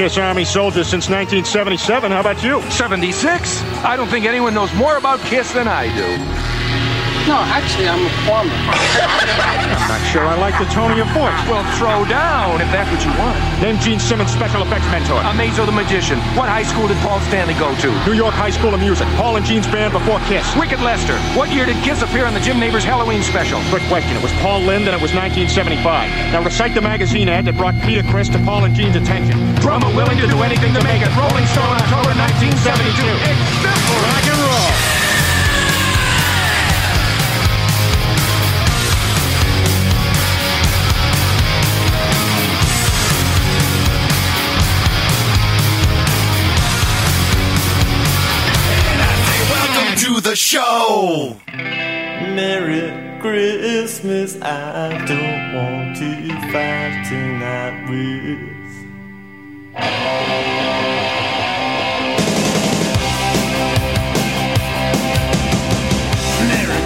Kiss Army soldier since 1977. How about you? 76? I don't think anyone knows more about Kiss than I do. No, actually, I'm a farmer. I'm not sure I like the tone of your voice. Well, throw down if that's what you want. Name Gene Simmons' special effects mentor. Amazo the Magician. What high school did Paul Stanley go to? New York High School of Music. Paul and Gene's band before Kiss. Wicked Lester. What year did Kiss appear on the Jim Nabors Halloween special? Quick question. It was Paul Lynde and it was 1975. Now recite the magazine ad that brought Peter Criss to Paul and Gene's attention. Drummer willing to do anything to make it. Rolling Stone, October 1972. It's simple. Rock and roll. Welcome to the show. Merry Christmas, I don't want to fight tonight with. Merry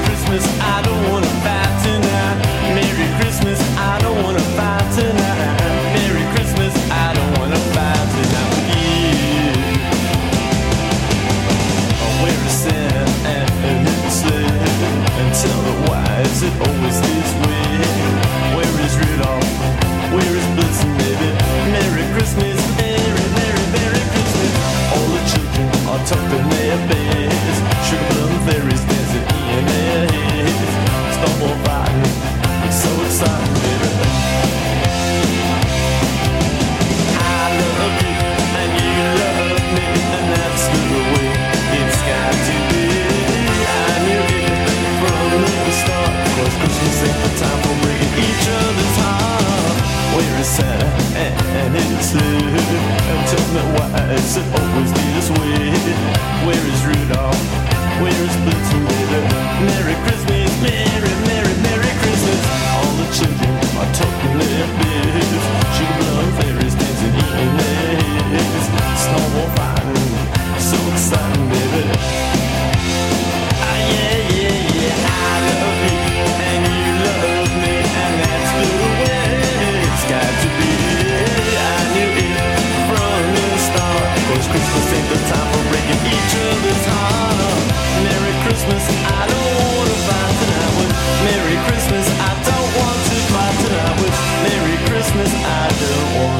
Christmas, I don't want ain't the time for breaking each other's heart. Where is Santa and his sled? And tell me why is it always this way? Where is Rudolph? Where is Blitzen, baby? Merry Christmas, Merry, Merry, Merry Christmas. All the children are talking their beds. Sugar fairies dancing in their heads. Snowball fighting, so exciting, baby. Ah, yeah, yeah, yeah, I love you, Christmas, I don't wanna fight tonight with. Merry Christmas, I don't want to fight tonight with. Merry Christmas, I don't want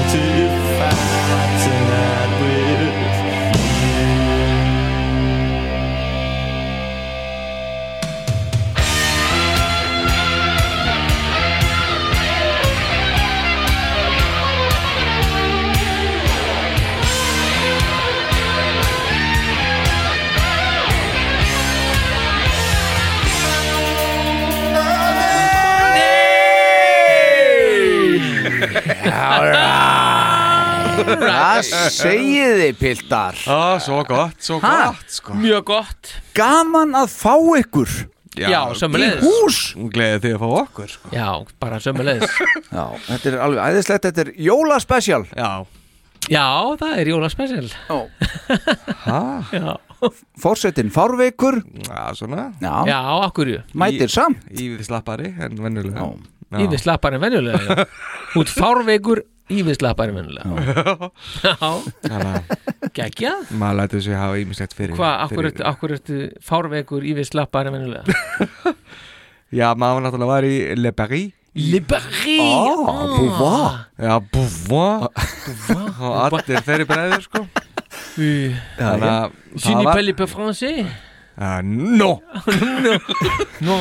Það segið þið piltar? Á, svo gott, svo Ha? gott sko. Mjög gott. Gaman að fá ykkur. Já, sömuleiðis. Í hús. Gleðið því að fá okkur sko. Já, bara sömulegis Já, þetta er alveg æðislegt Þetta er jólaspecial. Já, Já, það er jólaspecial. Ha, Já, Fórsetin fárveikur. Já, svona. Já, já akkurju mætir samt. Ívið slappari en vennulega Já. Ívið slappar en venjulega já. Út fárveikur, Ímiðslega bara minnulega Já. Gækja Maður læti þessu hafa ímiðslegt fyrir Hvað, akkur, fyrir... akkur ertu fárvegur ímiðslega bara minnulega Já, maður náttúrulega var í Le Paris. Le Paris Ó, oh, oh. búva Já, búva Búva ah, Og allir þeirri bræður sko. Þannig að var... Sýni pelli pe fransi uh, No No No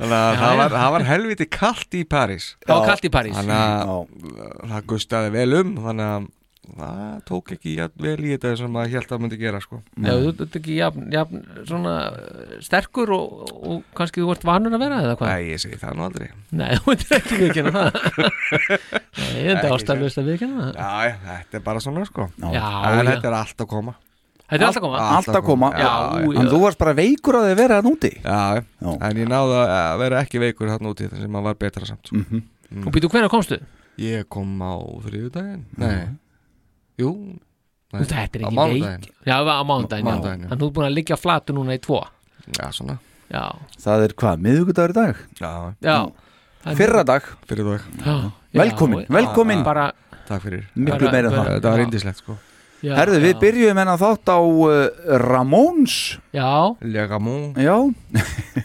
Þannig að það var, helviti kallt í París. Það var kallt í París. Þannig að það gustaði vel um Þannig að það tók ekki jafn vel í þetta sem maður held að myndi gera sko. Já, þú ert ekki jafn, jafn svona uh, sterkur og, og kannski þú ert vanur að vera eða hvað? Nei, ég segi það nú aldrei. Nei, þú ert ekki viðkynna það. Nei, þetta er ástæðlust að viðkynna það. Já, já, þetta er bara svona sko. Já, En já, þetta er allt að koma þetta er alltaf koma? Allt Allt að koma. Já, já. En þú varst bara veikur að þið vera hann úti? Já, Já. en ég náði að vera ekki veikur þarna úti þar sem maður var betra samt sko. Og býtu, hvernig komstu? Ég kom á þriðudaginn Nei, jú. Nei, Þetta er á ekki mánudaginn. veik Já, það var á mánudaginn, já. Mánudaginn, já. En þú er búin að liggja flatu núna í tvo. Já, svona. Já, Það er hvað, miðugudagur í dag? Já, já. Það er- Fyrra dag fyrir dag Já, Velkomin, já, velkomin Bara, takk fyrir. Miklu Bara- meira en það. Þetta var Já. indislegt sko Já, Herðu, við já. byrjum hennar þátt á uh, Ramóns Já, Le Gamon Já,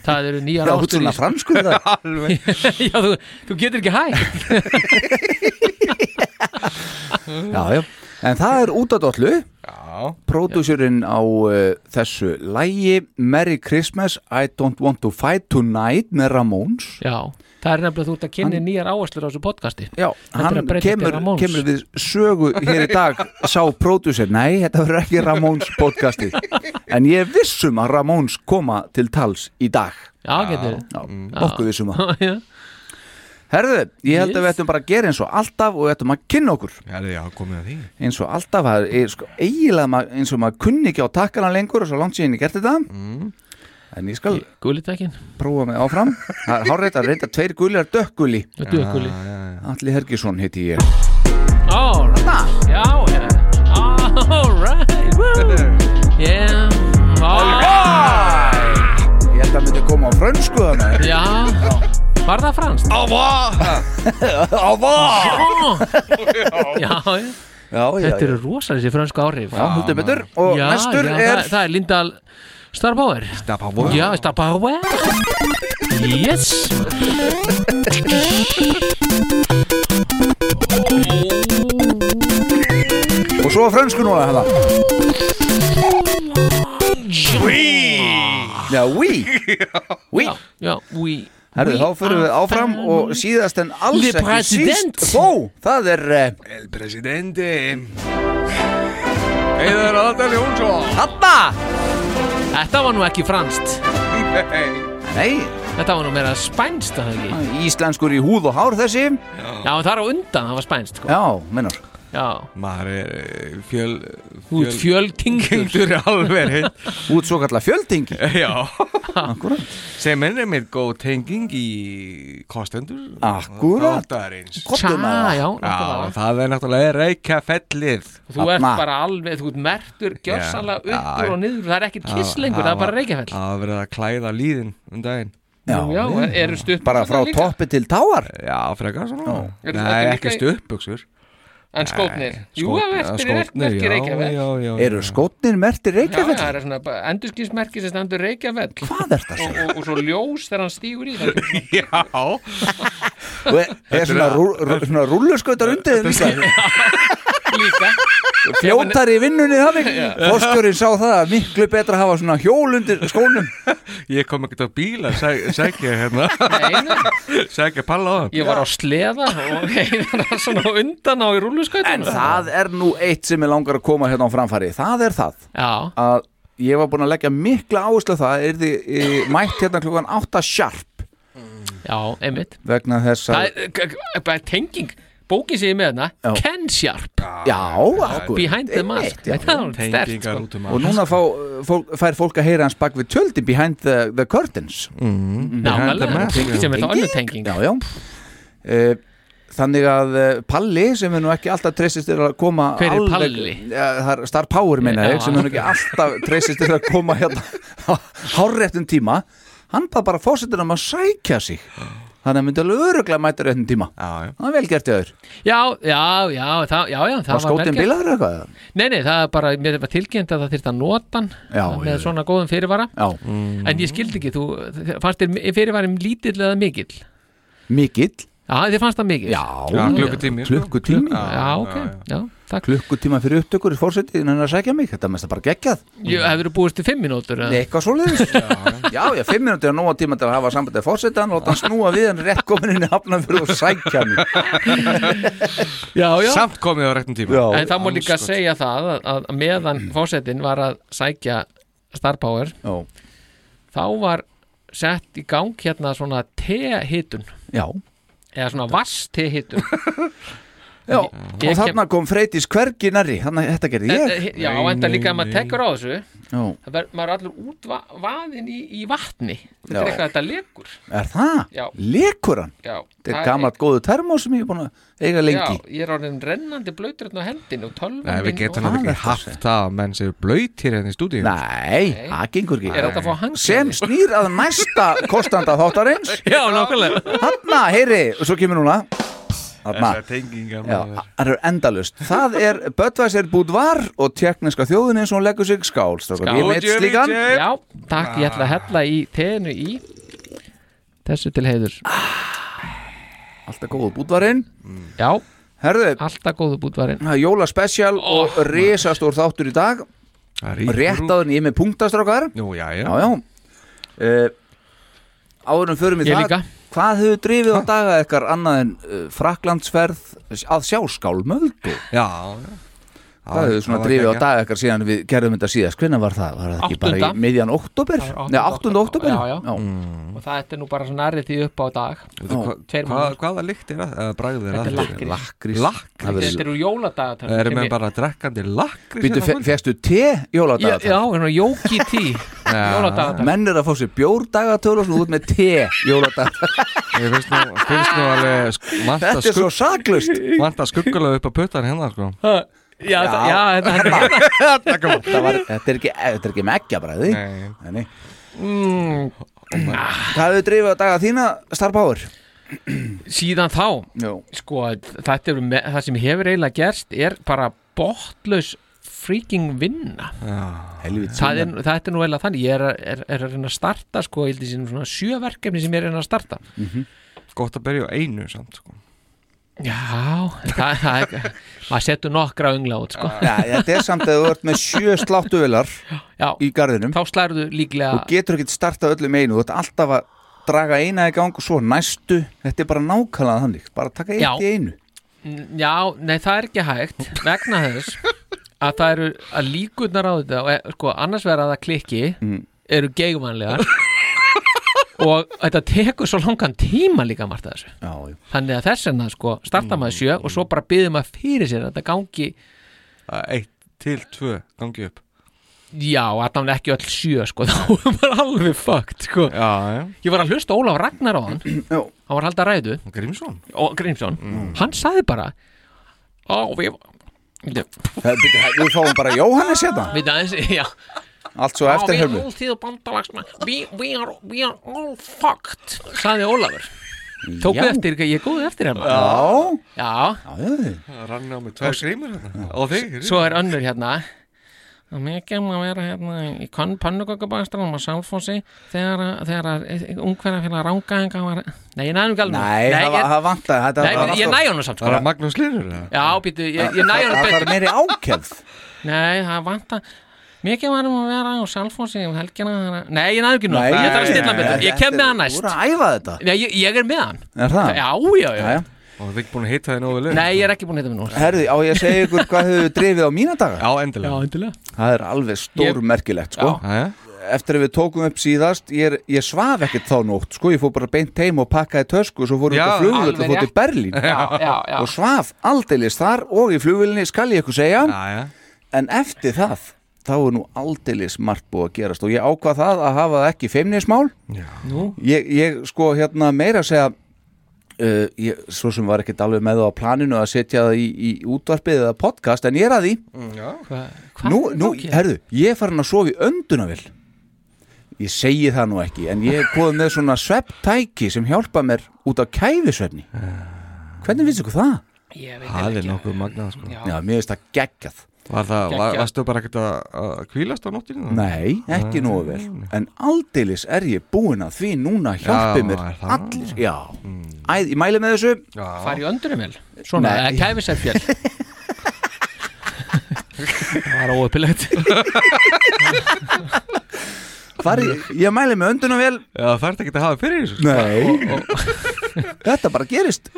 það eru nýjar já, þú ástur svona franskur það Alveg. Já, þú, þú getur ekki hægt. Já, já, en það er út á dollu. Já. Pródúsurinn á uh, þessu lægi Merry Christmas, I don't want to fight tonight með Ramóns Já, það er nefnilega þú ert að kynni nýjar áherslur á þessu podcasti. Já, hann að kemur, kemur við sögu hér í dag sá pródúsir, nei, þetta verður ekki Ramóns podcasti, en ég vissum að Ramóns koma til tals í dag. Já, getur. Já, nokkuð vissum að Já, Herðu, ég held að Yes. við ættum bara að gera eins og alltaf og við ættum að kynna okkur. Já, já, komið að því. Eins og alltaf að, er, sko, eiginlega ma- eins og maður kunni ekki á takkana lengur og svo langt síðan ég gert þetta. Mm. En ég skal prófa mig áfram. Það er hárreitt að reynda tveir gullar dökkgulli með dökuli Alli Hergisson heiti ég. All right, já, já. All right, woo. Yeah, all right Ég held að myndi koma á frönsku þannig Já, var það franskt? Á Á var Já, já Já, já, Þetta já, eru rosalega þessi fransku áhrif. Já, heldur betur. Og Já, næstur já, er það, það er Lindahl Star Power Stappa voru Já, Star Power Yes. Og svo á frönsku núna hérna. Já, oui. Oui. Já, já, we Herðu, þá fyrir við áfram og síðast en alls Le ekki president. síst Þó, það er uh, El presidente. Heiðar Adal Jónsson Hanna Þetta var nú ekki franskt. Nei. Nei, Þetta var nú meira spænst að það ekki íslenskur í húð og hár þessi. Já, en það er á undan, það var spænst sko. Já, Já, Maður er eh, fjöl þú ert fjöltingdur Kengdur alveg Út svo kallar fjöldingi Já. Akkurat Sem er með góð tenging í kostendur náttúrulega. það er náttúrulega reykjafellið. Þú ert bara alveg, þú ert mertur gjörsanlega uppur og niður. Það er ekkert kiss lengur, það er bara reykjafell. Það verið að klæða líðin um daginn. Já, Já, eru stutt bara frá toppi til táar? Já, frekar Nei, ekki stuttbuxur En skótnir? Jú, það mertir mertir Reykjavík Eru skótnir mertir Reykjavík? Já, það er svona endurskýrsmerki sem standur Reykjavík Hvað er þetta? Og svo ljós þegar hann stýgur í það Já Það er svona rúlurskautar undir þér líka. Fljótar í vinnunni þannig Fórstjórin sá það að miklu betra að hafa svona hjól undir skónum. Ég kom ekkert á bíla Sækja hérna. Nei, nei. Sækja palla á það. Ég var á sleða og heiðan svona á undan á í En rúluskautunum það er nú eitt sem ég langar að koma hérna á framfæri. Það er það Já, að ég var búin að leggja mikla áherslu á það er þið mætt hérna klukkan 8 sharp. Já, einmitt. Vegna þess að Það er tenging Bókin sem ég er með Já. hérna Ken Sharp. Já, Behind the mask. Já. Það er sko út um Og allt. Núna fá, fólk, fær fólk að heyra hans bak við tjöldi behind the, the curtains. Nákvæmlega, mask, tenging sem er þá önnur tenging. Já, já. Uh, Þannig að uh, Palli sem er nú ekki alltaf treystist til að koma Hver er alveg- Palli? Ja, það er Star Power minna Já. ég sem er nú ekki alltaf treystist til að koma hérna á hárréttum tíma. Hann bara bara fórsetur um að sækja sig þannig að myndi alveg öruglega mæta réttum tíma Já, já það er vel gert í öður Já, já, já, það, já, já, það Var gert. bilaður eitthvað? Nei, nei, það er bara, mér var tilkynnt að það þyrst að nota hann með já. svona góðum fyrirvara Já, En ég skildi ekki, þú, fannst þér fyrirvarim lítill eða mikill? mikill Já, þér fannst það mikill? Já, Já, klukkutími. Klukkutími. Já, ok, já, takk. Klukkutíma fyrir upptökur í fórsetið en að sækja mig, þetta mest að bara geggjað. Ég hefur búist til fimm mínútur eða? Nei, eitthvað svoleiðis. Já, já, fimm minúti er nóga tíma til að hafa sambandið fórsetan og láta hann snúa við hann rétt komin inn í hafnafjörð og sækja mig. Já, já. Samt komið á rektum tíma. Já, En það má líka segja það að, að meðan fósettin var að sækja Star Power já, þá var sett í gang hérna svona te-hitun já, eða svona vasti hittum já. Ég og þarna kom Freydís hvergi nærri. Þannig að þetta gerði ég. Eh, Já, en það líka að maður tekur á þessu Já, það ver, maður er allur útvaðin í, í vatni. Þetta Já. er eitthvað þetta lekur. Er það? Já. Lekur hann? Já, Þetta það er gamalt góðu termó sem ég er búin að eiga lengi. Já, ég er orðin rennandi blöytur hérna á hendinu og tölvan Nei, við getum Hvað ekki haft það? að menn séu blöyt hér hérna í stúdíu Nei, það gengur ekki. Er þetta að fá hans Sem snýr að næsta kostanda þáttarins. Já, nákvæmlega. Hanna, heyri, það er endalust Það er Böttvæsir Búdvar og tjekkneska þjóðin eins og hún leggur sig. Skál strákar. Ég meit Jimmy slíkan. J. Já, takk, ég ætla að hella í teinu í þessu til heiður. Alltaf góð búdvarinn. Já, Herðu, alltaf góðu bútvarinn það er jóla special og risastór þáttur í dag. Er Rétt áður en ég er með punktastrákar Nú, já, já. Já, já. Uh, Áðurum förum í Ég það líka. Hvað hefur drifið á daga ykkar annað en uh, Fraklandsferð að sjá skálmöldu? Já, já Það hefur svona drifið á dag ekkert síðan við gerðum þetta síðast, hvernig var það? Var það ekki 8. bara í miðjan oktober? Nei, 8. oktober Já, já, já. Mm. og það er nú bara svona errið því upp á dag. Hva, Hvaða lykt er það? Bræðið er það? Lakrís. Þetta er úr jóladagatölu Það eru með bara drekkandi lakrís Býtu, fegstu te jóladagatölu? Já, hérna jóki tí. Jóladagatölu Menn er að fá sér bjórdagatölu og svona út með te jóladagatölu Þetta er svo saklust Já, já. þetta er ekki meggja bara því Það hefur drifið á daga þína Star Power? Síðan þá sko, er, það sem hefur eiginlega gerst er bara botlaus freaking vinna. Það er, það er nú eiginlega þannig ég er, er, er að reyna að starta sko, sjöverkefni sem ég er að reyna að starta. Mm -hmm. Gott að berja á einu samt sko. Já, það, það er maður setur nokkra öngla út sko. Já, þetta er samt að þú ert með sjö sláttuvilar Já, í garðinum þá slærðu líklega Þú getur ekki starta öllum einu Þú ert alltaf að draga eina í gang og svo næstu Þetta er bara nákvæmlega þannig Bara taka eitt Já. í einu Já, nei það er ekki hægt vegna þess að það eru að líkurnar á þetta og, e- sko, annars verða það klikki Mm. eru geigvanlegar og þetta tekur svo langan tíma líka margt að þessu. Já, þannig að þess vegna sko starta maður sjö og svo bara byggðum maður fyrir sér að þetta gangi Það er Eitt til tvö gangi upp. Já, allan ekki öll sjö sko þá er maður alveg fucked sko. Já, já. Ég var að hlusta á Ólaf Ragnar á hann. Hann var að halda ræðu. Grímsson? Og Grímsson, hann sagði bara ó, við við, Það- fáum bara Jóhannes hérna. Við aðeins, já Allt svo eftir við hörmu erum alltíð bandalagsmenn. We, we, are, we are all fucked sagði Ólafur. Tóku eftir, ég er góð eftir hérna. Já, já, já, já Það rann á mig tvær grímur hérna. Og þig svo er önnur hérna. Það er mikið um að vera hérna í pannugöggubæðastranum á Sálfossi þegar, þegar ungverðarfélag rángaðinga var Nei, ég næðum ekki alveg. Nei, það, var- ég, það vantaði þetta nei, var ég, ég alltaf- næ honum samt Það sko er Magnús Línur eða? Já, býtu, ég, ég næ honum Það var betur. meiri ákefð Nei, það vanta Mikið var um að vera á Sálfossi um helgina Nei, ég næðum ekki nú. Nei, Ég þarf að stilla betur, ég kem með hann Þú næst voru að æfa þetta. Nei, ég, ég er með hann. Er það? Já, já, já. Og þið ekki búin að hita þið nógu vel Nei, ég er ekki búin að heita mig nú Herði, á ég að segja ykkur hvað hefur drifið á mína daga? Já, endilega. Endilega. Það er alveg stórmerkilegt, sko. Já, já Eftir að við tókum upp síðast Ég, er, ég svaf ekkert þá nótt, sko. Ég fór bara beint heim og pakkaði tösku og Svo fór ég Já, út á flugvöld og fór til. Berlín. Já, já, já. Og svaf aldeilis þar og í flugvölinni Skal ég ykkur segja. Já, já. En eftir það Þá er nú aldeilis margt búið að gerast Og ég ákvað það að hafa það ekki feimnismál. Nú, ég, ég sko hérna meira að segja uh, ég, svo sem var ekkert alveg með það á planinu að setja það í, í útvarpið eða podcast en ég er að því. Hvað hva nú, nú, herðu, ég er farin að sofa í öndunavill ég segi það nú ekki en ég er komið með svona svepptæki sem hjálpa mér út á kæfisvefni. Hvernig finnst ykkur það? Ég veit Það er nokkuð magnað sko. Já. Já, mér finnst það geggjað Var það, var, varstu bara ekkert að, að kvílast á nóttinu? Nei, ekki nógu vel. En aldeilis er ég búin að því núna hjálpi Já, mér það? allir. Já, Æ, ég mæli með þessu. Já, Far í öndunum vel. Svona, eða kæfisærfjöld Það var óöpilegt Hvar, ég, ég mæli með öndunavél Já, það ert ekki að hafa fyrir þessu sko. Nei. Þetta bara gerist.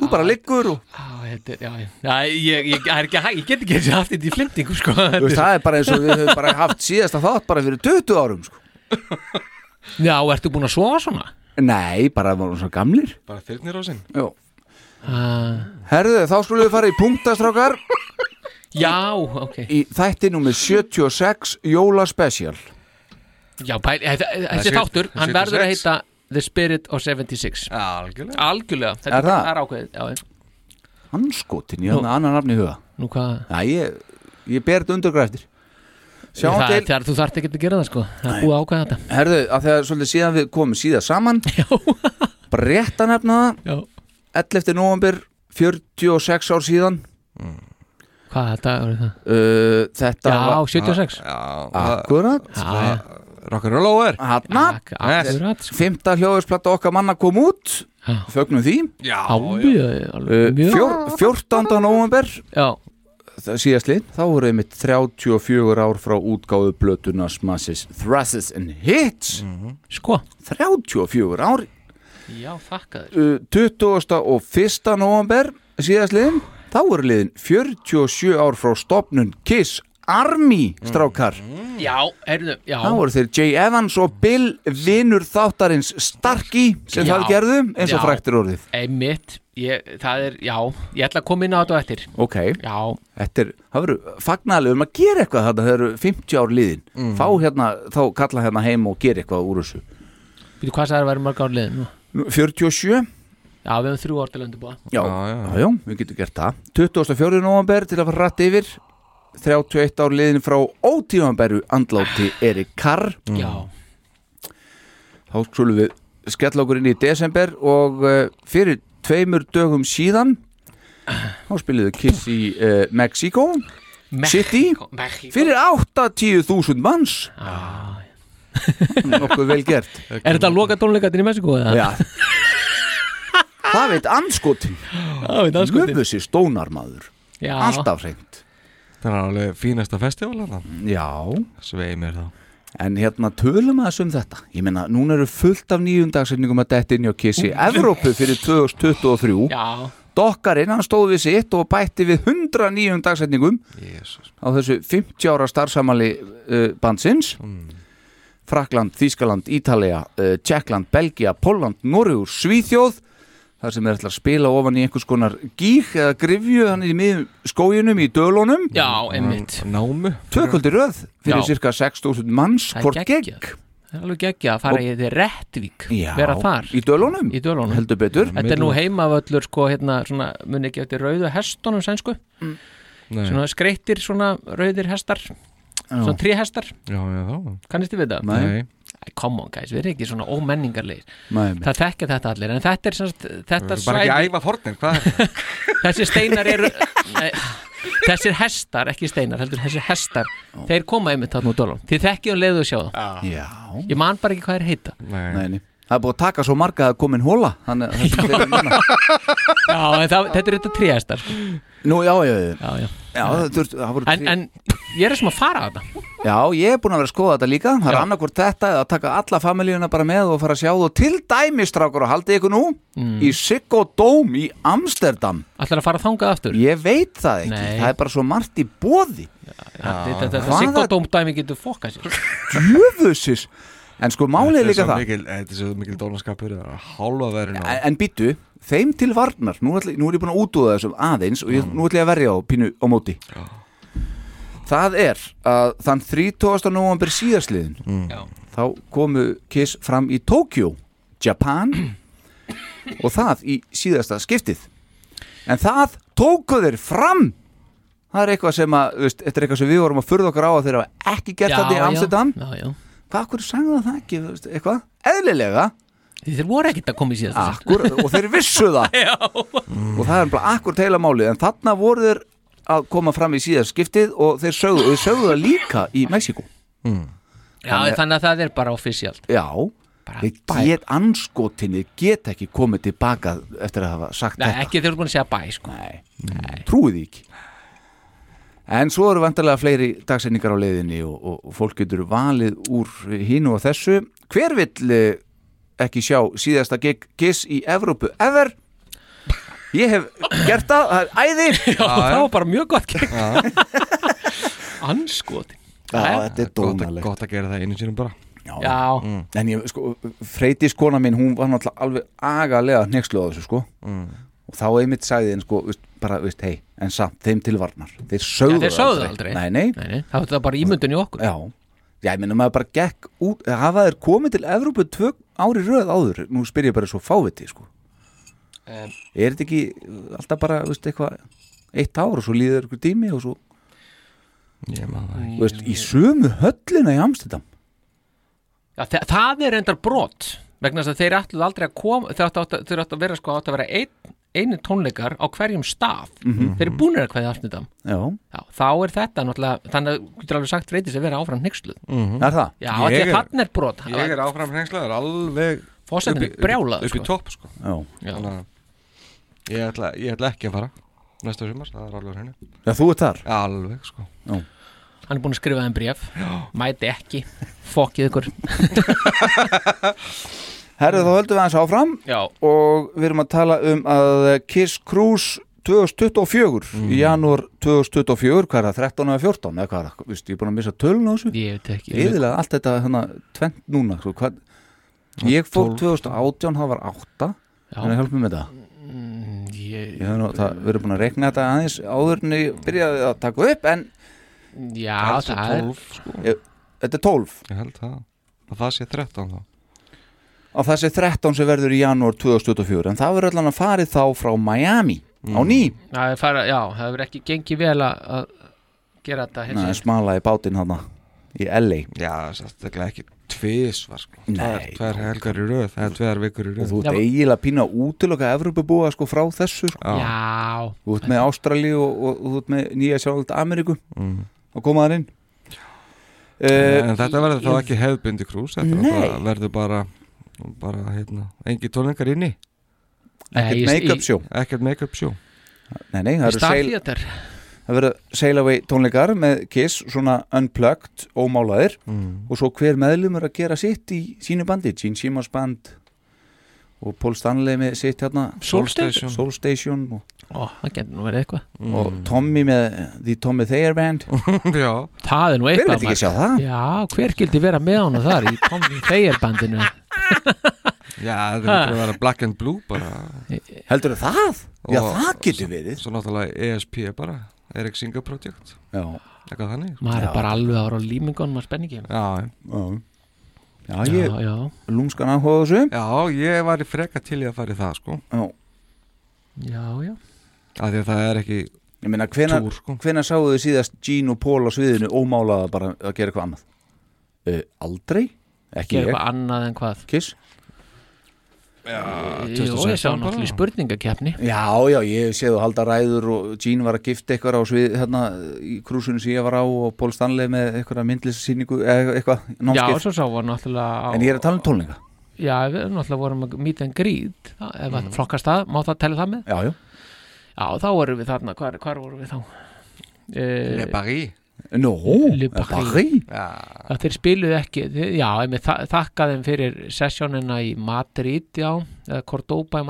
Þú bara liggur og Já, þetta er, já, já. Já, ég, ég, það er ekki, hæ- ég get ekki þessi haft þetta í flimtingu, sko. Það er bara eins og við höfum bara haft síðasta þátt bara fyrir 20 árum sko. Já, ertu búin að sofa svona? Nei, bara vorum svo gamlir. Bara þyrnir á sinn. Jó. Uh, Herðu, þá skulum við fara í punktastrákar. Já, ok. Í þætti númer 76 Jólaspecial Já, pæl, þetta- þessi sjö- þáttur, hann verður að 76. heita The Spirit of 76 Já, algjörlega. Algjörlega, þetta Er það? er ákveðið já, já. Hanskotin, ég hafði annan nafn í huga. Nú hvað? Já, ég, ég ber þetta undirgræftir Sjáum það, til þegar þú þarft ekki að gera það sko. Það er búið að ákveða þetta. Herðu, að þegar svolítið síðan við komum síðan saman Já, bara rétt að nefna það já, 11. november 46 ár síðan. Hvað þetta er það? uh, Þetta Já, var 76 Já, Akkurat. Já, rock'n'roll Rock'n'Roller Hanna Femta hljóðursplatta okkar manna kom út. Fögnum því. Fjórtanda november Síðastlinn Þá voru við með 34 ár frá útgáðu blötuna Smashes, Thrashes and Hits. Mm -hmm. Sko 34 ár. Já, þakkaður 20. Eh, og 1. november síðastlinn Þá voru liðin 47 ár frá stopnun Kiss Army strákar. Já, erðu, já. Þá voru þeir Jay Evans og Bill Vinur þáttarins Starkey sem Já. það gerðu eins og Já. fræktir orðið. Einmitt, ég, það er, já. Ég ætla að koma inn á þetta á eftir. Ok, Já, þetta er, það verður fagnaðlega um að gera eitthvað þarna þegar eru 50 ár liðin. Fá hérna, þá kalla hérna heim og gera eitthvað úr þessu. Veitu hvað það er að vera mörg ár liðin nú? Nú, 47 Já, við höfum þrjú ár til undirbúa. Já, Já, já. já, já, við getum gert það. 24. november til að fara rætt yfir 31 ár liðin frá ótímanberu andláti Erik Carr Já, þá skulum við skella okkur inn í desember og uh, fyrir tveimur dögum síðan þá spiliðu Kiss í uh, Mexico City. Mexico fyrir 80.000 manns. Nokkuð vel gert. Er þetta að loka tónleikatin í Mexiko eða? Já. Það veit anskotin Möfussi stónarmaður. Já, Alltaf hreint það er alveg fínasta festival hann Já. Svei mér þá. En hérna tölum aðeins um þetta. Ég meina, núna eru fullt af nýjum dagsetningum að detta inn hjá Kissi Evrópu fyrir 2023 já, Dokkarinn, hann stóð við sitt og bætti við 100 nýjum dagsetningum Jesus. á þessu 50 ára starfsamali uh, bandsins. Frakland, Þískaland, Ítalija uh, Tjekkland, Belgia, Pólland, Norrjúr Svíþjóð þar sem er ætla að spila ofan í einhvers konar gík eða grifju hann í miðum skóginum í dölunum. Já, einmitt. Námu. Tvökvöldi röð fyrir Já. cirka 6.000 manns hvort gegg Það er alveg geggja að fara í þetta Rettvík Já, Vera þar. Í dölunum? Í dölunum. Heldur betur. Þetta er nú heimavöllur sko hérna svona muni ekki eftir rauðu hestunum sænsku Nei. svona skreittir svona rauðir hestar. Svona tríhestar, Já, já, þá. Kannist þið við það? Nei. Come on guys, við erum ekki svona ómenningarlegir. Nei, nei. Það þekkja þetta allir, en þetta er semst, þetta Bara ekki svæði, æfa fornin, hvað er það? þessi steinar eru nei, þessir hestar, ekki steinar heldur þessir hestar, þeir koma einmitt þarna úr dólum, þið þekkjum leiðu að sjá það. Já, ég man bara ekki hvað er heita. Nei, nei, Það er búið að taka svo marga að komin hóla Þannig að eru Já, en það, þetta er þetta tríhestar sko. Nú, já, já, já, já, já. já það, þurft, það En, en ég er sem að fara að þetta Já, ég er búin að vera að skoða þetta líka. Það er Já. annarkvort þetta eða að taka alla familíuna bara með og fara að sjá þú til dæmis strákur og haldið ykkur nú Mm. í Siggo Dome í Amsterdam. Ætlar að fara þangað aftur? Ég veit það ekki, Nei. það er bara svo margt í bóði siggodómdæmi getur fokkað sér Jöfusis En sko málið er líka það. Þetta er svo mikil dónaskapur Það er hálfa verið en býtu, þeim til varnar. Nú, ætla, nú er ég búin að útúða þessum aðeins og ég, nú ætla ég að verja á pínu á móti. Það er að þann 30. november síðastliðin Já. þá komu Kiss fram í Tokyo, Japan og það í síðasta skiptið. En það tóku þeir fram. Það er eitthvað sem að, þú veist, þetta er eitthvað sem við vorum að furða okkur á að þeir hafa ekki gert þetta í Amsterdam. Já, já. hvað okkur sagði það ekki, þú veist, eitthvað? Eðlilega þeir voru ekkert að koma í síðast Akkur, og þeir vissu það. Og það er bara akkur teila málið en þarna voru þeir að koma fram í síðast skiptið og þeir sögðu, og þeir sögðu það líka í Mexiko Já, þannig að það er bara offisíalt já, Bara þeir bæ. get anskotinni get ekki komið tilbaka eftir að hafa sagt Nei, þetta. ekki þeir eru búin að segja bæ sko. Nei, trúið ekki. En svo eru vantarlega fleiri dagsetningar á leiðinni og, og, og fólk getur valið úr hínu og þessu. Hver vill eh, ekki sjá síðasta gig Kiss í Evrópu ever. Ég hef gert það, það er æði. Já, það var bara mjög gott Anskotin Já, þetta er dónalegt. gott að gera það einu sinum bara. Já, En ég, sko, Freydís kona mín, hún var náttúrulega alveg agalega hnexlu á þessu, sko. Og þá einmitt sagði henn, sko, veist, bara, veist, hei en samt, þeim til varnar. Þeir sögðu, Já, þeir sögðu aldrei. Nei, nei, nei, nei, það var bara ímyndun í okkur. Já Já, ég meina maður bara gekk út hafa þeir komið til Evrópu tvö ári röð áður? Nú spyr ég bara svo fáviti, sko. Em. Er þetta ekki alltaf bara, veist, eitthvað eitt ár og svo líður ykkur tími og svo, Ég maður það ekki. Veist, í sömu höllina í Amsterdam. Já, þa það er endar brot vegna þess að þeir ætluð aldrei að koma þeir áttu að vera sko áttu að vera einn einu tónleikar á hverjum stað. Mhm. þeir eru búinir að afsnitam Já, Já, þá er þetta náttúrulega þannig að þú getur alveg sagt reytis að vera áfram hnyggsluð er það? Já, að er- þannig er brot. Ég er áfram alveg Fósettin er brjálað upp í sko. topp sko. Já, Já. Ég ætla, ég ætla ekki að fara næsta sumar, það er alveg henni Já þú ert þar? Alveg sko. Hann er búin að skrifa þeim bréf. Mæti ekki, fokkið ykkur Herðu þá höldum við aðeins áfram Já, og við erum að tala um að Kiss Cruise 2024 Mm. í janúar 2024, hvað er það, 13 eða 14 eða hvað er það, Vist, ég er búin að missa tölun á þessu. Ég veit ekki eðilega allt þetta hana, tvent núna svo, hvað, ég fór 2018 það var 8 Já. þannig að hjálpa mér með það? Ég, ég hef nú, það, við erum búin að rekna þetta aðeins áður en ég byrjaði að taka upp en Já, það er 12 sko. Þetta er 12 Ég held það. Það sé 13 þá og þessi 13 sem verður í janúar 2024 en það verður allan að farið þá frá Miami á ný, Það er fara, já, það hefur ekki gengið vel að að gera þetta Nei, hins smala í bátinn hann í LA Já, sérstaklega ekki tvís var sko tvær helgar í röð, það er tvær vikur í og röð. þú ert Já. eiginlega pína útiloka Evropabúa sko frá þessu sko. Já, Já, þú ert með Ástrali og, og, og þú ert með Nýja sjálfald Ameríku. Mm. og koma þar inn. Uh, En þetta verður þá ekki hefðbundi krús Þetta verður bara bara, hérna, engi tónleikar inni. Ekkert make-up sjó Ekkert make-up sjó nei, nei, það eru sail, Startheater. það verður sail away tónleikar með Kiss, svona unplugged ómálaðir. Mm. og svo hver meðlumur að gera sitt í sínu bandi? Gene Simmons band og Paul Stanley með sitt hérna. Soul Station. Soul Station og, Ó, það getur nú verið eitthvað. Og Tommy með The Tommy Thayer Band. Já, Það er nú hver eitthvað veit ekki sjá það? Já, hver gildi vera með honum þar í Tommy Thayer bandinu? Já það að vera black and blue bara. Heldur það? já það getur verið. Svo náttúrulega ESP bara Erik Singer Project. Já, Eitthvað þannig. Maður Já. er bara alveg ára á límingunum að spenningi. Já, já. Já, já Já, ég já, lúmskan áhuga þessu. Já, ég var í freka til í að fara í það sko. Já, já, já. Af því að það er ekki ég meina hvenar, túr sko. hvenar sáu þið síðast Gene og Paul á sviðinu ómálaða bara að gera eitthvað annað? Uh, aldrei, ekki Gera ég. eitthvað annað en hvað? Kiss Jú, ég sá náttúrulega í spurningakeppni. Já, já, ég séð að halda ræður og Gene var að gifta eitthvað á svið hérna í krúsinu sem ég var á og Paul Stanley með eitthvað myndlissýningu eða eitthvað Já, námskeið svo sá var náttúrulega á, en ég er að tala um tónleika. Já, við náttúrulega vorum að meet and greet það, ef Mhm. að flokkast það, má það tella það með? Já, já, Já, þá vorum við þarna, hvar, hvar vorum við þá? Le Uh, Paris no, Le Paris? Að þeir spiluðu ekki já, ég með þakka þeim fyrir sessjónina í Madrid, já eða Cordoba?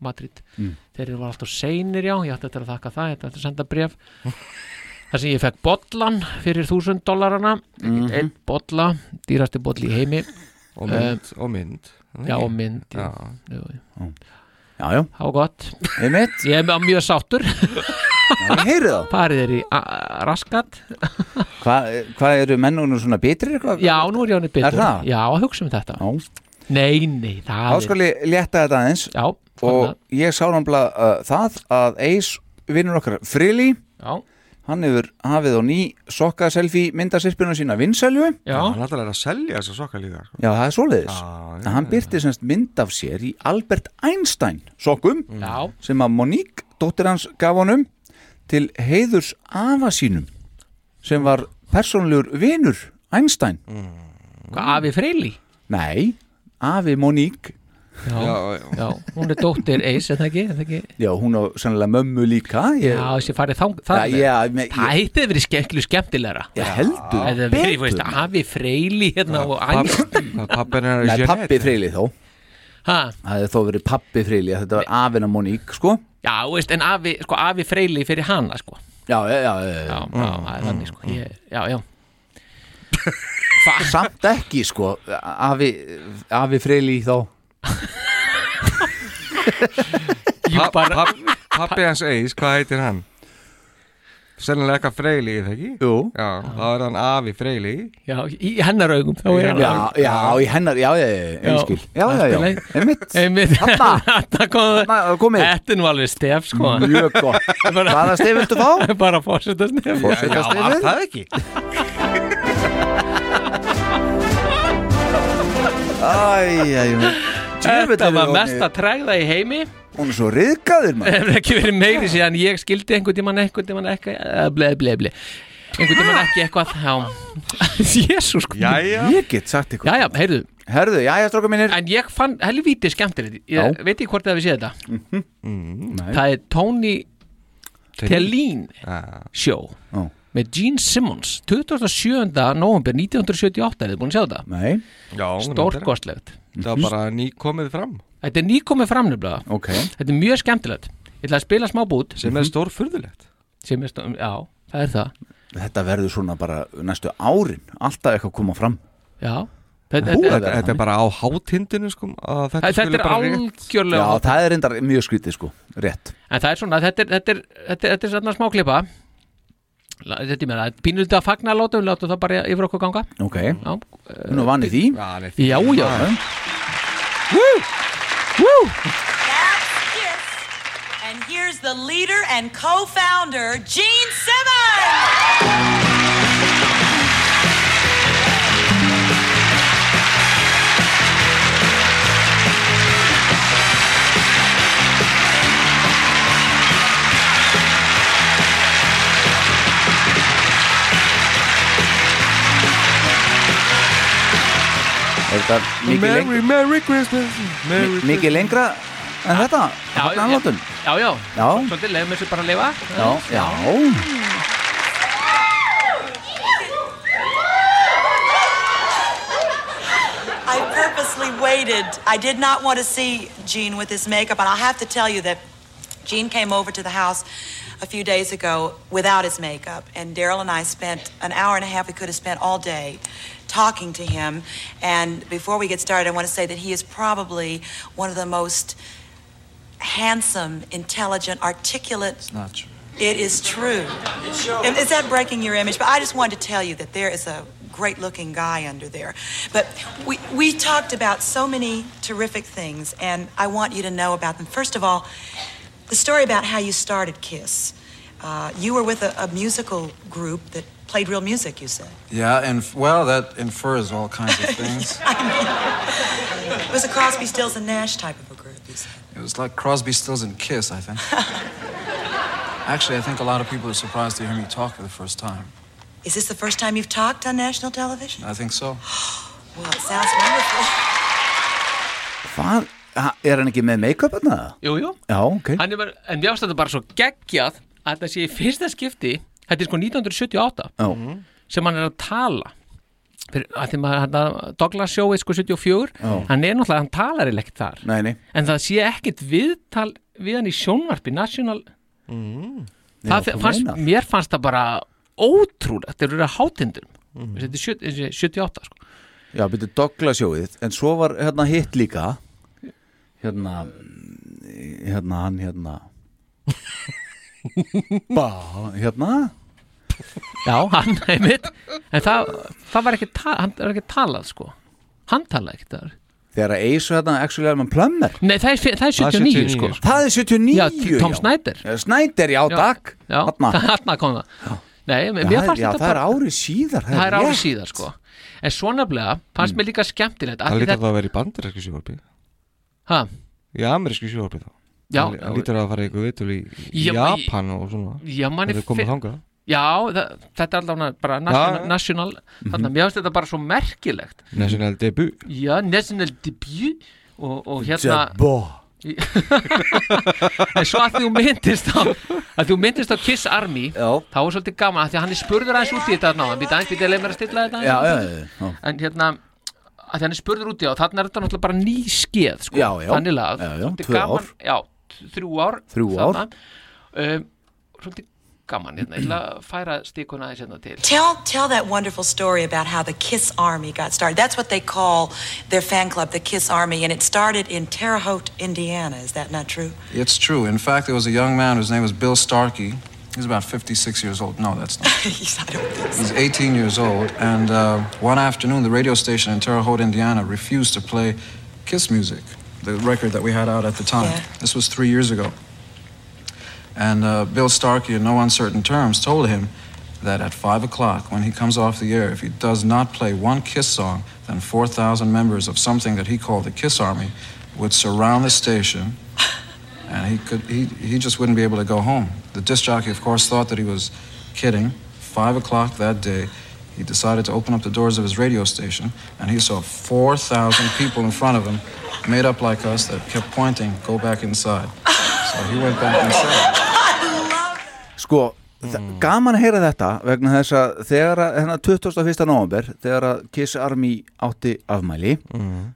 Madrid, Mm. þeir eru alltaf seinir já, ég ætti að þakka það, ég ætti að senda bref þar sem ég fekk bollan fyrir þúsund dollarana Mhm. einn bolla, dýrasti bolli í heimi. Og mynd, og mynd. já, og mynd já. Já, já, já, var gott, ég er mjög sáttur ég heyri það farið er í raskat. Hvað hva eru mennunum svona eitthvað? já, nú er ég Er betur það? já, hugsa um þetta. Já. nei, nei, þá það skal ég létta þetta aðeins. Er já, og ég sá náttúrulega uh, það að Ace vinnur okkar Frili já, hann hefur hafið á ný sokka selfie myndasirpinu sína vinsælju. Já, hann ætlar að selja þessa sokka líka sko. já það er svoleiðis. Já, en hann byrti semst mynd af sér í Albert Einstein sokkum já, sem að Monique, dóttir hans, gaf honum til heiðurs afa sínum sem var persónlegur vinur Einstein. Hvað afi Freyli? Nei, afi Monique. Já, Já, já, já, hún er dóttir Ace, er það ekki, er það ekki? já, hún á sannlega mömmu líka ég, já, þessi farið þang, það já, me, það ég, heitti verið skemmtilega skemmtilegra. Ég heldur Það er verið, veist, afi Freyli hérna og Einstein. er nei, pappi Freyli þó. Ha, það hefði þó verið pappi Freyli þetta var afina Monique, sko já, veist, en afi, sko, afi Freyli fyrir hana, sko já, já, já, já, já. já, það er þannig, sko ég, já, já Hva? samt ekki, sko afi, afi Freyli þá Jú, bara, Pappi hans Eis, hvað heitir hann? Sennilega eitthvað Freyli, er það ekki? jú. Já, þá er hann afi Freyli já, í hennar augum þá er hann Já, já, í hennar, já, já, já, Já. ég skil Já, já, já, einmitt. Einmitt, þetta komið. Þetta er nú alveg stef, sko. Mjög gott. Hvaða stið viltu fá? bara fórseta stef Já, Forsetastefið? var það ekki? Æ, æ, Þetta var mesta tregða í heimi Hún er svo riðgaður maður. Hefur ekki verið meiri síðan ég skildi einhvern tímann einhvern tímann ekki eh, ble, ble, ble. einhvern tímann ekki eitthvað já, jésús Jæja. Ég get sagt já, já, heyrðu. Herðu, jæja, stróka mínir. En ég fann helvíti skemmtilegt. Ég Já. veit ekki hvort það við séð þetta. Nei. það er Tony Tellin Ah, show Já. með Gene Simmons 27. november 1978 er þið búin að sjá þetta? Já, Nei, hún er stórkostlegt Það var bara ný komið fram. Þetta er nýkomið framnefnilega ok. Þetta er mjög skemmtilegt. Ég ætla að spila smá bút. Sem er stór furðulegt sem er, stó- já, það er það. Þetta verður svona bara næstu árin Alltaf eitthvað að koma fram. Já, þetta, Hú, þetta, Þetta, þetta er bara á hátindinu sko að þetta, þetta, er bara algjörlega Já, það er reyndar mjög skrítið sko Rétt. En það er svona, þetta er, þetta er, þetta er, þetta er svona smá klipa þetta er mér að pínulítið að fagna látum, látum það bara yfir okkur ganga. Ok, já, nú vann í því. Já, hann er já, já. That's Kiss. And here's the leader and co-founder, Gene Simmons. Er þetta mikið, leng Merry, Merry Christmas Merry mi- mikið lengra en þetta? Já, Fagnaðarlátum? já, já, Já. svolítið leiðum þessu bara að lifa Já, já I purposely waited. I did not want to see Gene with his makeup, and I'll have to tell you that Gene came over to the house a few days ago without his makeup, and Daryl and I spent an hour and a half. We could have spent all day talking to him. And before we get started, I want to say that he is probably one of the most handsome, intelligent, articulate. It's Not true. It is true. And Is that breaking your image? But I just wanted to tell you that there is a great looking guy under there. But we, we talked about so many terrific things, and I want you to know about them. First of all, the story about how you started KISS. Uh, you were with a, a musical group that played real music, you said. Yeah, and well, that infers all kinds of things. It was a Crosby, Stills, and Nash type of a group, you said. it was like Crosby, Stills, and Kiss, I think. Actually, I think a lot of people are surprised to hear me talk for the first time. Is this the first time you've talked on national television? I think so. Well, it sounds wonderful. Hvað, ha- er hann ekki með make-up þarna? jú, jú, Já, ok hann er bara, en mér ást þetta bara svo geggjað að þetta sé í fyrsta skipti þetta er sko 1978 Já, sem hann er að tala. Fyrir, að því maður, hann, Douglas sjóið sko 74, Já. hann er náttúrulega hann talar ekkert þar, nei, nei. En það sé ekkert viðtal við hann í sjónvarpi national Já, það þú fannst, mér fannst það bara ótrúlegt, þeir eru að hátindum þetta er sjö- þessi 78 sko. Já, byrju Douglas sjóið En svo var hérna hitt líka. Hérna Hérna, hann hérna. Bá, hérna já, hann, einmitt. En það, það var ekki, ta hann var ekki talað sko. Hann talaði ekki þar. Þegar að Eisu hérna actually er með plummer. Nei, það er, það er Það er 79 79, sko. sko. Það er 79 já, Tom. Snyder. Já, Snyder, já, takk. Þarna. Kom það. Nei, mér fannst já, þetta það er bara árið síðar það er árið síðar sko. En svo nefnilega fannst mér líka skemmtilegt Það lítur þetta- það að vera í bandaræsku sjóarpi ha, Í amerísku sjóarpi þá. Já. Það það lítur að fara eitthvað vitul í í Já, Japan og svona. Já, manni Það þangað já, þetta er allavega bara national, Já. national Mhm. þannig að mér finnst þetta bara svo merkilegt. National debut. Já, national debut. Og, og hérna en svo að þú myndist á að þú myndist á Kiss Army Já, þá er svolítið gaman að því að hann er spurður aðeins út í þetta náðan, býta aðeins, býta að leið mér að stilla þetta já, já, aðeins. já, já. en hérna að því hann er spurður út í og þarna er þetta náttúrulega bara ný skeð sko, þannig já, svolítið tvö gaman, þrjú ár Þrjú ár. um, svolítið gaman, hérna, ég ætla að færa stíkuna aðeins hérna til Tell tell that wonderful story about how the Kiss Army got started. That's what they call their fan club, the Kiss Army, and it started in Terre Haute, Indiana. Is that not true? It's true. In fact, there was a young man whose name was Bill Starkey. He's about 56 years old. No, that's not. I don't think so. He's 18 years old, and uh, one afternoon, the radio station in Terre Haute, Indiana, refused to play Kiss music, the record that we had out at the time. Yeah. This was three years ago. And uh, Bill Starkey, in no uncertain terms, told him that at 5 o'clock, when he comes off the air, if he does not play one Kiss song, then 4,000 members of something that he called the Kiss Army would surround the station and he could he, he just wouldn't be able to go home. The disc jockey, of course, thought that he was kidding. Five o'clock that day, he decided to open up the doors of his radio station, and he saw 4,000 people in front of him, made up like us, that kept pointing, "Go back inside." So he went back inside. Sko, mm. gaman að heyra þetta vegna þess að þegar að hérna 21. november, þegar að Kiss Army átti afmæli,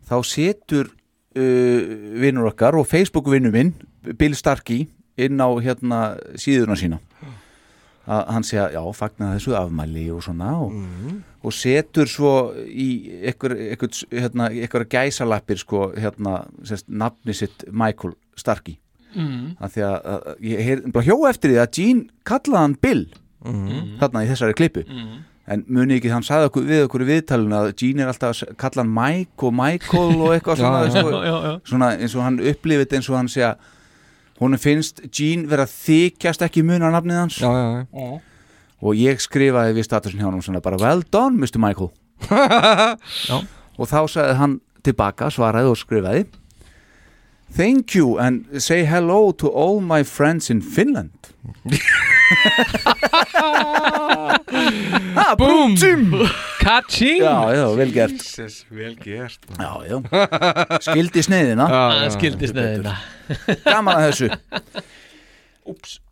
þá setur uh, vinnur okkar og Facebook vinnur minn, Bill Starkey inn á hérna síðuna sína að hann segja, já, fagna þessu afmæli og svona og, og setur svo í ykkur, ykkur, hérna, ykkur gæsalappir sko, hérna, sérst, nafni sitt Michael Starkey Mm. að því að, að ég heyr, bara hjó eftir því að Gene kallaði hann Bill þarna í þessari klippu en muni ekki, hann sagði okkur við okkur í viðtalinu að Gene er alltaf að kalla hann Mike og Michael og eitthvað svona, Já, já. sko, Já, já. svona eins og hann upplifið þetta eins og hann segja hún finnst Gene vera þykjast ekki muna nafnið hans Já, já, já. Já. og ég skrifaði við statusin hjá hann svona bara well done Mr. Michael Já. og þá sagði hann tilbaka, svaraði og skrifaði Thank you and say hello to all my friends in Finland. Ah! Búm! Kaching. Já, já, vel gert. Jesus, vel gert. Já, já, skildi sniðina. Það skildist neðina Gaman að þessu.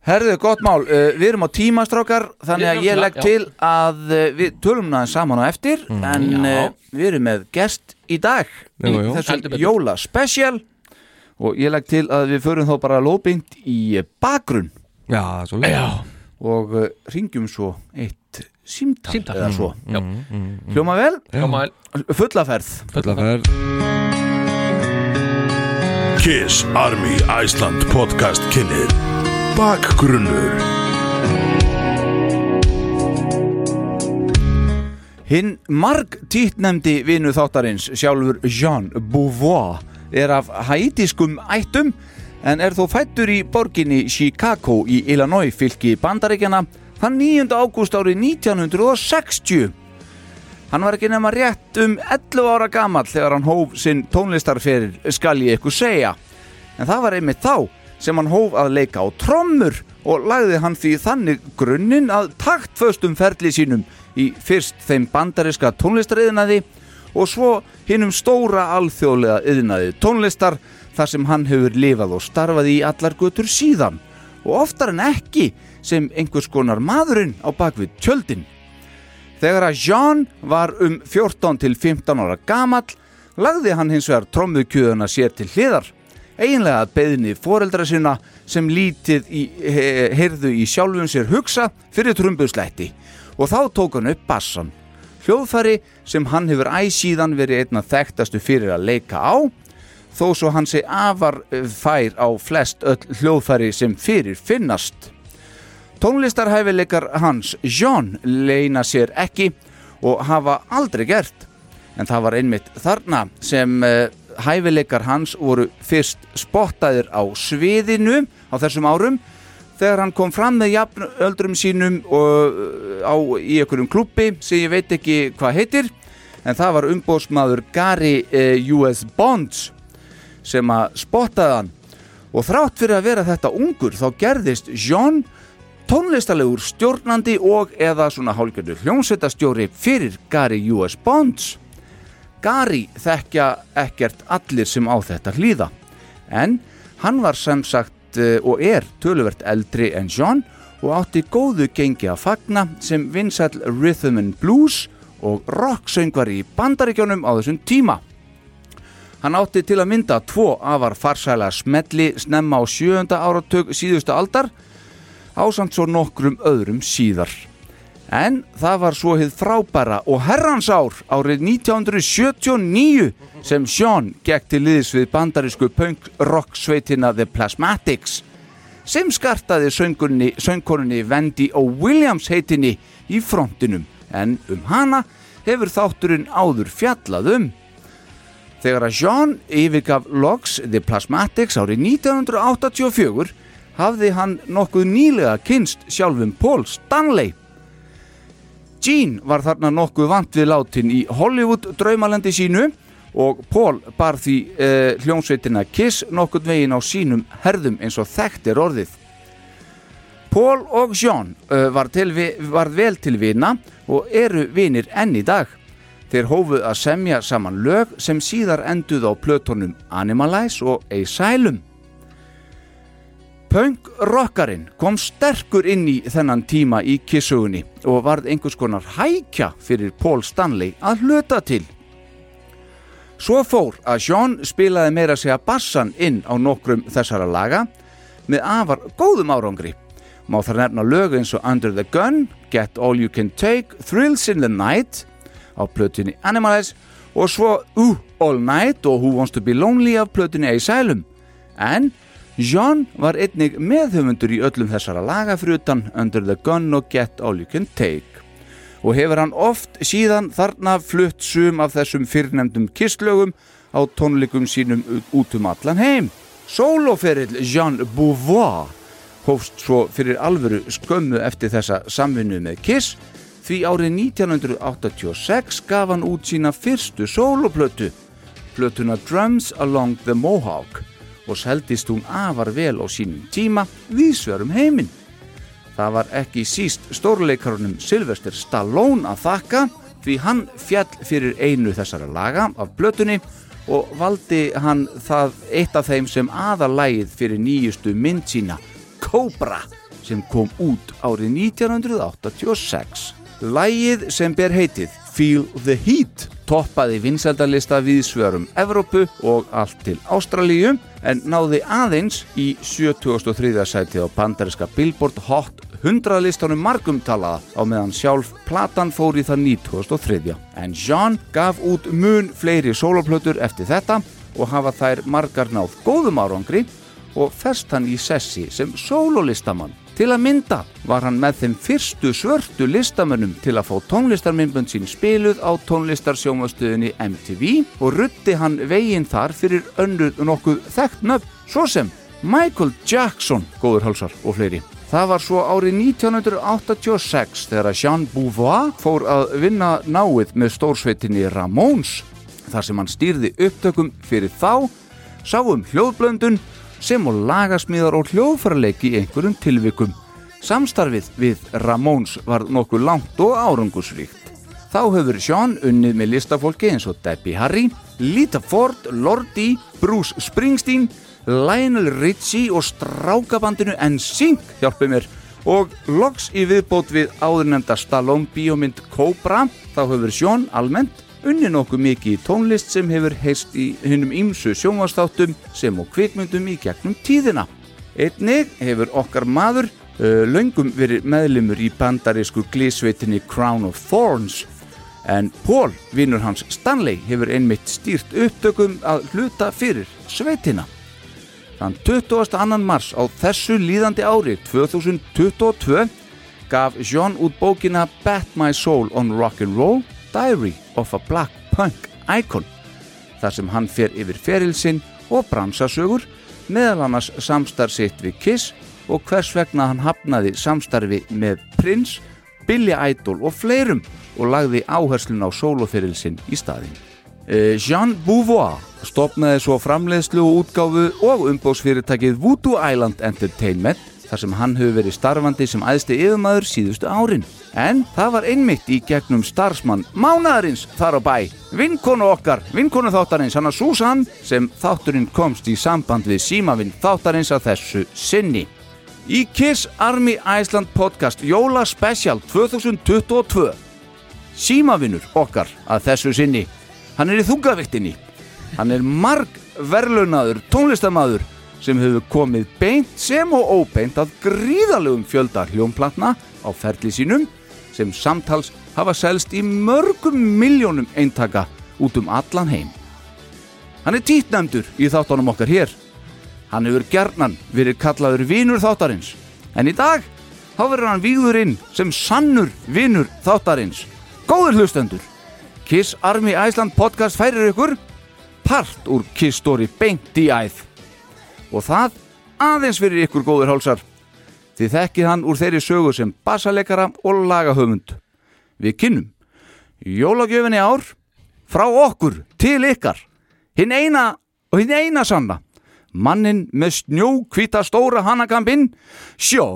Herðu, gott mál, uh, við erum á tímastrákar þannig að ég legg já. til að uh, við tölum náðan saman á eftir en Já. uh, við erum með gest í dag Jú, í betur. jóla special og ég legg til að við förum þá bara lóðbeint í bakgrunn. Já, svo leið Já, og uh, ringjum svo eitt símtal, Símtal. eða svo. Já, Hljóma vel, koma vel. Fullaferð Fulla ferð. Kiss Army Iceland podcast kynir Bakgrunnur. Hinn marg títnemdi vinu þáttarins sjálfur Jean Beauvoir er af hætiskum ættum en er þó fættur í borginni Chicago í Illinois fylki bandaríkjana þann 9. ágúst árið 1960. Hann var ekki nema rétt um 11 ára gamall þegar hann hóf sinn tónlistarferir skal ég ykkur segja. En það var einmitt þá sem hann hóf að leika á trommur og lagði hann því þannig grunninn að taktföstum ferli sínum í fyrst þeim bandariska tónlistariðnaði og svo hinnum stóra alþjóðlega yðnaði tónlistar þar sem hann hefur lifað og starfað í allar götur síðan og oftar en ekki sem einhvers konar maðurinn á bakvið tjöldin. Þegar að Jean var um 14 til 15 ára gamall lagði hann hins vegar trommukjöðuna sér til hliðar eiginlega að beðni foreldra sinna sem lítið í, he, heyrðu í sjálfum sér hugsa fyrir trumbuslætti og þá tók hann upp bassan hljóðfæri sem hann hefur æsíðan verið einna þekktastu fyrir að leika á þó svo hann sé afar eh, fær á flest öll hljóðfæri sem fyrir finnast Tónlistarhæfileikar hans, Jean, leina sér ekki og hafa aldrei gert. En það var einmitt þarna sem uh, hæfileikar hans voru fyrst spottaðir á sviðinu á þessum árum þegar hann kom fram með jafnöldrum sínum og, uh, á, í einhverjum klubbi sem ég veit ekki hvað heitir en það var umbóðsmaður Gary uh, U.S. Bonds sem að spottaði hann og þrátt fyrir að vera þetta ungur þá gerðist John tónlistalegur stjórnandi og eða svona hálgjörður hljómsveitastjóri fyrir Gary U.S. Bonds Gary þekkja ekkert allir sem á þetta hlýða en hann var sem sagt eh, og er töluvert eldri en John og átti góðu gengi að fagna sem vinsæll rhythm and blues og rocksöngvar í bandaríkjónum á þessum tíma Hann átti til að mynda tvo afar farsæla smelli snemma á sjöunda áratug síðustu aldar ásamt svo nokkrum öðrum síðar. En það var svo hið frábæra og herrans ár árið 1979 sem Sean gekk til liðs við bandarísku punk rock sveitina The Plasmatics sem skartaði söngurni, söngkorunni Wendy O. Williams heitinni í frontinum en um hana hefur þátturinn áður fjallað um. Þegar að Jean yfirgaf Logs The Plasmatics árið 1984 hafði hann nokkuð nýlega kynst sjálfum Paul Stanley. Gene var þarna nokkuð vant við látin í Hollywood draumalendi sínu og Paul bar því uh, hljómsveitina Kiss nokkurn veginn á sínum herðum eins og þekkt er orðið. Paul og John uh, var, var vel til vina og eru vinir enn í dag. Þeir hófuð að semja saman lög sem síðar enduð á plötunum Animalize og Asylum. Punk rockarinn kom sterkur inn í þennan tíma í kissugunni og varð einhvers konar hækja fyrir Paul Stanley að hluta til. Svo fór að Sean spilaði meira segja bassan inn á nokkrum þessara laga með afar góðum árangri. Má þar nefna lög eins og Under the Gun, Get All You Can Take, Thrills in the Night á plötunni Animalize og svo Ooh All Night og Who Wants to Be Lonely af plötunni Asylum. En John var einnig meðhöfundur í öllum þessara laga fyrir utan Under the Gun og Get All You Can Take. Og hefur hann oft síðan þarna flutt sum af þessum fyrrnemdum kistlögum á tónleikum sínum út um allan heim. Sóloferill Jean Beauvoir hófst svo fyrir alvöru skömmu eftir þessa samvinnu með Kiss. Því árið 1986 gaf hann út sína fyrstu sóloplötu, plötuna Drums Along the Mohawk og seldist hún afar vel á sínum tíma viðsverum heiminn. Það var ekki síst stórleikarunum Sylvester Stallone að þakka því hann fjall fyrir einu þessara laga af blötunni og valdi hann það eitt af þeim sem aðalægið fyrir nýjustu mynd sína, Cobra, sem kom út árið 1986. Lægið sem ber heitið Feel the Heat toppaði vinsældalista við svörum Evrópu og allt til Ástralíu en náði aðeins í 73. sæti á bandariska Billboard Hot 100 listanum margumtalaða á meðan sjálf platan fór í það 2003. En Jean gaf út mun fleiri soloplötur eftir þetta og hafa þær margar náð góðum árangri og fest hann í sessi sem sololistamann. Til að mynda var hann með þeim fyrstu svörtu listamönnum til að fá tónlistarmyndbönd sín spiluð á tónlistarsjómastöðinni MTV og rutti hann veginn þar fyrir önnur nokkuð þekkt nöfn, svo sem Michael Jackson, góður hálsar og fleiri. Það var svo árið 1986 þegar að Jean Beauvoir fór að vinna náið með stórsveitinni Ramones þar sem hann stýrði upptökum fyrir þá, sáum hljóðblöndun sem og lagasmíðar og hljóðfæraleiki í einhverjum tilvikum. Samstarfið við Ramones var nokkuð langt og árangusríkt. Þá hefur Sean unnið með listafólki eins og Debbie Harry, Lita Ford, Lordi, Bruce Springsteen, Lionel Richie og strákabandinu NSYNC hjálpið mér og loks í viðbót við áðurnemda Stallone bíómynd Cobra þá hefur Sean almennt unni nokkuð mikið í tónlist sem hefur heist í hinnum ímsu sjónvastáttum sem og kvikmyndum í gegnum tíðina. Einnig hefur okkar maður uh, löngum verið meðlimur í bandarísku glísveitinni Crown of Thorns en Paul, vinnur hans Stanley, hefur einmitt stýrt upptökum að hluta fyrir sveitina. Þann 22. mars á þessu líðandi ári 2022 gaf John út bókina Bet My Soul on Rock'n'Roll Diary of a Black Punk Icon þar sem hann fer yfir ferilsinn og bransasögur meðal annars samstarf sitt við Kiss og hvers vegna hann hafnaði samstarfi með Prince, Billy Idol og fleirum og lagði áherslun á sóloferilsinn í staðin. Eh, Jean Beauvoir stopnaði svo framleiðslu og útgáfu og umbóðsfyrirtækið Voodoo Island Entertainment þar sem hann hefur verið starfandi sem æðsti yfirmaður síðustu árin. En það var einmitt í gegnum starfsmann mánaðarins þar á bæ, vinkonu okkar, vinkonu þáttarins, hann að Susan, sem þátturinn komst í samband við símavinn þáttarins að þessu sinni. Í Kiss Army Iceland podcast Jóla Special 2022 símavinnur okkar að þessu sinni hann er í þungaviktinni hann er marg verlunadur tónlistamadur sem hefur komið beint sem og óbeint að gríðalegum fjölda hljómplatna á ferli sínum sem samtals hafa selst í mörgum miljónum eintaka út um allan heim. Hann er títnæmdur í þáttunum okkar hér. Hann hefur gerðnan verið kallaður vinur þáttarins. En í dag þá verður hann víður inn sem sannur vinur þáttarins. Góður hlustendur! Kiss Army Iceland podcast færir ykkur part úr Kiss Story beint í æð og það aðeins fyrir ykkur góður hálsar. Þið þekkið hann úr þeirri sögu sem bassaleikara og lagahöfund. Við kynnum jólagjöfinni ár frá okkur til ykkar. Hinn eina og hinn eina sanna. Mannin með snjókvita stóra hannakampinn Sjómbúfjó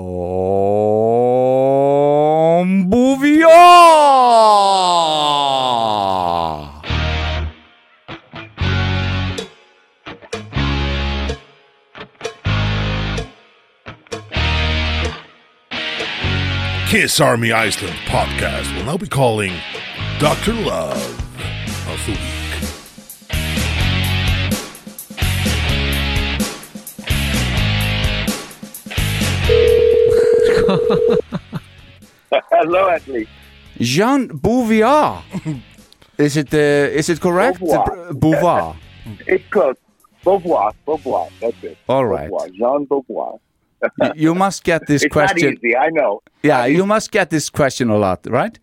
Kiss Army Iceland podcast will now be calling Dr. Love of the Week. Hello, Ashley. Jean Bouvier Is it, uh, is it correct? Beauvoir. Beauvoir It's close. Beauvoir. Beauvoir. That's it. All right. Beauvoir. Jean Beauvoir. Y- You must get this it's question not easy. I know. Yeah, you must get this question a lot, right?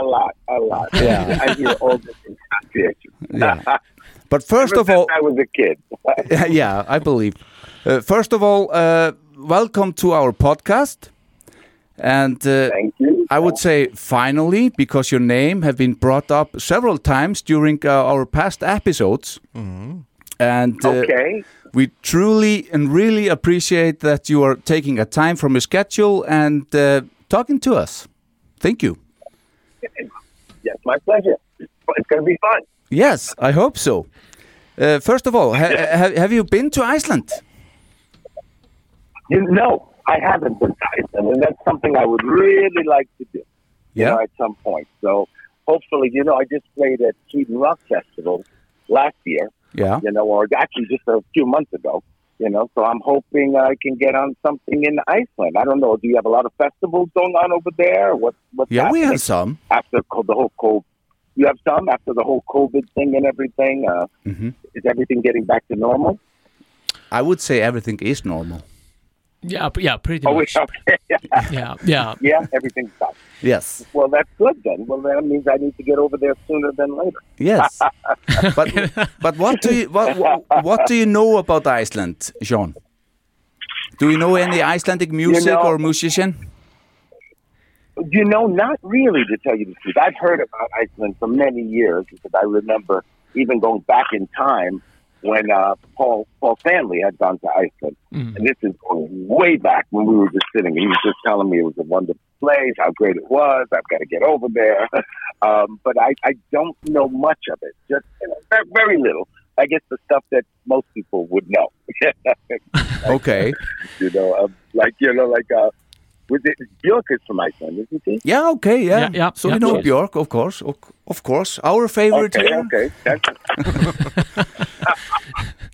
A lot. A lot. Yeah. I hear all the pronunciation. Yeah. But first Ever of all, since I was a kid. yeah, I believe. Uh, first of all, uh, welcome to our podcast. And uh, Thank you. I would say finally, because your name have been brought up several times during uh, our past episodes. And uh, Okay. We truly and really appreciate that you are taking a time from your schedule and uh, talking to us. Thank you. Yes, my pleasure. It's going to be fun. Yes, I hope so. Uh, first of all, ha- ha- have you been to Iceland? You know, I haven't been to Iceland, and that's something I would really like to do. You Yeah. know, at some point. So hopefully, you know, I just played at Sweden Rock Festival last year. Yeah. You know, or actually just a few months ago. You know, so I'm hoping I can get on something in Iceland. I don't know. Do you have a lot of festivals going on over there? What? What's Yeah, we have some. after the whole COVID. You have some after the whole COVID thing and everything. Uh, Mhm. Is everything getting back to normal? I would say everything is normal. Yeah, yeah, pretty Oh, much. okay. Yeah, yeah. yeah, everything's done. Yes. Well, that's good then. Well, that means I need to get over there sooner than later. Yes. but but what do you what, what what do you know about Iceland, Jean? Do you know any Icelandic music know- or musician? You know, not really, to tell you the truth. I've heard about Iceland for many years because I remember even going back in time when uh, Paul Paul Stanley had gone to Iceland, and this is going way back when we were just sitting. He was just telling me it was a wonderful place, how great it was. I've got to get over there, um, but I, I don't know much of it. Just you know, very, very little. I guess the stuff that most people would know. Okay. you know, uh, like you know, like uh, was it Björk is from Iceland, isn't he? Yeah, okay, yeah. Yeah, yeah, so yeah, we know yes. Björk, of course, of, of course, our favorite Okay, here. okay.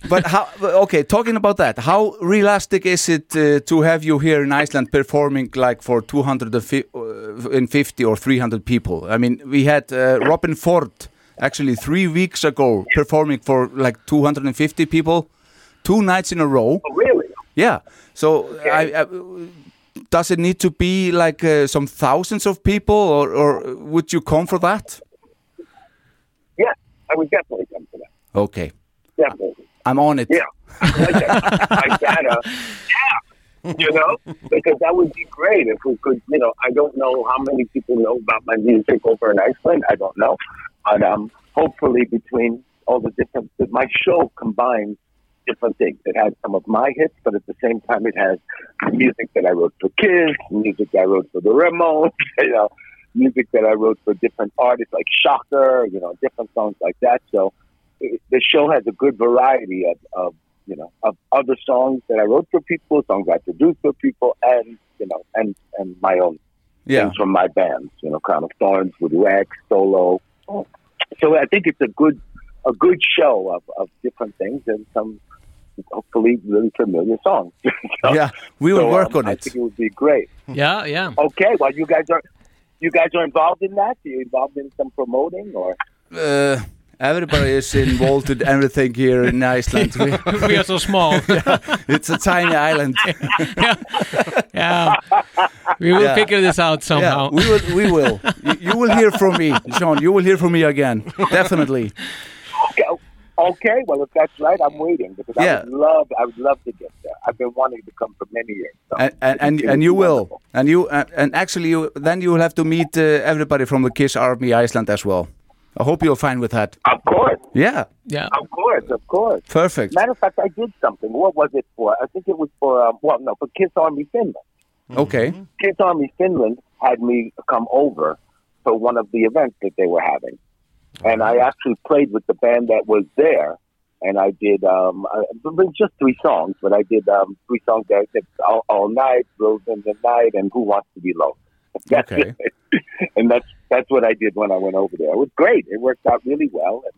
But how? Okay, talking about that, how realistic is it uh, to have you here in Iceland performing like for 250 or 300 people? I mean, we had uh, Robben Ford actually three weeks ago performing for like 250 people, two nights in a row. oh, really? Yeah. So, I, I, does it need to be like uh, some thousands of people, or, or would you come for that? Yeah, I would definitely come for that. Okay, Definitely. I'm on it. Yeah. I like that. I gotta. Yeah. You know, because that would be great if we could. You know, I don't know how many people know about my music over in Iceland. I don't know, but um, hopefully between all the different, my show combines different things. It has some of my hits, but at the same time, it has music that I wrote for kids, music that I wrote for the Ramones. You know, music that I wrote for different artists like Shocker. You know, different songs like that. So it- the show has a good variety of, of you know of other songs that I wrote for people, songs I produced for people, and you know and and my own Yeah. things from my bands. You know, Crown of Thorns with Rex solo. So I think it's a good a good show of, of different things and some hopefully really familiar songs. So- Yeah, we will so, work um, on I it. I think it would be great. Yeah, yeah. Okay, well you guys are you guys are involved in that? Are you involved in some promoting or Uh, everybody is involved in everything here in Iceland. We- We are so small. it's a tiny island. yeah. We will Yeah. figure this out somehow. Yeah, we will. We will. You, you will hear from me, Sean. You will hear from me again, definitely. Okay, okay. Well, if that's right, I'm waiting because Yeah. I would love, I would love to get there. I've been wanting to come for many years. So And and and, and you be will. And you uh, and actually, you then you will have to meet uh, everybody from the Kiss Army Iceland as well. I hope you're fine with that. Of course. Yeah. Yeah. Of course, of course. Perfect. Matter of fact, I did something. What was it for? I think it was for, um, well, no, for Kiss Army Finland. Okay. Kiss Army Finland had me come over for one of the events that they were having. And I actually played with the band that was there. And I did um, I, just three songs, but I did um, three songs that that all, all night, Thrills in the Night, and Who Wants to Be Lonely. That's Okay. it. and that's that's what I did when I went over there. It was great. It worked out really well, and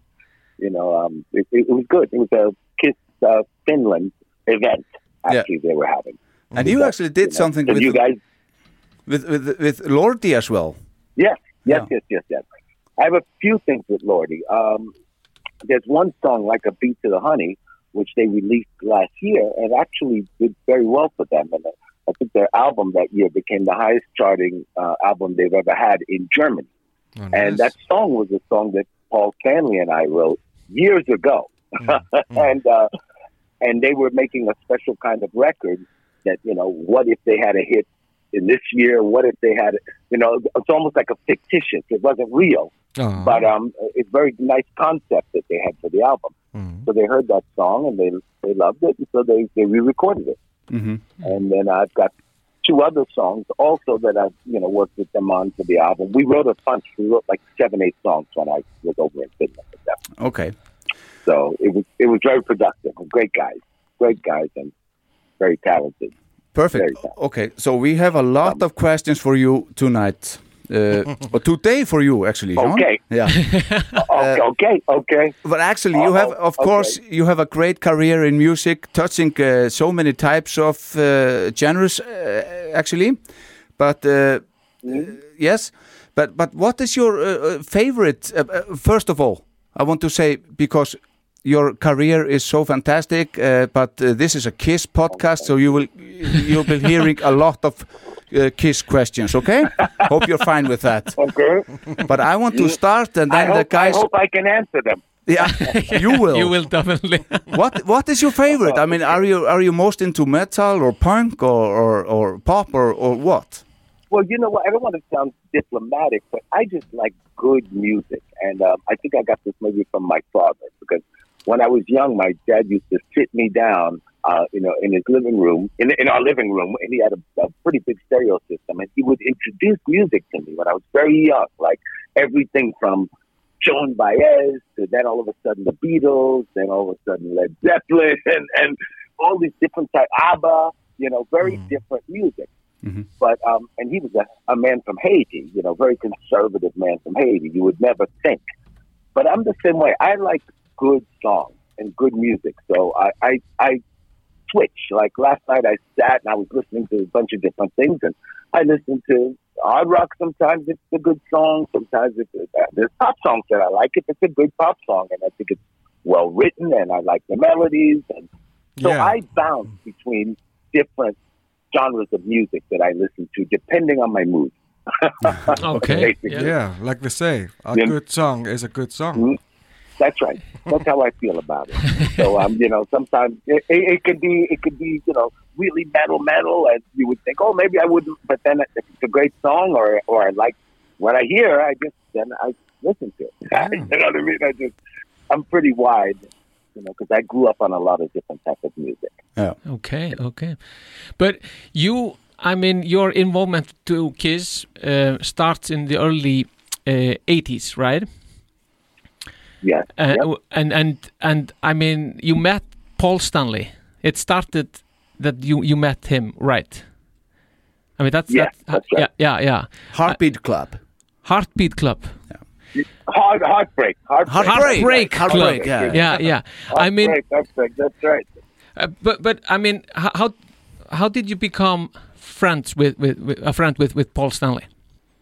you know, um, it, it, was good. It was a Kiss uh, Finland event. Yeah. Actually, they were having. And you actually did something with, you guys with with with Lordi as well. Yes, yes, Yeah. yes, yes, yes. I have a few things with Lordi. Um, there's one song, like a bee to the honey, which they released last year, and actually did very well for them. And I think their album that year became the highest charting uh, album they've ever had in Germany. Oh, And that song was a song that Paul Stanley and I wrote years ago, and uh, and they were making a special kind of record that you know, what if they had a hit in this year? What if they had, you know, it's almost like a fictitious. It wasn't real, Oh. but um, it's very nice concept that they had for the album. Mm. So they heard that song and they they loved it, and so they they re-recorded it. Hmm And then I've got two other songs also that I've you know worked with them on for the album. We wrote a bunch. We wrote like seven, eight songs when I was over in Finland. Okay. So it was it was very productive. Great guys, great guys, and very talented. Very Perfect. talented. Okay, so we have a lot of questions for you tonight. Uh, today for you, actually. Okay. Yeah. okay, okay, okay. But actually, you have, of okay. course, you have a great career in music, touching uh, so many types of uh, genres, uh, actually. But uh, uh, yes, but but what is your uh, uh, favorite? Uh, uh, first of all, I want to say because your career is so fantastic. Uh, but uh, this is a Kiss podcast, so you will you'll be hearing a lot of. Uh, kiss questions, okay? Hope you're fine with that. Okay. But I want to start, and I then the hope, I hope I can answer them. Yeah, you will. You will definitely. What What is your favorite? I mean, are you are you most into metal or punk or or, or pop or, or what? Well, you know what? I don't want to sound diplomatic, but I just like good music, and um, I think I got this maybe from my father because when I was young, my dad used to sit me down, uh, you know, in his living room, in in our living room, and he had a, a pretty big stereo system, and he would introduce music to me when I was very young, like everything from Joan Baez to then all of a sudden the Beatles, then all of a sudden Led Zeppelin, and and all these different type ABBA, you know, very different music. But um, and he was a, a man from Haiti, you know, very conservative man from Haiti. You would never think. But I'm the same way. I like good songs and good music, so I I, I switch. Like last night, I sat and I was listening to a bunch of different things, and I listened to hard rock. Sometimes it's a good song. Sometimes it's uh, there's pop songs that I like. If it's a good pop song, and I think it's well written, and I like the melodies, and so Yeah. I bounce between different genres of music that I listen to, depending on my mood. Okay. Basically. Yeah, like they say, a Yeah. good song is a good song. Mhm. That's right. That's how I feel about it. So um, you know, sometimes it, it, it could be it could be you know really metal metal, and you would think, oh, maybe I wouldn't. But then if it's a great song, or or I like what I hear, I just then I listen to it. you know what I mean? I just I'm pretty wide, you know, because I grew up on a lot of different types of music. Yeah. Okay, okay. But you, I mean, your involvement to Kiss uh, starts in the early uh, 80s, right? Yes. Uh, Yep. And and and I mean, you met Paul Stanley. It started that you you met him, right? I mean, that's Yes, that, that's right. yeah, yeah, yeah. Heartbeat Club. Heartbeat Club. Hard heartbreak, heartbreak, Heartbreak, Club. Heartbreak, yeah. yeah, yeah. I mean, Heartbreak, heartbreak, that's right. Uh, but but I mean, how how did you become friends with with, with a friend with with Paul Stanley?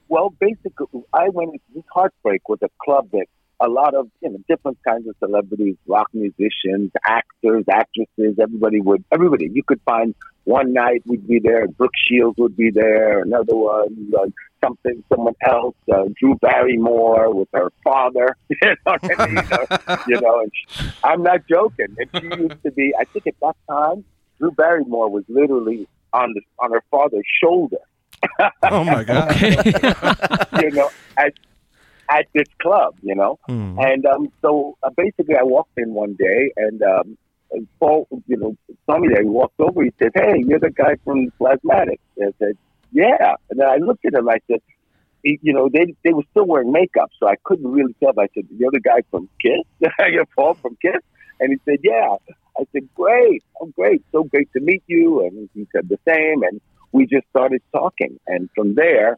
Well, basically, I went into this heartbreak with a club that a lot of you know different kinds of celebrities, rock musicians, actors, actresses, everybody would everybody. You could find one night we'd be there, Brooke Shields would be there, another one, uh, something, someone else, uh, Drew Barrymore with her father. you know, what I mean? Uh, you know, and she, I'm not joking. And she used to be. I think at that time, Drew Barrymore was literally on the on her father's shoulder. Oh my god. you know, as at this club, you know. Hmm. And um, so uh, basically, I walked in one day, and um, and Paul, you know, saw me there. He walked over. He said, "Hey, you're the guy from Plasmatic." I said, "Yeah." And then I looked at him. I said, he- "You know, they they were still wearing makeup, so I couldn't really tell." But I said, "You're the guy from Kiss? you're Paul from Kiss?" And he said, "Yeah." I said, "Great, oh great, so great to meet you." And he said the same, and we just started talking. And from there,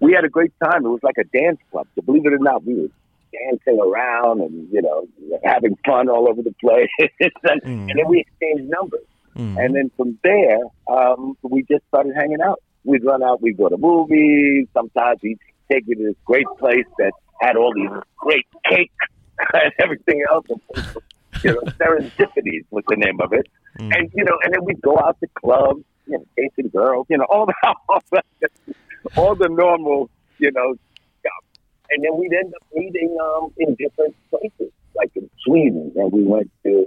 we had a great time. It was like a dance club. So believe it or not, we were dancing around and you know having fun all over the place. and, and then we mm. exchanged numbers. Mm. And then from there, um, we just started hanging out. We'd run out, we'd go to movies. Sometimes he'd take me to this great place that had all these great cake and everything else. You know, Serendipities was the name of it. Mm. And, you know, and then we'd go out to clubs, you know, chasing girls, you know, all that. all the, all the normal, you know, stuff. And then we'd end up meeting um, in different places, like in Sweden, and we went to,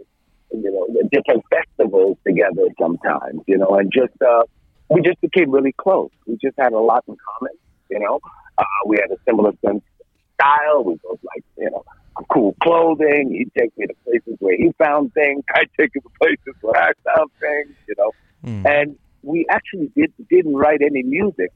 you know, the different festivals together sometimes, you know, and just, uh, we just became really close. We just had a lot in common, you know. Uh, we had a similar sense of style. We both like, you know, cool clothing. He'd take me to places where he found things. I'd take him to places where I found things, you know. And we actually did, didn't write any music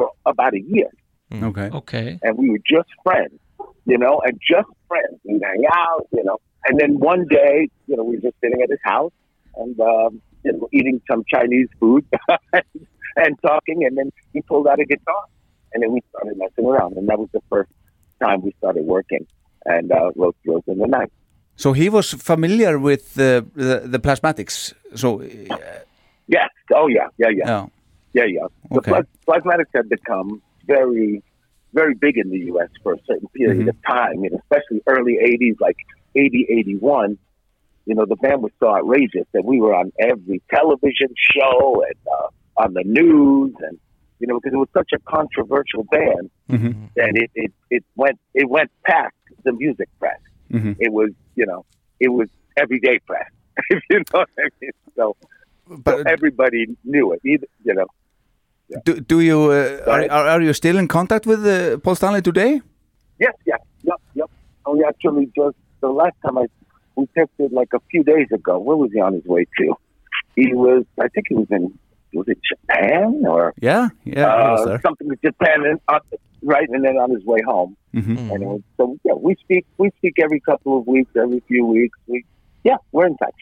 for about a year. Okay. Okay. And we were just friends, you know, and just friends. We'd hang out, you know. And then one day, you know, we were just sitting at his house and, um, you know, eating some Chinese food and talking. And then he pulled out a guitar. And then we started messing around. And that was the first time we started working and uh, wrote Thrills in the Night. So he was familiar with the the, the plasmatics. So uh, Yes. Oh, yeah. Yeah, yeah. yeah. Yeah, yeah. The Okay. plas- plasmatics had become very, very big in the U.S. for a certain period of time, and especially early 80s, like 80, 81. You know, the band was so outrageous that we were on every television show and uh, on the news, and you know, because it was such a controversial band that it, it, it went it went past the music press. Mhm. It was, you know, it was everyday press. you know what I mean. So, so But- everybody knew it. Either, you know. Do, do you uh, are, are are you still in contact with uh, Paul Stanley today? Yes, yes, yep, yep. Oh, yeah, actually, just the last time I we texted like a few days ago. Where was he on his way to? He was, I think he was in, was it Japan or Yeah, yeah, uh, something with Japan, and uh, right, and then on his way home. Mhm. And it was, so yeah, we speak, we speak every couple of weeks, every few weeks. We, yeah, we're in touch.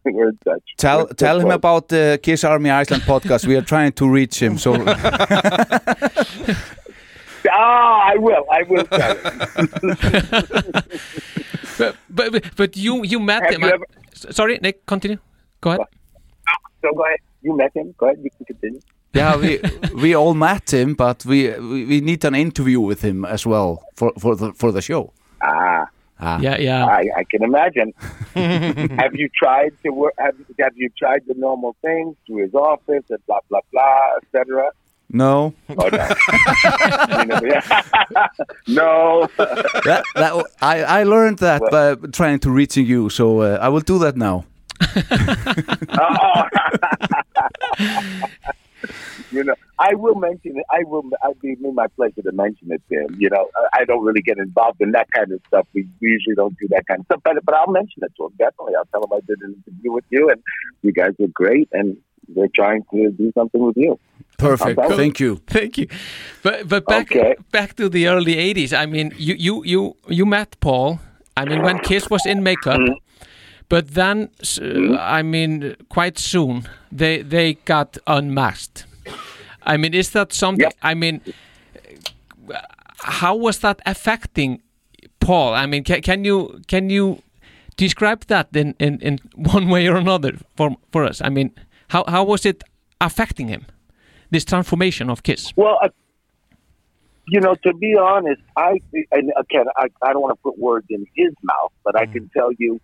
we're in touch. Tell We're- tell him close. about the Kiss Army Iceland podcast. We are trying to reach him. So Ah, I will. I will. Tell him. But, but, but you, you met Have him. you I- ever- Sorry, Nick, continue. Go ahead. so go ahead. You met him. Go ahead. You can continue. yeah, we we all met him, but we we, we need an interview with him as well for for the for the show. Ah. Ah. Yeah, yeah. I, I can imagine. have you tried to work? Have, have you tried the normal things through his office and blah blah blah, etc. No, Or no? You know, yeah. no. that, that I I learned that by trying to reaching you. So uh, I will do that now. Oh. You know, I will mention it. I will. I'd be me my pleasure to mention it to him. You know, I, I don't really get involved in that kind of stuff. We, we usually don't do that kind of stuff. But but I'll mention it to him definitely. I'll tell him I did an interview with you, and you guys were great, and we're trying to do something with you. Perfect. Okay. Thank you. Thank you. But but back Okay. back to the early '80s. I mean, you you you you met Paul. I mean, when Kiss was in makeup. Mm-hmm. But then, mm-hmm. I mean, quite soon they they got unmasked. I mean, is that something? I mean, how was that affecting Paul? I mean, can, can you can you describe that in, in, in one way or another for for us? I mean, how how was it affecting him? This transformation of Kiss. Well, uh, you know, to be honest, I and again, I, I don't want to put words in his mouth, but I can tell you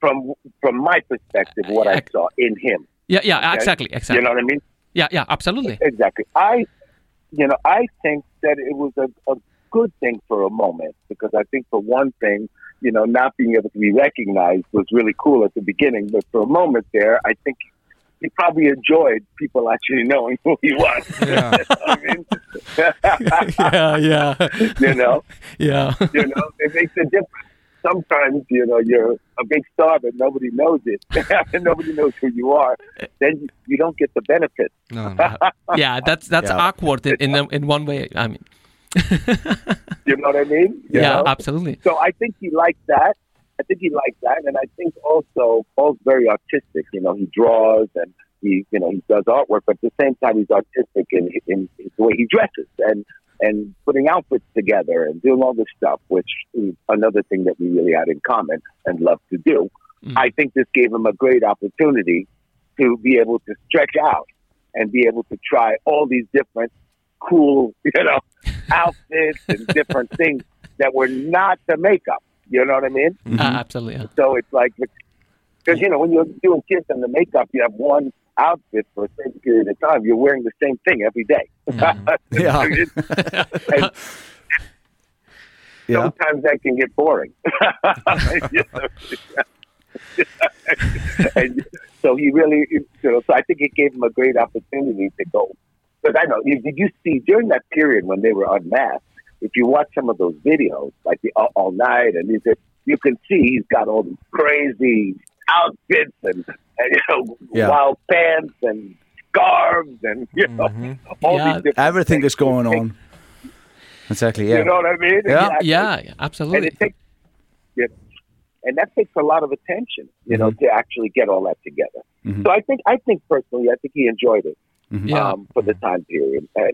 from from my perspective what I saw in him. Yeah, yeah, Okay? exactly, exactly. You know what I mean? Yeah, yeah, absolutely. Exactly. I, you know, I think that it was a, a good thing for a moment because I think for one thing, you know, not being able to be recognized was really cool at the beginning. But for a moment there, I think he probably enjoyed people actually knowing who he was. Yeah. I mean, yeah, yeah, you know, yeah. you know, it makes a difference. Sometimes, you know, you're a big star, but nobody knows it, and nobody knows who you are. Then you don't get the benefit. No, no. yeah, that's that's Yeah. awkward in in, a- in one way. I mean, You know what I mean? You yeah, know? absolutely. So I think he liked that. I think he liked that, and I think also Paul's very artistic. You know, he draws and he, you know, he does artwork, but at the same time, he's artistic in, in, in the way he dresses and and putting outfits together and doing all this stuff, which is another thing that we really had in common and love to do. I think this gave him a great opportunity to be able to stretch out and be able to try all these different cool, you know, outfits and different things that were not the makeup. You know what I mean? Uh, absolutely. Yeah. So it's like, because, you know, when you're doing Kiss and the makeup, you have one outfit for a certain period of time. You're wearing the same thing every day. Mm-hmm. Yeah. and Yeah. sometimes that can get boring. And so he really, you know, so I think it gave him a great opportunity to go. Because I know, did you see during that period when they were unmasked, if you watch some of those videos, like the All, all Night, and these, you can see he's got all these crazy outfits and, and you know, Yeah. wild pants and scarves and, you know, all Yeah. these different Everything things. is going on. Exactly. Yeah. You know what I mean? Yeah. Exactly. Yeah, yeah, and absolutely. it takes yeah, and that takes a lot of attention, you know, to actually get all that together. Mhm. So I think, I think personally, I think he enjoyed it Yeah. um, for the time period. And,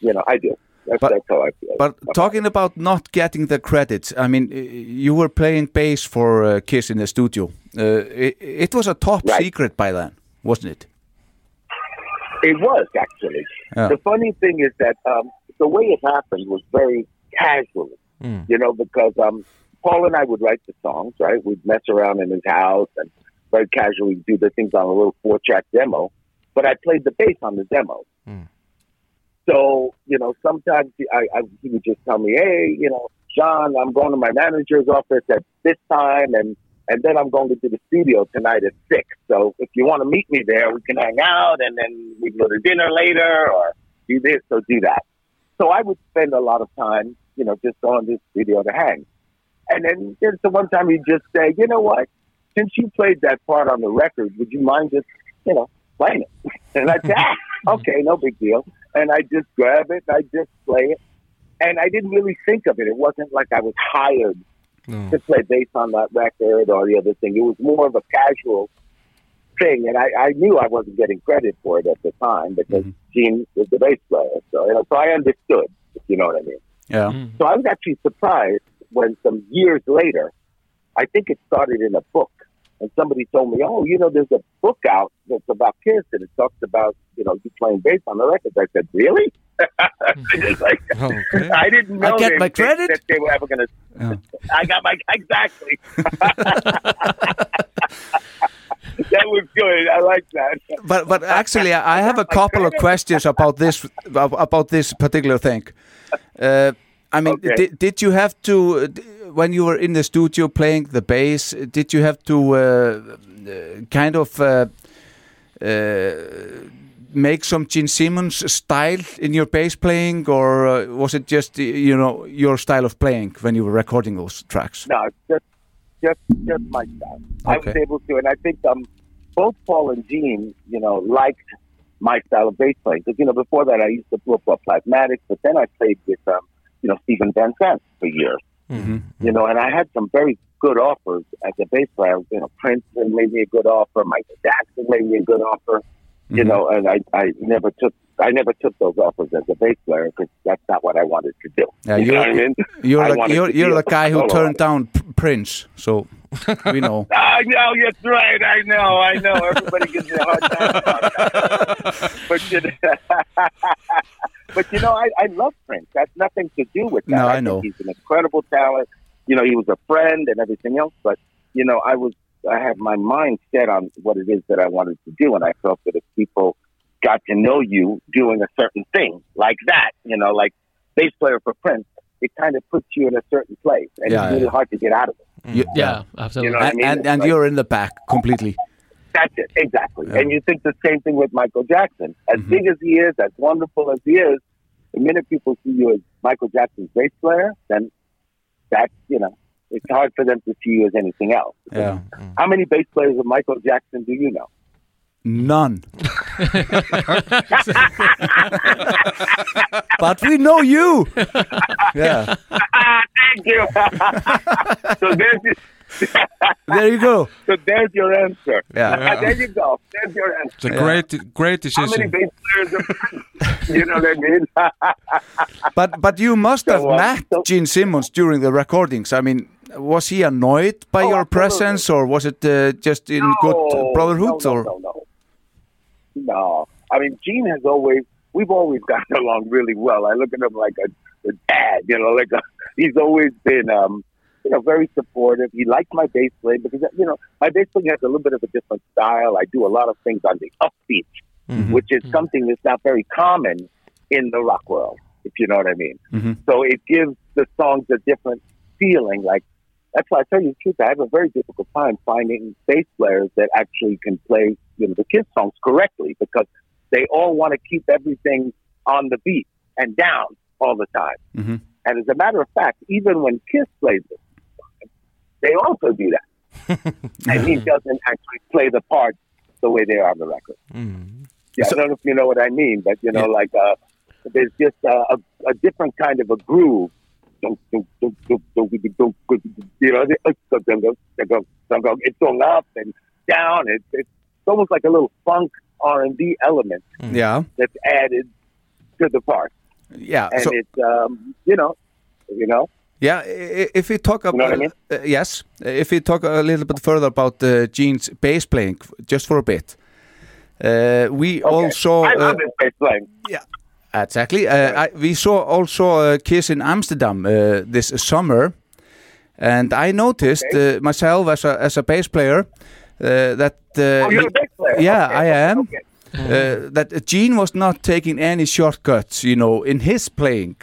you know, I do. That's, But- that's how I feel. But talking about not getting the credit, I mean, you were playing bass for uh, Kiss in the studio. Uh, it, it was a top Right. secret by then, wasn't it? It was actually. Yeah. The funny thing is that um, the way it happened was very casually, you know, because um, Paul and I would write the songs, right? We'd mess around in his house and very casually do the things on a little four-track demo. But I played the bass on the demo. So you know, sometimes he, I, I, he would just tell me, "Hey, you know, John, I'm going to my manager's office at this time, and and then I'm going to do the studio tonight at six. So if you want to meet me there, we can hang out, and then we can go to dinner later, or do this or do that." So I would spend a lot of time, you know, just to the studio to hang. And then there's the one time he'd just say, "You know what? Since you played that part on the record, would you mind just, you know, playing it?" And I'd say, ah, "Okay, no big deal." And I just grab it, and I just play it, and I didn't really think of it. It wasn't like I was hired to play bass on that record or the other thing. It was more of a casual thing, and I, I knew I wasn't getting credit for it at the time because Gene was the bass player. So you know, so I understood, if you know what I mean. Yeah. So I was actually surprised when some years later, I think it started in a book, and somebody told me, "Oh, you know, there's a book out that's about Kiss, and it talks about you know you playing bass on the records." I said, "Really?" Like, Okay. I didn't know I get they, my that- credit? that they were ever going to. Yeah. I got my exactly. that was good. I like that. But but actually, I I have a couple of questions about this about this particular thing. Uh, I mean, Okay. did, did you have to when you were in the studio playing the bass? Did you have to uh, uh, kind of uh, uh, make some Gene Simmons style in your bass playing, or uh, was it just you know your style of playing when you were recording those tracks? No, just just just my style. I was able to, and I think um, both Paul and Gene, you know, liked my style of bass playing. Because you know, before that, I used to play for Plasmatics, but then I played with um, you know Steven Van Zandt for years. Mm-hmm. Mm-hmm. Mm-hmm. You know, and I had some very good offers as a bass player. You know, Prince made me a good offer. Michael Jackson made me a good offer. You know, and I, I never took I never took those offers as a bass player because that's not what I wanted to do. Yeah, you know you're- what I mean? You're I the, you're, you're the guy who turned artist. down P- Prince, so we know. Ah, I know, that's right. I know, I know. Everybody gives me a hard time about that. But you know, but you know, I, I love Prince. That's nothing to do with that. No, I think know. he's an incredible talent. You know, he was a friend and everything else. But you know, I was I had my mind set on what it is that I wanted to do, and I felt that if people got to know you doing a certain thing like that, you know, like bass player for Prince, it kind of puts you in a certain place, and Yeah, it's really yeah. hard to get out of it. You- Yeah, absolutely. You know what I and mean? and, and Like- you're in the back completely. That's it, exactly. Yeah. And you think the same thing with Michael Jackson. As mm-hmm. big as he is, as wonderful as he is, the minute people see you as Michael Jackson's bass player, then that's, you know, it's hard for them to see you as anything else. Yeah. Mm-hmm. How many bass players of Michael Jackson do you know? None. but we know you. Yeah. Thank you. so there's your, There you go. so there's your answer. Yeah. there you go. There's your answer. It's a great, great How many decision. bass players? Are, you know what I mean? But but you must have So, uh, met so- Gene Simmons during the recordings. I mean, was he annoyed by Oh, your absolutely. presence, or was it uh, just in good No, brotherhood? no, or no, no, no. No. I mean, Gene has always, we've always gotten along really well. I look at him like a, a dad, you know, like a, he's always been, um, you know, very supportive. He likes my bass playing because, you know, my bass playing has a little bit of a different style. I do a lot of things on the upbeat, which is something that's not very common in the rock world, if you know what I mean. Mhm. So it gives the songs a different feeling. Like, that's why I tell you the truth. I have a very difficult time finding bass players that actually can play, you know, the Kiss songs correctly because they all want to keep everything on the beat and down all the time. Mhm. And as a matter of fact, even when Kiss plays it, they also do that. and he doesn't actually play the part the way they are on the record. Yeah, I don't know if you know what I mean, but you know, like uh, there's just uh, a, a different kind of a groove. You know, it's going up and down. It's, it's almost like a little funk R and B element yeah, that's added to the part, yeah. and So it's um, you know, you know, yeah, if we talk about know I mean? uh, yes, if we talk a little bit further about uh, Gene's bass playing, just for a bit. Uh, we also I uh, love his bass playing. Exactly. Uh, I, we saw also uh, Kiss in Amsterdam uh, this summer, and I noticed uh, myself as a as a bass player uh, that uh, Oh, you're a bass player. yeah, Okay, I am. okay. Uh, that Gene was not taking any shortcuts, you know, in his playing.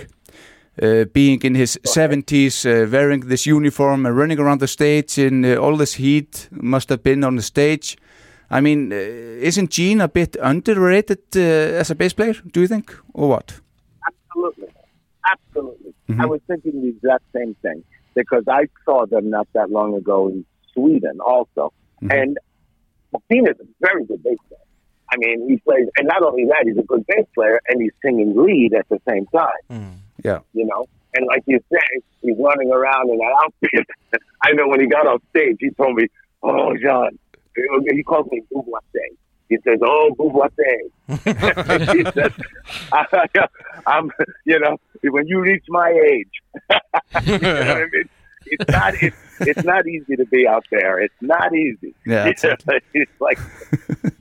Uh, being in his 70s, uh, wearing this uniform and running around the stage in uh, all this heat, must have been on the stage. I mean, uh, isn't Gene a bit underrated uh, as a bass player, do you think, or what? Absolutely. Absolutely. I was thinking the exact same thing because I saw them not that long ago in Sweden also. And Martin is a very good bass player. I mean, he plays, and not only that, he's a good bass player and he's singing lead at the same time, Yeah. you know? And like you say, he's running around in that outfit. I know when he got off stage, he told me, Oh, John, he calls me Bouvoise. He says, "Oh, Bouvoise." he says, "I'm, you know, when you reach my age, you know what I mean? It's not, it's, it's not easy to be out there. It's not easy. Yeah, exactly. it's like,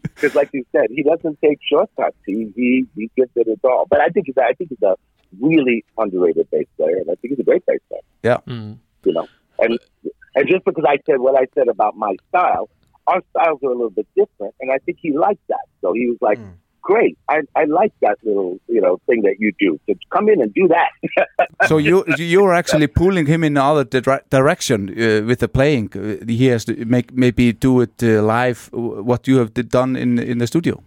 because like you said, he doesn't take shortcuts. He he he gives it his all. But I think he's, I think he's a really underrated bass player, and I think he's a great bass player. Yeah. You know, and and just because I said what I said about my style, our styles are a little bit different, and I think he liked that. So he was like, "Great, I I like that little you know thing that you do. So come in and do that." so you you're actually pulling him in the other dire- direction uh, with the playing. Uh, he has to make maybe do it uh, live. What you have done in in the studio.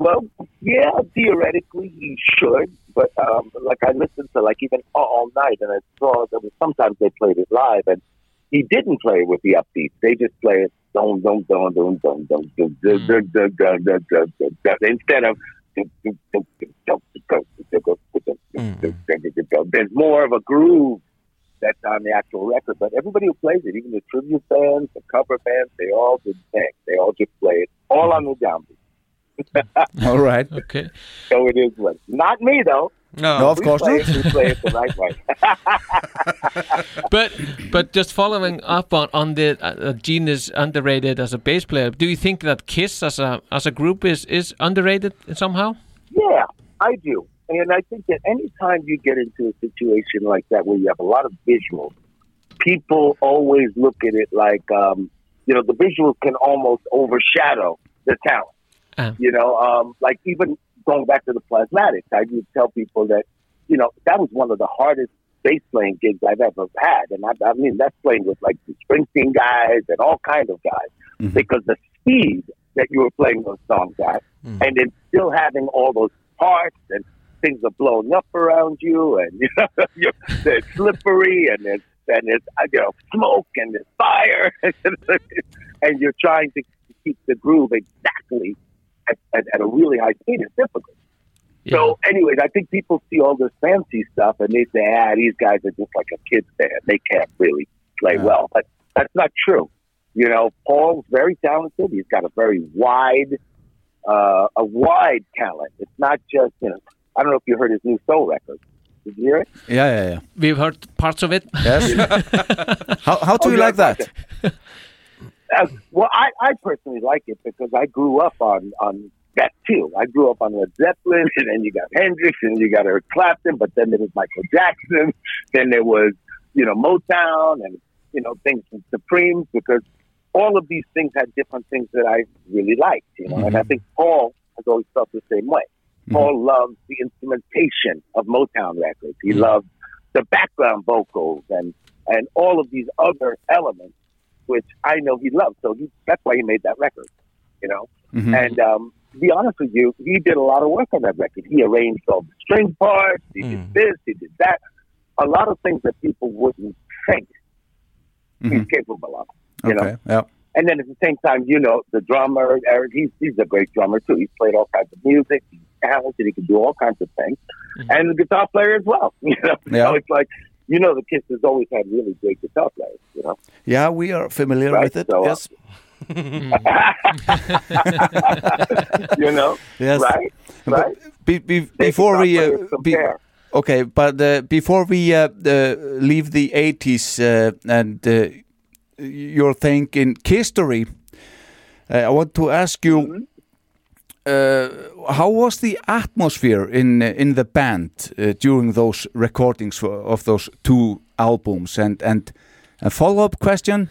Well, yeah, theoretically he should, but um, like I listened to like even all, night, and I saw that sometimes they played it live, and he didn't play it with the upbeat. They just play it don't don't don't don't don't don't instead of there's more of a groove that's on the actual record. But everybody who plays it, even the tribute bands, the cover bands, they all did things. They all just play it all on the downbeat. All right. Okay. So it is what. Not me though. No, No, of we course play not. It, we play it the right way. but but just following up on on the uh, uh, Gene is underrated as a bass player. Do you think that Kiss as a as a group is is underrated somehow? yeah, I do. And I think that anytime you get into a situation like that where you have a lot of visuals, people always look at it like, um, you know, the visuals can almost overshadow the talent. You know, um, like even going back to the plasmatics, I would tell people that, you know, that was one of the hardest bass playing gigs I've ever had. And I, I mean, that's playing with like the Springsteen guys and all kinds of guys because the speed that you were playing those songs at, and then still having all those parts and things are blowing up around you, and you know you're, it's slippery, and it's and it's uh, you know smoke and there's fire, and you're trying to keep the groove exactly at, at, at a really high speed. It's difficult. So, anyways, I think people see all this fancy stuff and they say, "Ah, these guys are just like a kid's band. They can't really play well." But that's not true. You know, Paul's very talented. He's got a very wide, uh, a wide talent. It's not just you know. I don't know if you heard his new soul record. Did you hear it? Yeah, yeah, yeah. We've heard parts of it. Yes. how, how do Oh, you yeah, like that? Uh, well, I, I personally like it because I grew up on on that too. I grew up on Led Zeppelin, and then you got Hendrix, and you got Eric Clapton, but then there was Michael Jackson, then there was you know Motown, and you know things from Supremes because all of these things had different things that I really liked. You know, and I mm-hmm. think Paul has always felt the same way. Mm-hmm. Paul loves the instrumentation of Motown records. He mm-hmm. loved the background vocals and and all of these other elements, which I know he loved. So he, that's why he made that record. You know, Mhm. and um, to be honest with you, he did a lot of work on that record. He arranged all the string parts. He did this. He did that. A lot of things that people wouldn't think he's capable of. You know. Okay, yeah. And then at the same time, you know, the drummer, Eric, he's, he's a great drummer too. He's played all kinds of music. He's talented. He can do all kinds of things. And the guitar player as well. You know, Yeah. so it's like, you know, the Kiss has always had really great guitar players, you know. Yeah, we are familiar Right, with it. so, uh, yes. you know, Yes. right? Right? Be, be, before we uh, be- okay, but uh, before we uh, uh, leave the eighties uh, and uh, your thing in history, uh, I want to ask you. Mm-hmm. Uh, how was the atmosphere in uh, in the band uh, during those recordings of those two albums? And and a follow up question,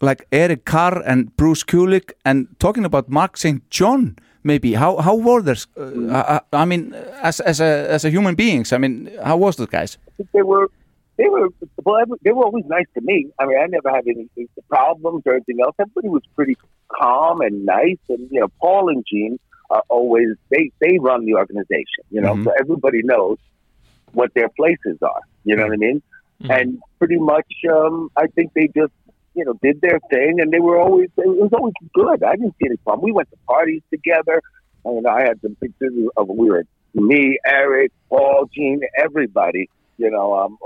like Eric Carr and Bruce Kulick, and talking about Mark St. John, maybe how how were they? Uh, I, I mean, as as a as a human beings, I mean, how was the guys? they were they were well, they were always nice to me. I mean, I never had any problems or anything else. Everybody was pretty calm and nice, and you know, Paul and Gene are always they they run the organization. You know, Mhm. so everybody knows what their places are. You know what I mean? And pretty much, um, I think they just you know did their thing, and they were always it was always good. I didn't see any problem. We went to parties together. And I had some pictures of we were me, Eric, Paul, Gene, everybody. You know, um,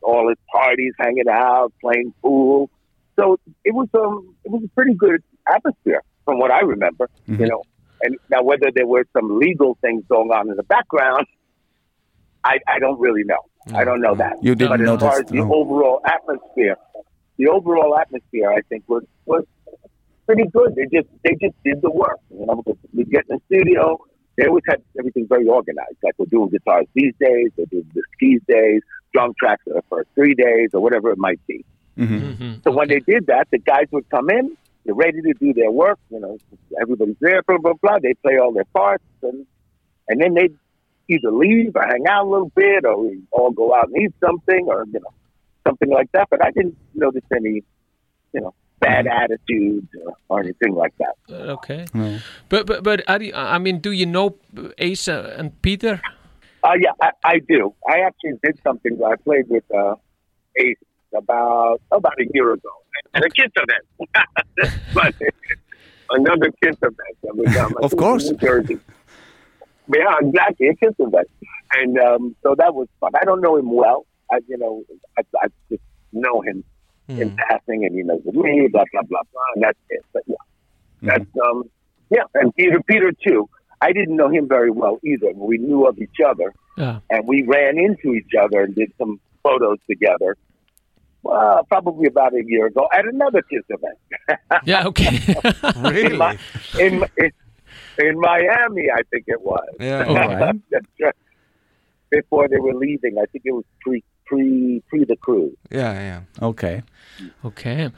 all his parties, hanging out, playing pool. So it was um it was a pretty good atmosphere from what I remember. You know, and now whether there were some legal things going on in the background, I I don't really know. I don't know mm-hmm. that. You didn't but know as far that, as the no. overall atmosphere, the overall atmosphere, I think was was pretty good. They just they just did the work. You know, because we get in the studio, they always had everything very organized. Like we're doing guitars these days, they do the skis days, drum tracks for the first three days, or whatever it might be. Mm-hmm. Mm-hmm. So when they did that, the guys would come in, they're ready to do their work. You know, everybody's there, blah blah blah. They play all their parts, and and then they either leave or hang out a little bit, or we all go out and eat something, or you know, something like that. But I didn't notice any, you know, bad attitudes or, or anything like that. Uh, Okay. But but but are you, I mean, do you know Ace uh, and Peter? Uh, yeah, I, I do. I actually did something. I played with uh, Ace about about a year ago at a kiss event. but another kiss event. That was, um, I Of think in course. New Jersey. Yeah, exactly, a kiss event. And um, so that was fun. I don't know him well. I, you know, I, I just know him in passing, and he knows me. Blah blah blah blah, and that's it. But yeah, that's um, yeah. And Peter, Peter too. I didn't know him very well either. We knew of each other, Yeah. and we ran into each other and did some photos together. Uh, probably about a year ago at another Kiss event. Yeah. Okay. in, my, in, in in Miami, I think it was. Yeah. All right. Right. Before they were leaving, I think it was pre pre pre the cruise. Yeah, yeah. Okay. okay.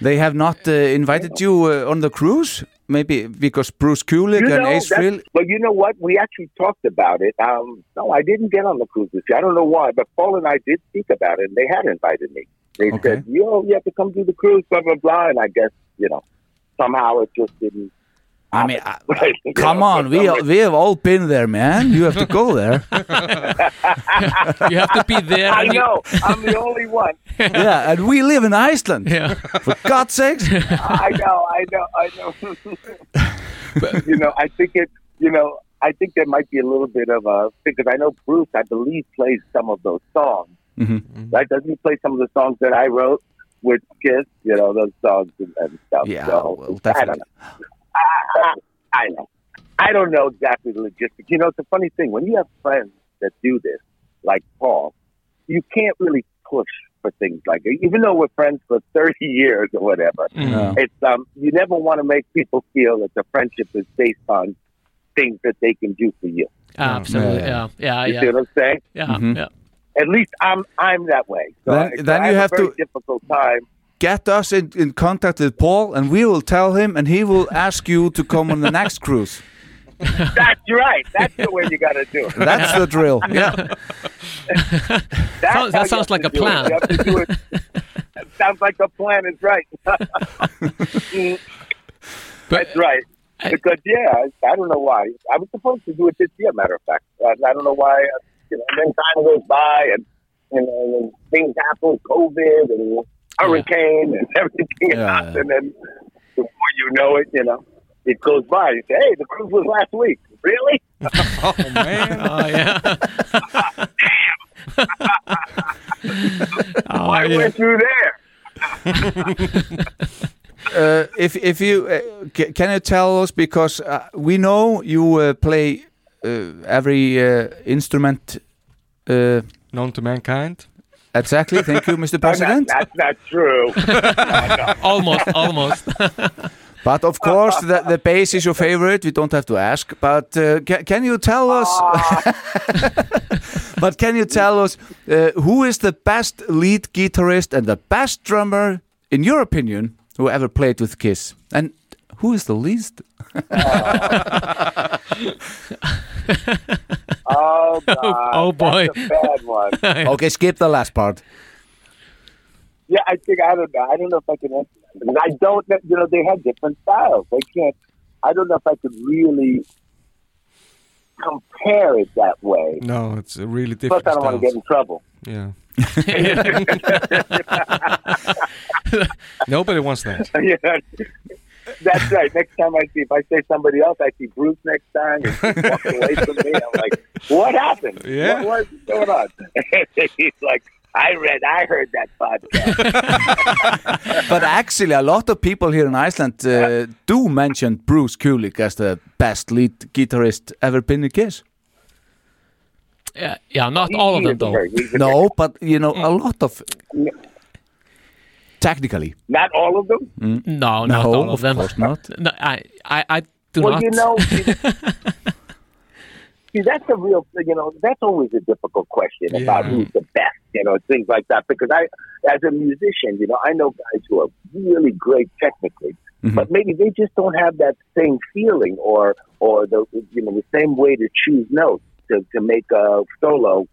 They have not uh, invited you uh, on the cruise, maybe because Bruce Kulick You and know, Ace Frehley. But you know what? We actually talked about it. Um, no, I didn't get on the cruise this year. I don't know why, but Paul and I did speak about it, and they had invited me. They Okay. said, "Yo, you have to come do the cruise," blah blah blah. And I guess you know, somehow it just didn't I mean, I- come on, we we have all been there, man. You have to go there. you have to be there. I and you- know. I'm the only one. yeah, and we live in Iceland. Yeah. For God's sakes. I know, I know, I know. but, you know, I think it. You know, I think there might be a little bit of a because I know Bruce, I believe, plays some of those songs. Right? Doesn't he play some of the songs that I wrote with Kiss? You know, those songs and, and stuff. Yeah, so, well, I don't know. I, I know. I don't know exactly the logistics. You know, it's a funny thing when you have friends that do this, like Paul. You can't really push for things like it, even though we're friends for thirty years or whatever. Yeah. It's um, you never want to make people feel that the friendship is based on things that they can do for you. Absolutely. Yeah. Yeah. Yeah. You Yeah. see what I'm saying? Yeah. Mhm. yeah. At least I'm I'm that way. So Then- I, then I you have, have a very to- difficult time. Get us in, in contact with Paul, and we will tell him, and he will ask you to come on the next cruise. That's right. That's the way you got to do it. That's the drill. Yeah. That's Sounds- that sounds like a plan. You have to do it. That sounds like a plan is right. That's right. because yeah, I, I don't know why. I was supposed to do it this year. Matter of fact, I, I don't know why. You know, and then time goes by, and you know, and things happen, COVID and hurricane and everything Yeah, else, and then before you know it, you know, it goes by. You say, "Hey, the cruise was last week." Really? Oh man. Oh yeah. oh, I yeah. went through there. Uh, if if you uh, ca- can you tell us because uh, we know you uh, play every uh, instrument. Uh, Known to mankind. exactly. Thank you, Mr. That's, President. that's not true. almost, almost. But of course, the, the bass is your favorite. We don't have to ask. But uh, ca- can you tell us? but can you tell us uh, who is the best lead guitarist and the best drummer, in your opinion, who ever played with Kiss? And who is the least? Oh, oh, oh God! Oh, boy. that's a bad one. okay, skip the last part. Yeah, I think I don't know. I don't know if I can answer that I don't. know- You know, they have different styles. They can't. I don't know if I could really compare it that way. No, it's a really Plus, different. I don't want to get in trouble. Yeah. Nobody wants that. Yeah. That's right. Next time I see, if I say somebody else, I see Bruce next time, and he's walking away from me. I'm like, "What happened? Yeah. What, what's going on?" he's like, "I read, I heard that podcast." But actually, a lot of people here in Iceland uh, do mention Bruce Kulick as the best lead guitarist ever been in Kiss. Yeah, yeah. Not He- all of them though. very- he's a No, but you know, a Mm. lot of. Technically, Not all of them. Mm. No, not all of of them. course not. No, I, I, I do well, not. you know, see, that's a real, you know, that's always a difficult question about who's the best, you know, things like that. Because I, as a musician, you know, I know guys who are really great technically, mm-hmm. but maybe they just don't have that same feeling or, or the, you know, the same way to choose notes to, to make a solo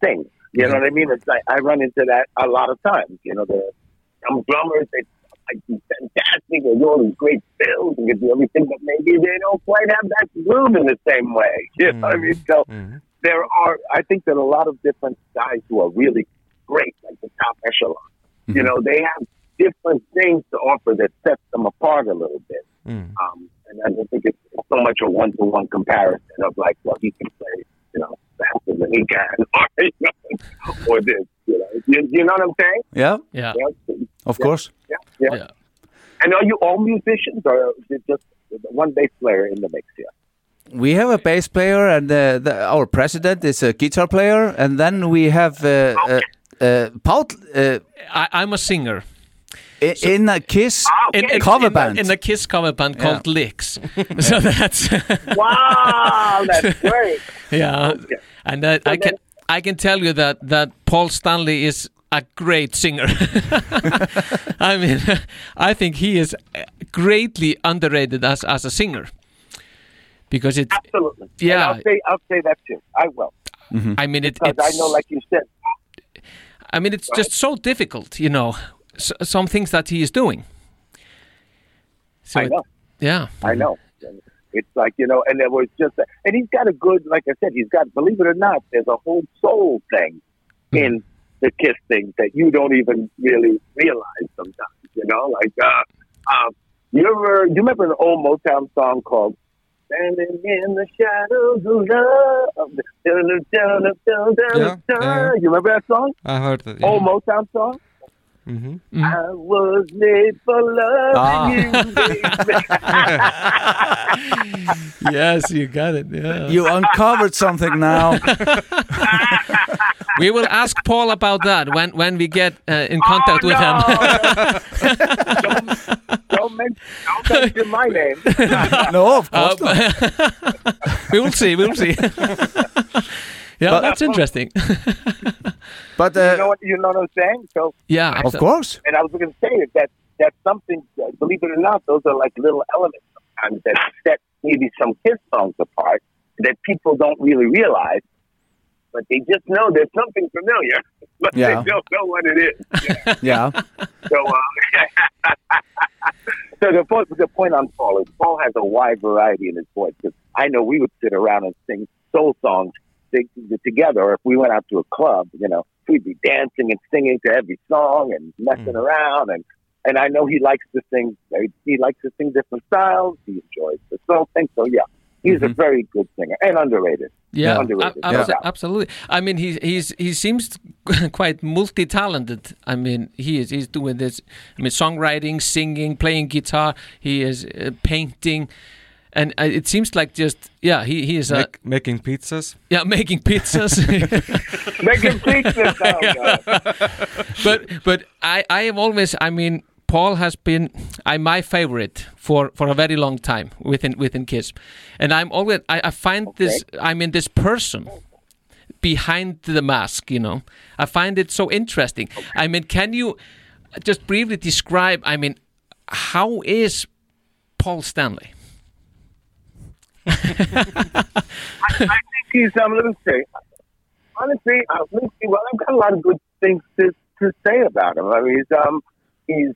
thing. You know mm-hmm. what I mean? It's like I run into that a lot of times. You know, the some drummers they like do fantastic, they do all these great fills and can do everything, but maybe they don't quite have that groove in the same way. You know what I mean? So mm-hmm. Mm-hmm. there are, I think that a lot of different guys who are really great, like the top echelon. You mm-hmm. know, they have different things to offer that sets them apart a little bit. Um, and I don't think it's so much a one-to-one comparison of like, well, he can play, you know, faster than he can, or, you know, or this. You know, you, you know what I'm saying? yeah, Yeah. Yeah. Of course. Yeah, yeah. Yeah. And are you all musicians, or is it just one bass player in the mix here? We have a bass player, and uh, the, our president is a guitar player, and then we have uh, uh, uh, Paul uh, I, I'm a singer. i- in a Kiss In, in, cover in, band. in a Kiss cover band called Licks. so that's Wow, that's great. yeah, Okay. and that I can I can tell you that that Paul Stanley is a great singer. I mean, I think he is greatly underrated as as a singer because it. Absolutely. Yeah. And I'll say, I'll say that too. I will. Mm-hmm. I mean, it, Because I it's. know, like you said, I mean, it's just so difficult, you know. S- some things that he is doing. So I it- know. yeah. I know. it's like you know, and there was just, a, and he's got a good, like I said, he's got. Believe it or not, there's a whole soul thing mm-hmm. in the Kiss thing that you don't even really realize sometimes. You know, like uh, uh, you ever you remember an old Motown song called "Standing in the Shadows of Love"? Yeah, yeah. You remember that song? I heard that. Old Motown song. Mm-hmm. I was made for loving Ah. you, baby. yes, you got it. Yeah. You uncovered something now. we will ask Paul about that when when we get uh, in contact Oh, with him. don't, mention, don't mention my name. no, of Uh, course not. we will see. We will see. yeah, But- that's interesting. But you uh, know what you know what I'm saying? So yeah, of absolutely. course. And I was going to say is that that's something. uh, Believe it or not, those are like little elements sometimes that set maybe some Kiss songs apart that people don't really realize, but they just know there's something familiar, but Yeah. they don't know what it is. Yeah. So, uh, so the point, the point on Paul is Paul has a wide variety in his voice. 'Cause I know we would sit around and sing soul songs together. Or if we went out to a club, you know, we'd be dancing and singing to every song and messing around. And and I know he likes to sing. He likes to sing different styles. He enjoys the soul thing. So yeah, he's a very good singer and underrated. Yeah, underrated. ab- no abso- absolutely. I mean, he he's he seems quite multi-talented. I mean, he is he's doing this. I mean, songwriting, singing, playing guitar. He is uh, painting, and uh, it seems like just yeah. He he is uh, Make, making pizzas. yeah making pizzas. Making pizzas. Oh, God. but but I I have always I mean Paul has been I my favorite for for a very long time within within Kiss, and I'm always I, I find this I mean this person behind the mask you know I find it so interesting I mean can you just briefly describe I mean how is Paul Stanley I think he's. Um, let me say, honestly, uh, let me see. Well, I've got a lot of good things to to say about him. I mean, he's um, he's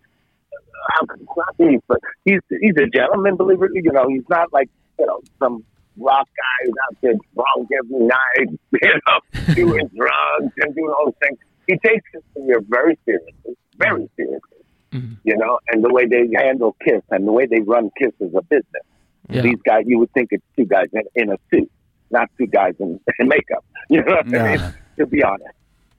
how can not be, but he's he's a gentleman. Believe it, you know, he's not like you know some rock guy who's out there drunk every night, you know, doing drugs and doing all those things. He takes his career very seriously, very mm-hmm. seriously. Mm-hmm. You know, and the way they handle Kiss and the way they run Kiss as a business. Yeah. These guys, you would think it's two guys in, in a suit, not two guys in, in makeup. You know what I mean? To be honest,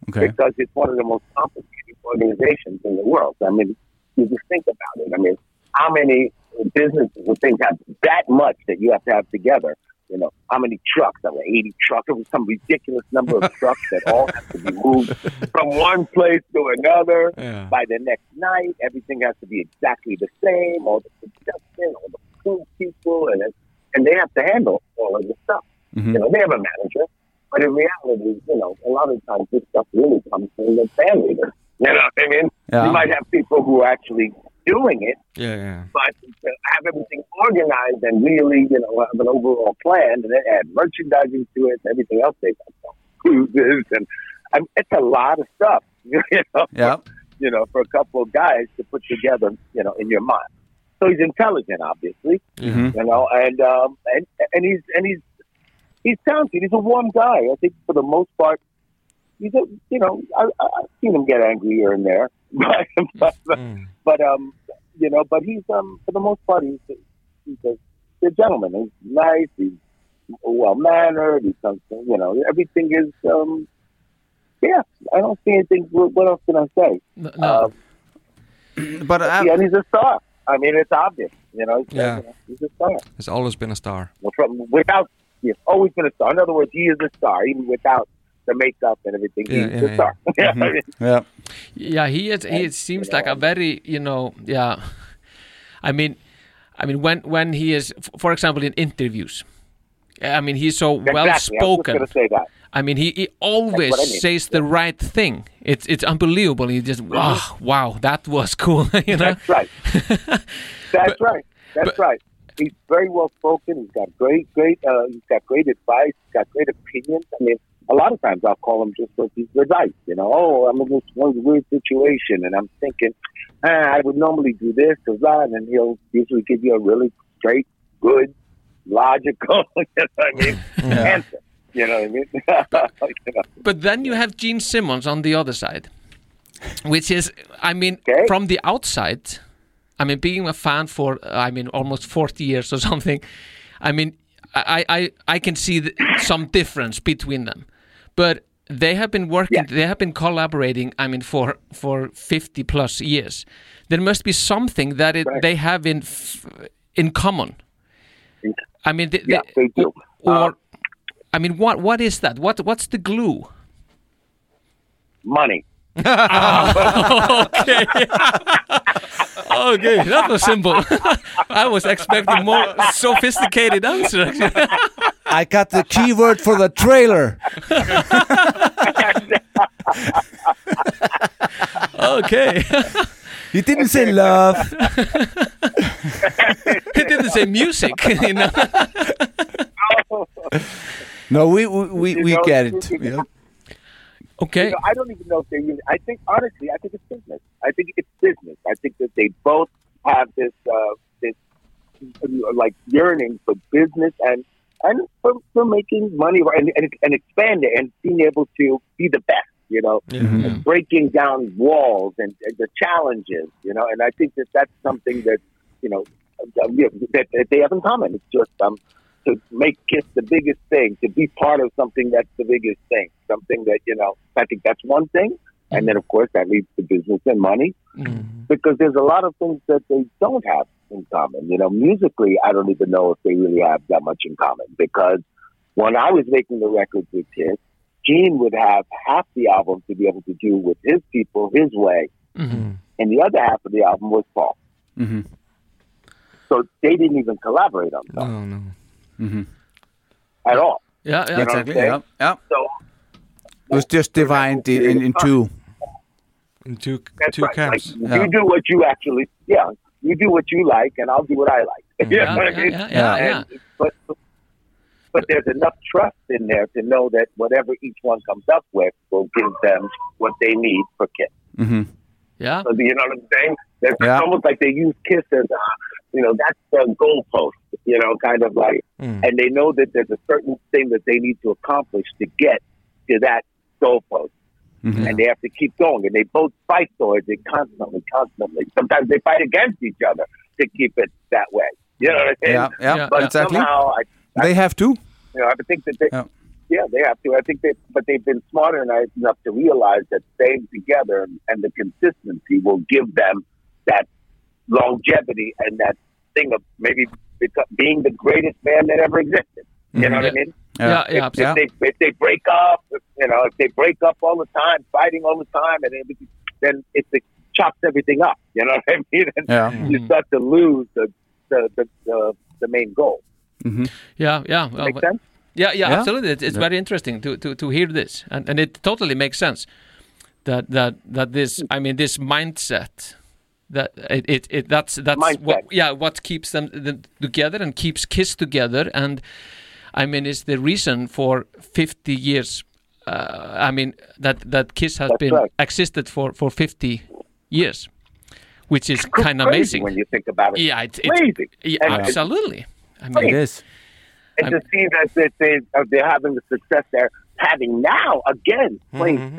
Okay. because it's one of the most complicated organizations in the world. I mean, you just think about it. I mean, how many businesses and things have that much that you have to have together? You know, how many trucks? There were 80 trucks. It was some ridiculous number of trucks that all have to be moved from one place to another Yeah. by the next night. Everything has to be exactly the same. All the production, all the food people, and it, and they have to handle all of this stuff. Mhm. You know, they have a manager, but in reality, you know, a lot of times this stuff really comes from the family. You know what I mean? Yeah. You might have people who are actually doing it, Yeah, yeah. but to have everything organized and really, you know, have an overall plan and then add merchandising to it and everything else they got cruises and I mean, it's a lot of stuff. You know, Yeah. you know, for a couple of guys to put together, you know, in your mind. So he's intelligent, obviously, Mhm. you know, and um, and and he's and he's he's talented. He's a warm guy. I think for the most part, he's a you know I, I, I've seen him get angry here and there, but but, Mm. but um you know, but he's um for the most part he's he's a, he's a gentleman. He's nice. He's well mannered. He's something. You know, everything is um yeah. I don't see anything. What what else can I say? no, no. Um, But uh, yeah, he's a star. I mean, it's obvious. You know, he's, Yeah. you know, he's a star. He's always been a star. Well, from without, he's always been a star. In other words, he is a star, even without the makeup and everything. Yeah, he's yeah, a star. Yeah, I mean, yeah. Yeah, he is. He seems like a very, you know, yeah. I mean, I mean, when when he is, for example, in interviews, I mean, he's so well exactly. I was just spoken. going to say that. I mean, he, he always I mean. says the right thing. It's it's unbelievable. He just wow, wow, that was cool. you know, That's right. That's But- right. That's but- right. He's very well spoken. He's got great, great. Uh, he's got great advice. He's got great opinions. I mean, a lot of times I'll call him just for his advice. You know, oh, I'm in this one weird situation, and I'm thinking, ah, I would normally do this or that, and he'll usually give you a really straight, good logical. you know what I mean? Handsome. You know what I mean? You know. But then you have Gene Simmons on the other side, which is, I mean, from the outside, I mean, being a fan for, I mean, almost 40 years or something, I mean, I, I, I can see th- some difference between them. But they have been working, they have been collaborating, I mean, for, for 50 plus years. There must be something that it, they have in, f- in common. I mean, they, Yeah, they do. Or, um, I mean, what what is that? What what's the glue? Money. Oh, okay. okay, that was simple. I was expecting more sophisticated answer. I got the keyword for the trailer. okay. You didn't say love. He didn't say music. You know? No, we we, we, we get it. Yeah. Okay. You know, I don't even know if they really. I think honestly, I think it's business. I think it's business. I think that they both have this uh, this like yearning for business and and for, for making money and, and and expand it and being able to be the best. You know, Mm-hmm. and breaking down walls and, and the challenges. You know, and I think that that's something that you know uh, you know, that, that they have in common. It's just um to make Kiss the biggest thing, to be part of something that's the biggest thing, something that, you know, I think that's one thing. And then, of course, that leads to business and money because there's a lot of things that they don't have in common. You know, musically, I don't even know if they really have that much in common because when I was making the records with Kiss, Gene would have half the album to be able to do with his people, his way, and the other half of the album was Paul. Mhm. So they didn't even collaborate on No, no. at all. Yeah, yeah. You know what I'm Exactly. Yeah. Yeah. So It was just divided in, in two. In two That's two right. camps. Like, Yeah. You do what you actually, yeah. You do what you like, and I'll do what I like. you Yeah, know yeah, yeah, yeah, yeah. And- But but there's enough trust in there to know that whatever each one comes up with will give them what they need for Kiss. hmm Yeah. So, you know what I'm saying? It's Yeah. almost like they use Kiss as, a, you know, that's the goalpost. You know, kind of like, Mm. and they know that there's a certain thing that they need to accomplish to get to that goalpost Mhm. and they have to keep going. And they both fight towards it constantly, constantly. Sometimes they fight against each other to keep it that way. You know what I mean? Yeah, yeah, Yeah. But exactly. somehow, I, They have to. you know, I think that they, Yeah. yeah. they have to. I think that, but they've been smart enough enough to realize that staying together and the consistency will give them that longevity and that thing of maybe being the greatest band that ever existed. You know what I mm-hmm. mean? Yeah, yeah, if, absolutely. if they if they break up, if, you know, if they break up all the time, fighting all the time, and everything, then it, it chops everything up. You know what I mean? And Yeah. you mm-hmm. start to lose the the the, the, the main goal. Mm-hmm. Yeah, yeah. well, Make but- sense? Yeah, yeah, Yeah. absolutely. It's, it's very interesting to, to, to hear this, and, and it totally makes sense that that that this. I mean, this mindset that it, it, it that's that's Mindset. what yeah what keeps them, them together and keeps Kiss together, and I mean, it's the reason for fifty years. Uh, I mean that that Kiss has That's been right. existed for for fifty years, which is kind of amazing. when you think about it. Yeah, it's, it's crazy. yeah, And- absolutely. I mean, It is. and to see that, that they uh, they're having the success they're having now again playing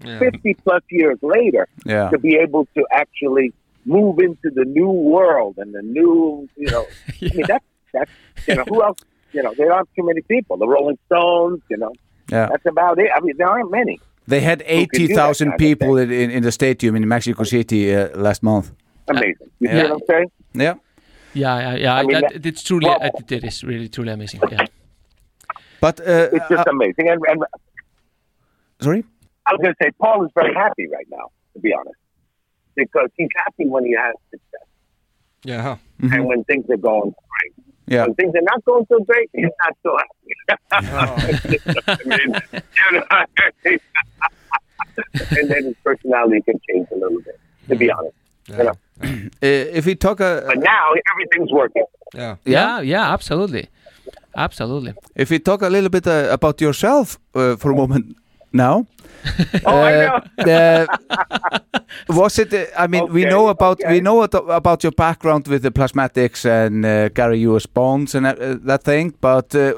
stadiums fifty plus years later Yeah. to be able to actually move into the new world and the new you know I mean that's that's you know who else you know there aren't too many people the Rolling Stones you know Yeah. that's about it I mean there aren't many They had do that 80,000 people in, in, in the stadium in Mexico City uh, last month. amazing you Yeah. see what I'm saying Yeah. Yeah, yeah, yeah. I mean, that, that- it's truly, well- it, it is really truly amazing. Yeah. But, uh, it's just uh, amazing and, and sorry? I was going to say Paul is very happy right now to be honest because he's happy when he has success Yeah. and when things are going great Yeah. When things are not going so great, he's not so happy. I mean, you know, and then his personality can change a little bit, to be honest. You know? Uh, if we talk, uh, But now everything's working. Yeah. yeah, yeah, absolutely, absolutely. if we talk a little bit uh, about yourself uh, for a moment, No. Oh, I know. uh, was it? Uh, I mean, we know about okay. we know about your background with the plasmatics and uh, Gary U.S. Bonds and uh, that thing, but uh,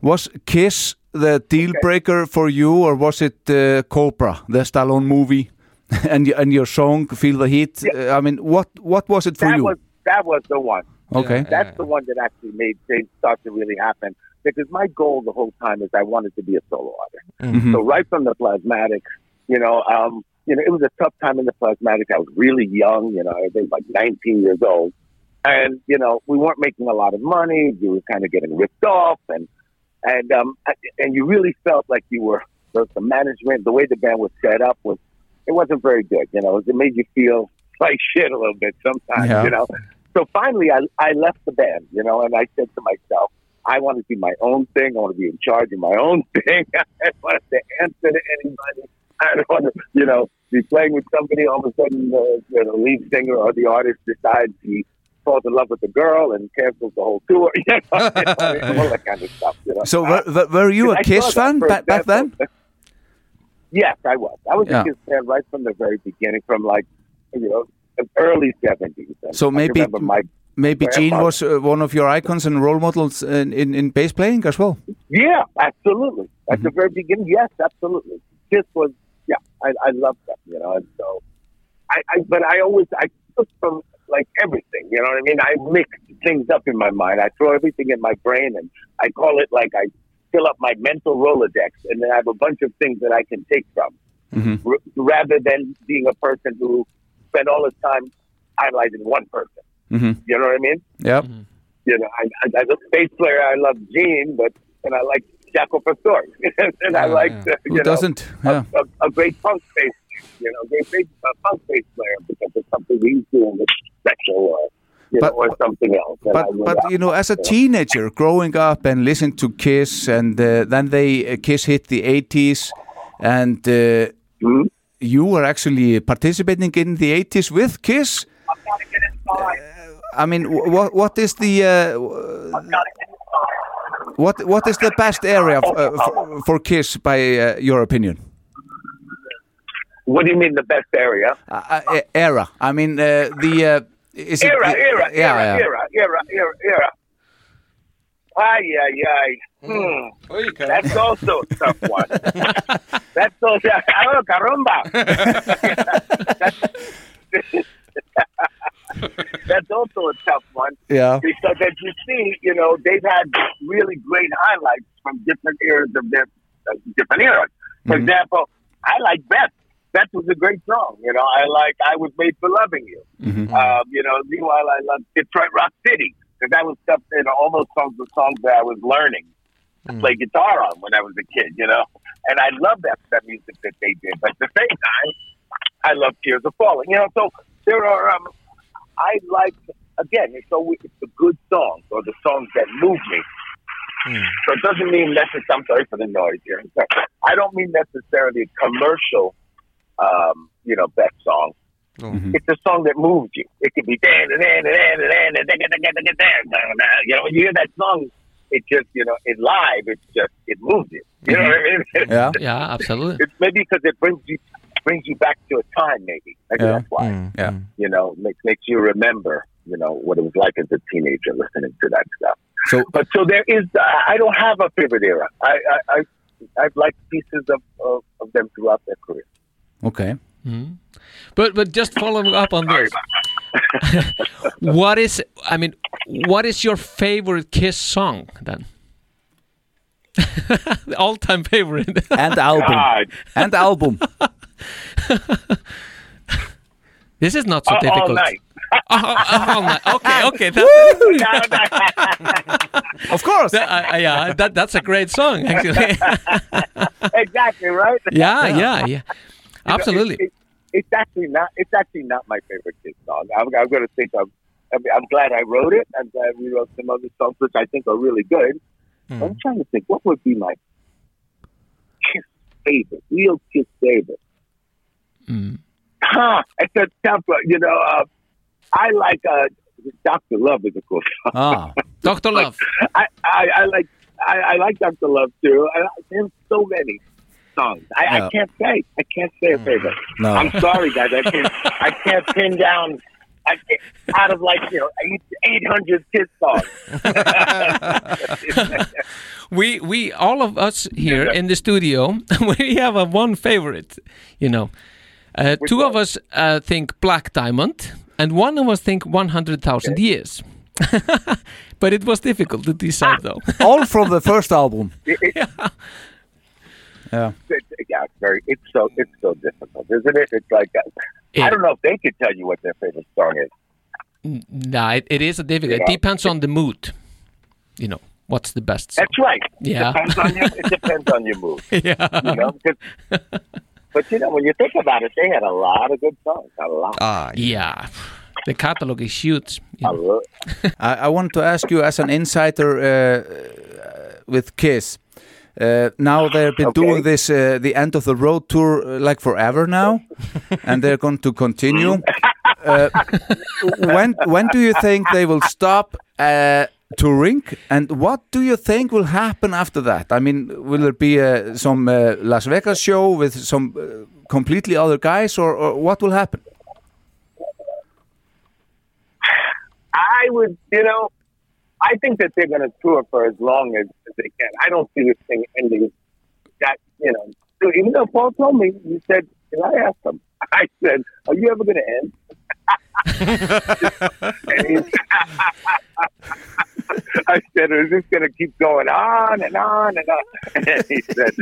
was Kiss the deal breaker for you, or was it uh, Cobra, the Stallone movie, and and your song "Feel the Heat"? Uh, I mean, what what was it for that you? was that was the one. Okay. That's the one that actually made things start to really happen. Because my goal the whole time is I wanted to be a solo artist. Mhm. So right from the plasmatics, you know, um, you know, it was a tough time in the plasmatics. I was really young, you know, I was like 19 years old, and you know, we weren't making a lot of money. You were kind of getting ripped off, and and um, and you really felt like you were the, the management, the way the band was set up was it wasn't very good. You know, it made you feel like shit a little bit sometimes. Yeah. You know, so finally I I left the band. You know, and I said to myself. I want to do my own thing. I want to be in charge of my own thing. I don't want to answer to anybody. I don't want to, you know, be playing with somebody. All of a sudden, the, the lead singer or the artist decides he falls in love with the girl and cancels the whole tour. You know, all that kind of stuff. You know? So were, were- you a I Kiss fan back, back then? Yes, I was. I was Yeah. a Kiss fan right from the very beginning, from like, you know, early 70s. And So I maybe maybe Gene was uh, one of your icons and role models in, in, in bass playing as well. Yeah, absolutely. At the very beginning, yes, absolutely. This was, yeah, I, I love them, you know, and so, I, I, but I always, I took from like everything, you know what I mean? I mix things up in my mind. I throw everything in my brain and I call it like I fill up my mental Rolodex and then I have a bunch of things that I can take from Mm-hmm. r- rather than being a person who spent all his time idolizing one person. Mm-hmm. You know what I mean? Yep. you know, I, I, as a bass player, I love Gene, but and I like Jaco Pastorius, and I like the, Who you know, doesn't? Yeah. a, a great punk bass, you know, great bass, a punk bass player because it's something he's doing that's special or you But- know, or something else. And I But really but you know, as a teenager growing up and listening to Kiss, and uh, then they uh, Kiss hit the eighties, and uh, Hmm? you were actually participating in the eighties with Kiss. I mean, wh- what what is the uh, what what is the best area f- uh, for, for Kiss by uh, your opinion? What do you mean the best area? Uh, uh, era. I mean, uh, the uh, is it era, the- era, yeah, era, yeah. era, era, era, era. Ay, ay, ay. Hmm. That's also a tough one. That's also, oh, caramba. That's also a tough one. Yeah. Because as you see, you know, they've had really great highlights from different eras of their uh, different eras. For example, I like Beth. Beth was a great song. You know, I like I Was Made for Loving You. Um, you know, meanwhile, I love Detroit Rock City because that was stuff, you know, all those songs were songs that I was learning to play guitar on when I was a kid, you know. And I love that that music that they did. But at the same time, I love Tears Are Falling. You know, so there are. Um, I like again. It's always it's the good songs or the songs that move me. Mm. So it doesn't mean necessarily. I'm sorry for the noise here. I don't mean necessarily commercial. Um, you know, best song. Mm-hmm. It's a song that moves you. It could be dan dan dan dan dan dan dan You know, when you hear that song, it just you know, it live. It's just it moves you. You know what I mean? yeah, yeah, absolutely. It's maybe because it brings you brings you back to a time. Maybe maybe Yeah. that's why. Yeah. You know, makes makes you remember. You know what it was like as a teenager listening to that stuff. So, But so there is. Uh, I don't have a favorite era. I I, I I've liked pieces of, of of them throughout their career. okay. But but just following up on this, what is I mean, what is your favorite Kiss song then? the all-time favorite. And album. God. And album. this is not so All- all difficult. night. Oh, oh, all night. Okay, okay. That, Of course. that, uh, uh, yeah, that that's a great song actually. exactly right. yeah, yeah, yeah. You Absolutely. it- it- it's actually not. It's actually not my favorite Kiss song. I'm, I'm going to think of. I mean, I'm glad I wrote it. I'm glad we wrote some other songs which I think are really good. I'm trying to think what would be my Kiss favorite, real Kiss favorite. Huh? It's a tough. one. You know, uh, I like uh, Doctor Love is a cool song. Ah. Doctor Love. I, I, I like I, I like Doctor Love too. I, there's so many. songs. I, Yeah. I can't say. I can't say a favorite. No. I'm sorry, guys. I can't. I can't pin down. I can't, out of like you know eight hundred Kiss songs. we we all of us here in the studio we have a one favorite you know uh, two of us uh, think black diamond and one of us think 100,000 years but it was difficult to decide though All from the first album. It- it- Yeah. it- yeah, it's very. It's so. It's so difficult, isn't it? It's like uh, I don't know if they could tell you what their favorite song is. nah, it, it is a difficult it depends on the mood you know what's the best song. That's right. Yeah. It depends on your, it depends on your mood. yeah You know, 'cause- but you know, when you think about it, they had a lot of good songs. A lot. Ah, yeah the catalog is huge you know. I, I want to ask you, as an insider uh, with Kiss, uh, now they've been Okay. doing this, uh, the end of the road tour, uh, like forever now, and they're going to continue. Uh, when when do you think they will stop uh, touring, and what do you think will happen after that? I mean, will there be uh, some uh, Las Vegas show with some uh, completely other guys, or, or what will happen? I would, you know, I think that they're going to tour for as long as, as they can. I don't see this thing ending. That you know, so even though Paul told me, he said, and I asked him, I said, "Are you ever going to end?" and he, I said, "Is this going to keep going on and on and on?" And he said,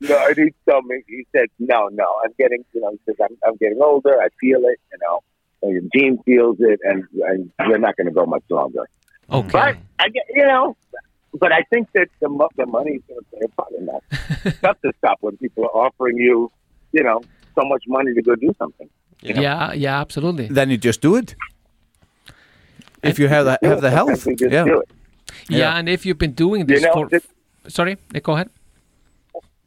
"No." And he told me, he said, "No, no. I'm getting, you know, he says I'm, I'm getting older. I feel it, you know." And Gene feels it, and, and we're not going to go much longer. okay But I get, you know, but I think that the mo- the money is going to play a part in that. It's tough to stop when people are offering you, you know, so much money to go do something. you know? yeah yeah absolutely Then you just do it. If you have the, have the health, just yeah. do it. yeah, Yeah. and if you've been doing this know, for this- sorry go ahead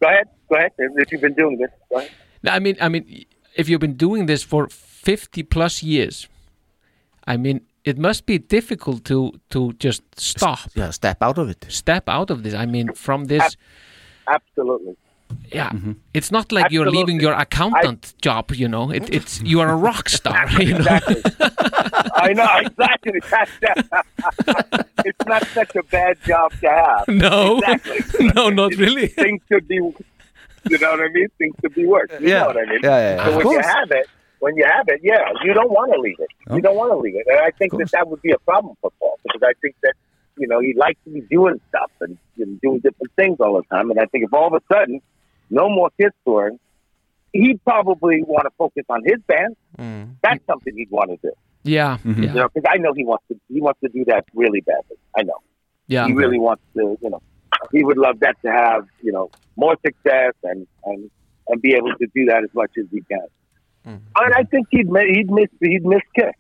Go ahead, go ahead. If if you've been doing this, go ahead. I mean, I mean, if you've been doing this for fifty plus years, I mean, it must be difficult to to just stop, Yeah, step out of it. step out of this. I mean, from this, Absolutely. Yeah, mm-hmm. it's not like you're leaving your accountant job. You know, it, it's you are a rock star. You know, Exactly. I know exactly. it's not such a bad job to have. no, Exactly. no, not really. Things could be, you know what I mean? Things could be worse. You Yeah. know what I mean? Yeah, yeah, yeah. So Of when you have it, when you have it, yeah, you don't want to leave it. You don't want to leave it, and I think that that would be a problem for Paul because I think that you know he likes to be doing stuff and you know, doing different things all the time, and I think if all of a sudden no more Kiss touring, he'd probably want to focus on his band. Mm. That's something he'd want to do. Yeah, mm-hmm. You yeah, know, because I know he wants to. He wants to do that really badly. I know yeah. he really wants to. You know, he would love that to have you know more success and and and be able to do that as much as he can. Mm-hmm. And I think he'd he'd miss he'd miss Kiss.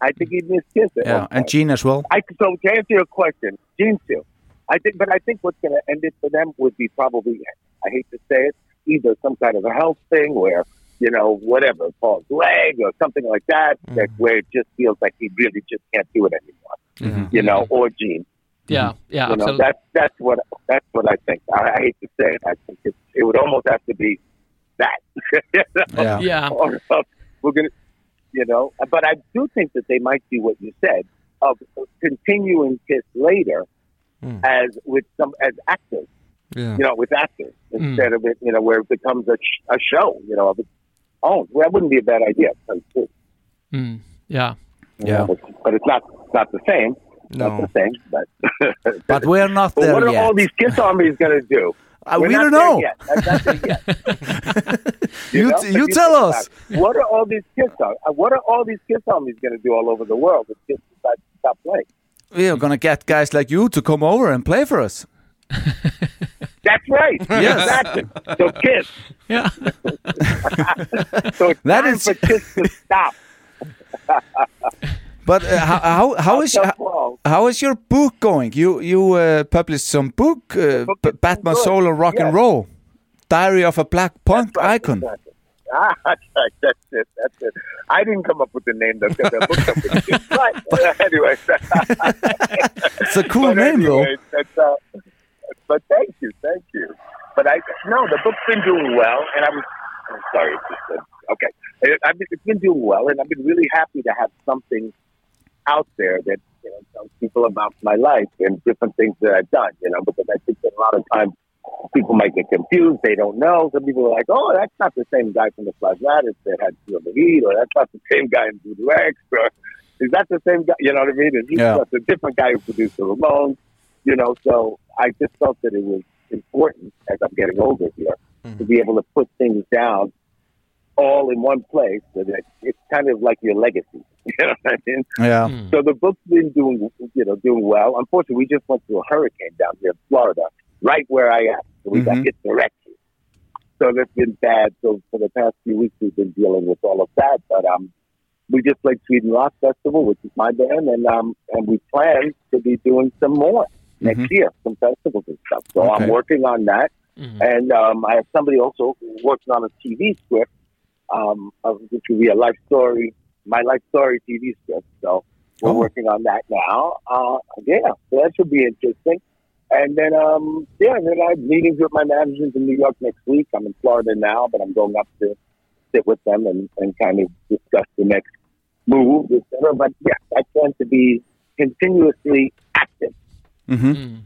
I think he'd miss Kiss. At Yeah, one and. Gene as well. I so to answer your question, Gene too. I think, but I think what's going to end it for them would be probably I hate to say it, either some kind of a health thing where you know whatever Paul's leg or something like that, that mm-hmm. where it just feels like he really just can't do it anymore. Mm-hmm. You know, mm-hmm. or Gene. yeah, yeah, You know, absolutely. that's that's what that's what I think. I, I hate to say it. I think it, it would almost have to be that. Yeah. Yeah, Or else we're gonna, you know. But I do think that they might do what you said of continuing Kiss later hmm. as with some as actors. Yeah. You know, with actors instead of it, you know, where it becomes a, sh- a show. You know, of its own. Well, that wouldn't be a bad idea. Mm, yeah. Yeah. know, But, but it's not it's not the same. No. Not the same. But But we're not But there what are yet. all these Kiss armies going to do? Uh, We're we not don't know. Yet. That's not there yet. You know? t- you tell us. it. What are all these Kiss armies? What are all these Kiss armies going to do all over the world if Kiss decides to stop playing? We are gonna get guys like you to come over and play for us. That's right. Yes. Exactly. So Kiss. Yeah. So it's That time is- for Kiss to stop. But uh, how, how how is Tell Paul. how is your book going? You you uh, published some book, uh, book Batman good. Soul and Rock and Roll, Diary of a Black Punk That's right, Icon. exactly. Ah, that's it. That's it. I didn't come up with the name. The, the book company. But anyway, It's a cool but name though. That's, uh, but thank you, thank you. but I no, the book's been doing well, and I was. I'm sorry, it's just okay. It, I've been, it's been doing well, and I've been really happy to have something out there that you know tells people about my life and different things that I've done. You know, because I think that a lot of times people might get confused. They don't know. Some people are like, "Oh, that's not the same guy from the Plasmatics that had Feel the Heat," or "That's not the same guy in Voodoo X," or "Is that the same guy?" You know what I mean? And he's Yeah. just a different guy who produced the Ramones. You know, so I just felt that it was important as I'm getting older here to be able to put things down all in one place so that it's kind of like your legacy. You know what I mean? Yeah. So the book's been doing, you know, doing well. Unfortunately, we just went through a hurricane down here in Florida, right where I am. So we got Mhm. hit directly. So that's been bad. So for the past few weeks, we've been dealing with all of that. But um, we just played Sweden Rock Festival, which is my band, and um, and we plan to be doing some more next year, some festivals and stuff. So Okay. I'm working on that, and um, I have somebody also working on a TV script, um, of, which will be a life story, my life story TV script. So we're Oh. working on that now. Uh, yeah, so that should be interesting. And then, um, yeah, and then I have meetings with my managers in New York next week. I'm in Florida now, but I'm going up to sit with them and, and kind of discuss the next move, et cetera. But yeah, I plan to be continuously active. hmm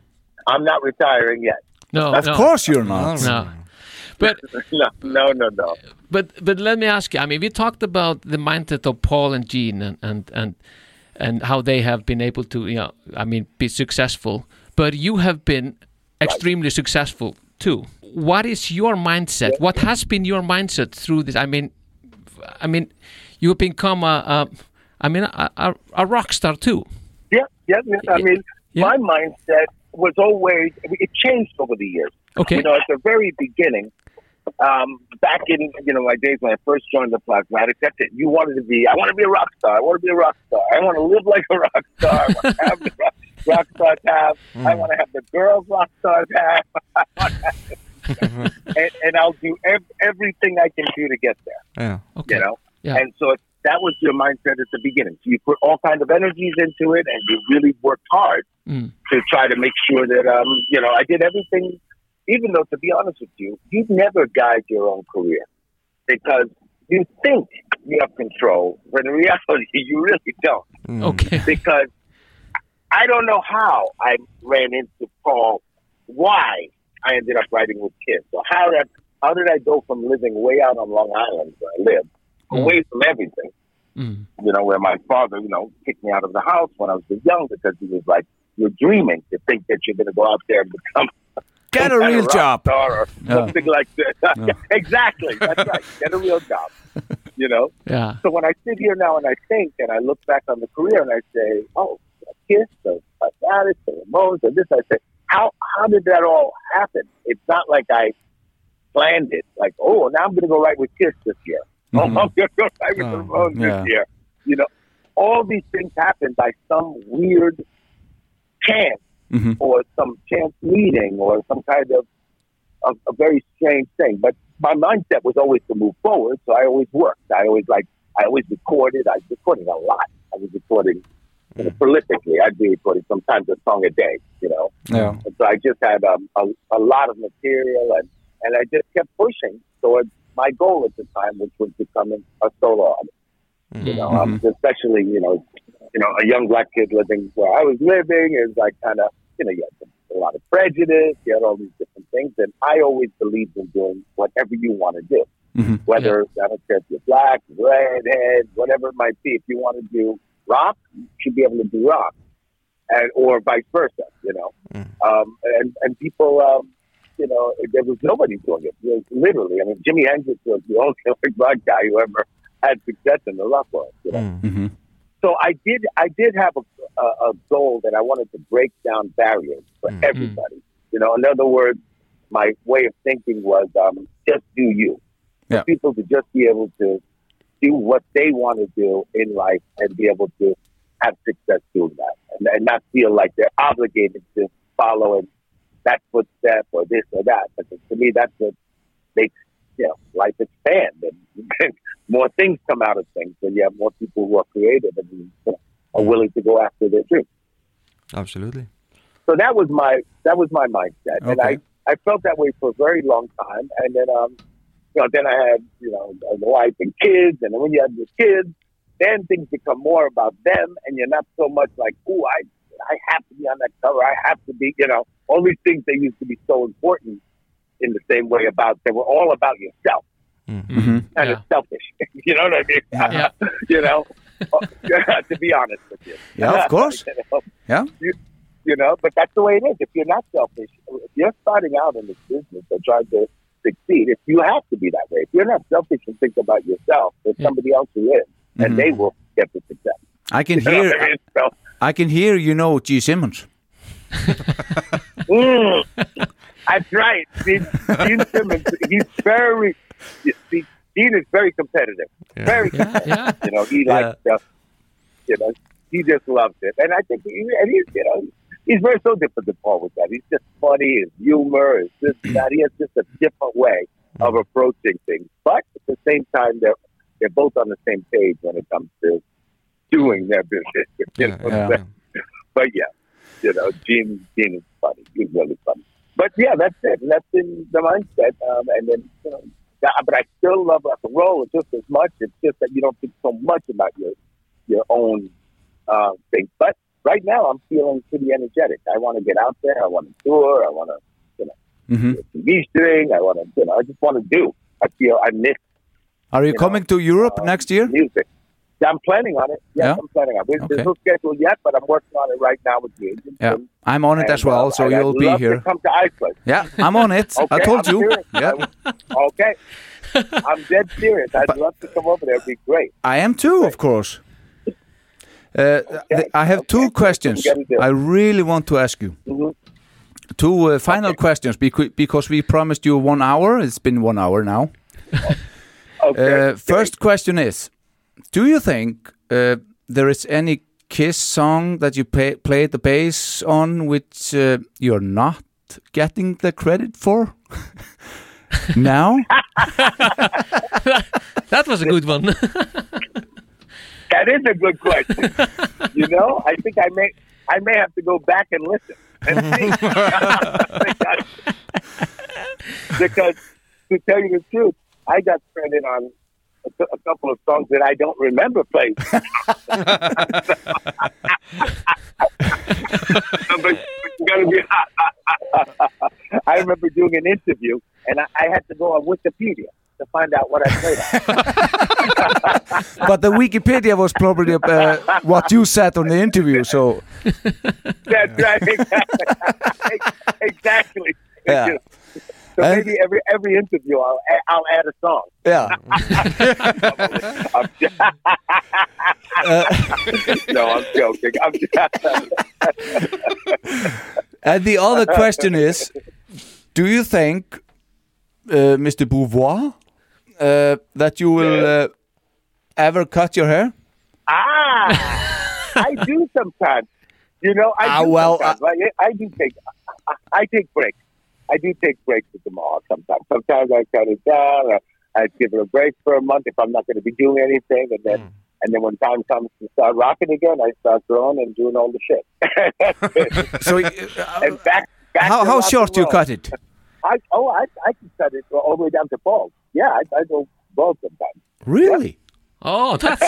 I'm not retiring yet. No, Of no, course you're not. no. But no, no, no, no. but but let me ask you. I mean, we talked about the mindset of Paul and Gene, and and and and how they have been able to, you know, I mean, be successful. But you have been extremely successful too. What is your mindset? What has been your mindset through this? I mean, I mean, you have become a, a I mean, a, a, a rock star too. Yeah, yeah. yeah. I mean, my mindset was always it changed over the years. Okay. You know, at the very beginning, um, back in you know my days when I first joined the Plasmatics, that's it. You wanted to be. I want to be a rock star. I want to be a rock star. I want to live like a rock star. I want to have the rock, rock stars have. I want to have the girls rock stars have. Wanna have- and, and I'll do ev- everything I can do to get there. Yeah. Okay. You know. Yeah. And so that was your mindset at the beginning. So you put all kinds of energies into it, and you really worked hard Mm. to try to make sure that um, you know I did everything. Even though, to be honest with you, you never guide your own career because you think you have control, but in reality, you really don't. Okay. Because I don't know how I ran into Paul. Why I ended up writing with Kiss, or how that how did I go from living way out on Long Island where I live, away from everything, Mm. you know, where my father, you know, kicked me out of the house when I was young because he was like, "You're dreaming to think that you're going to go out there and become Get a real job." or something like that." exactly, that's write. Get a real job, you know. Yeah. So when I sit here now and I think and I look back on the career and I say, "Oh, Kiss, the Plasmatics, the Ramones, and this," I say, "How how did that all happen?" It's not like I planned it. Like, oh, now I'm going to go right with Kiss this year. Mhm. Oh, I'm going to go the Oh, Ramones yeah. this year. You know, all these things happen by some weird chance Mhm. or some chance meeting or some kind of, of a very strange thing. But my mindset was always to move forward, so I always worked. I always like I always recorded. I was recording a lot. I was recording you know, prolifically. I'd be recording sometimes a song a day. You know, Yeah. and so I just had um, a, a lot of material, and and I just kept pushing towards my goal at the time, which was becoming a solo artist. You know, um, especially you know, you know, a young black kid living where I was living is like kind of you know, you had a lot of prejudice, you had all these different things, and I always believed in doing whatever you want to do, Mhm. whether I don't care if you're black, redhead, whatever it might be. If you want to do rock, you should be able to do rock, and or vice versa. You know, um, and and people. Um, you know, there was nobody doing it. It literally, I mean, Jimi Hendrix was the only black guy who ever had success in the rock world. You know? hmm So I did. I did have a, a, a goal that I wanted to break down barriers for everybody. You know, in other words, my way of thinking was um, just do you. For Yeah. people to just be able to do what they want to do in life and be able to have success doing that, and, and not feel like they're obligated to follow in that footstep or this or that. Because to me, that's what makes you know life expand and more things come out of things, and you have more people who are creative and you know, are willing to go after their dreams. Absolutely. So that was my that was my mindset, and I I felt that way for a very long time, and then um, you know, then I had you know a wife and kids, and when you have your kids, then things become more about them, and you're not so much like, oh, I I have to be on that cover, I have to be, you know, all these things that used to be so important in the same way about they were all about yourself, Mm-hmm. kind of selfish. you know what I mean? Yeah. you know, to be honest with you. Yeah, of course. You know? Yeah. you, you know, but that's the way it is. If you're not selfish, if you're starting out in this business or trying to succeed, if you have to be that way. If you're not selfish and think about yourself, there's somebody else who is, and Mhm. they will get the success. I can You know I hear. mean? So, I can hear. You know G. Simmons. mm, that's right. Gene, Gene Simmons, he's very, you see, Gene is very competitive. Very competitive. You know, he likes stuff. You know, he just loves it, and I think, he, and he's, you know, he's very so different than Paul with that. He's just funny, his humor, is this, and that. He has just a different way of approaching things. But at the same time, they're they're both on the same page when it comes to doing their business. You know? yeah. But yeah, you know, Gene, Gene is funny. He's really funny. But yeah, that's it. And that's in the mindset. Um, and then, you know, yeah, but I still love rock and roll just as much. It's just that you don't think so much about your your own uh, thing. But right now, I'm feeling pretty energetic. I want to get out there. I want to tour. I want to, you know, hmm TV string. I want to, you know, I just want to do. I feel I miss Are you, You know, coming to Europe next year? music. Yeah, I'm planning on it. Yes, Yeah? I'm planning on it. Okay. There's no schedule yet, but I'm working on it right now with the agent. Yeah, And, I'm on it and, as well, uh, so you'll be love here. To come to Iceland. Yeah, I'm on it. I told I'm you. serious. Yeah, Okay. I'm dead serious. I'd love to come over there. It'd be great. I am too, of course. Uh, th- I have two questions. I really want to ask you. Mhm. Two uh, final questions becau- because we promised you one hour. It's been one hour now. Okay. Uh, first question is Do you think uh, there is any Kiss song that you pay, play the bass on which uh, you're not getting the credit for? now? That was a good one. That is a good question. you know, I think I may I may have to go back and listen and see. because, because to tell you the truth, I got credit on a, a couple of songs that I don't remember playing. but it's gonna be. I remember doing an interview, and I, I had to go on Wikipedia to find out what I played but the Wikipedia was probably uh, what you said on the interview, so That's right. Exactly. exactly. Yeah. So And- maybe every every interview I'll I'll add a song. yeah. no, I'm joking. I'm And the other question is, do you think, uh, Mr. Beauvoir, uh, that you will uh, ever cut your hair? ah, I do sometimes. You know, I Ah, do well, sometimes. I, I do take I, I take breaks. I do take breaks with them all sometimes. Sometimes I cut it down. Or I give it a break for a month if I'm not going to be doing anything, and then and then when time comes to start rocking again, I start growing and doing all the shit. So, uh, and back, back how, how short do you cut it? I oh I I can cut it all the way down to balls. Yeah, I, I go balls sometimes. Really? Oh, that's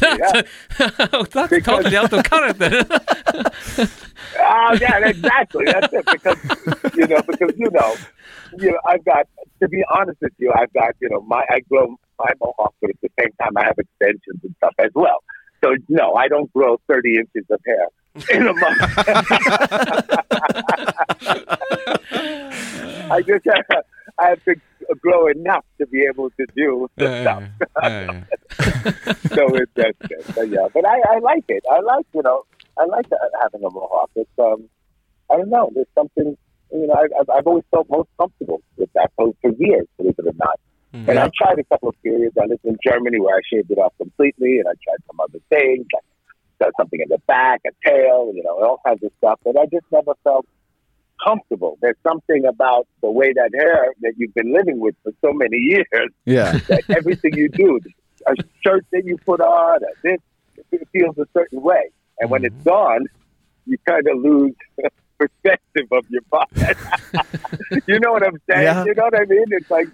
that's, a, that's totally out of character. Oh yeah, exactly. That's it. Because you know, because you know, you know, I've got to be honest with you, I've got you know my I grow my mohawk, but at the same time I have extensions and stuff as well. So no, I don't grow thirty inches of hair in a month. I just have, I have to grow enough to be able to do the Yeah, stuff. yeah, so it's that's good. But yeah, but I, I like it. I like you know I like uh, having a mohawk. It's um I don't know. There's something you know I, I've, I've always felt most comfortable with that for, for years, believe it or not. And I tried a couple of periods. I lived in Germany where I shaved it off completely, and I tried some other things, like got something in the back, a tail, you know, all kinds of stuff. But I just never felt comfortable. There's something about the way that hair that you've been living with for so many years Yeah. that everything you do, a shirt that you put on, a this, it feels a certain way. And when it's mm-hmm. gone, you kind of lose perspective of your body. you know what I'm saying? Yeah. You know what I mean? It's like,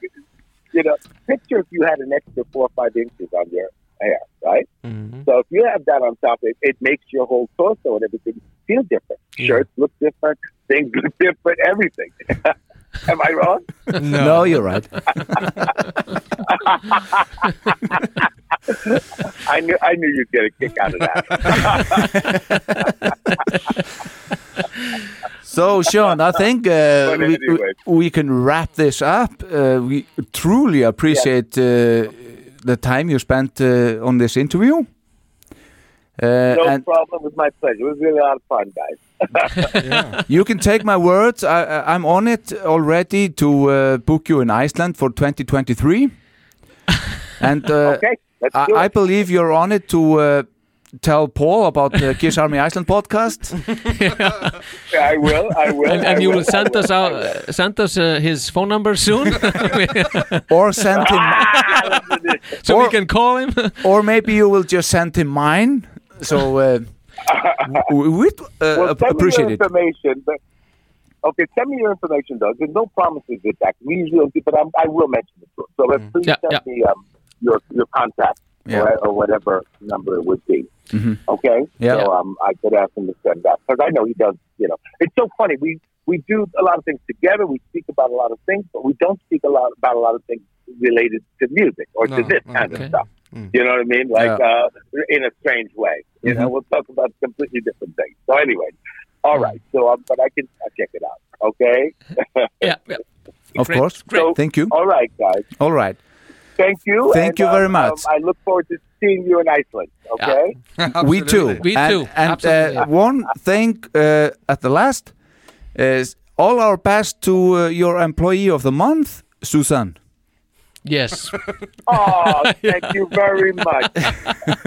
you know, picture if you had an extra four or five inches on your hair, right? Mm-hmm. So if you have that on top, it, it makes your whole torso and everything feel different. Shirts look different, things look different, everything. Am I wrong? No, you're right. I knew I knew you'd get a kick out of that. So, Sean, I think uh, But we, anyway. we can wrap this up. Uh, we truly appreciate uh, the time you spent uh, on this interview. Uh, no and problem. It was my pleasure. It was really a lot of fun, guys. you can take my words. I, I- I'm on it already to uh, book you in Iceland for 2023. And uh, Okay, let's I, do I believe you're on it to uh, tell Paul about the Kiss Army Iceland podcast. I will. I will. And, I you will I send us out, uh, send us uh, his phone number soon, or send him, so Or- we can call him. or maybe you will just send him mine. So uh, we would uh, well, appreciate it. information. But okay, send me your information though. There's no promises with that. We usually, do, but I'm, I will mention it. to. So Mm-hmm. uh, please Yeah, send yeah. me um, your your contact Yeah. or, or whatever number it would be. Mhm. Okay. Yeah. So um, I could ask him to send that because I know he does. You know, it's so funny. We we do a lot of things together. We speak about a lot of things, but we don't speak a lot about a lot of things related to music or to this no, kind okay. of stuff. You know what I mean? Like Yeah. uh, in a strange way. You know, Mhm. we'll talk about completely different things. So anyway, all right. So, um, but I can I'll check it out. Okay. yeah, yeah. Of Great, course. great. So- Thank you. all right, guys. All right. Thank you. Thank and, you very um, much. Um, I look forward to seeing you in Iceland. Okay. We too. We and, too. And Absolutely. uh, one thing uh, at the last is all our best to uh, your employee of the month, Susan. Yes. Oh, thank you very much.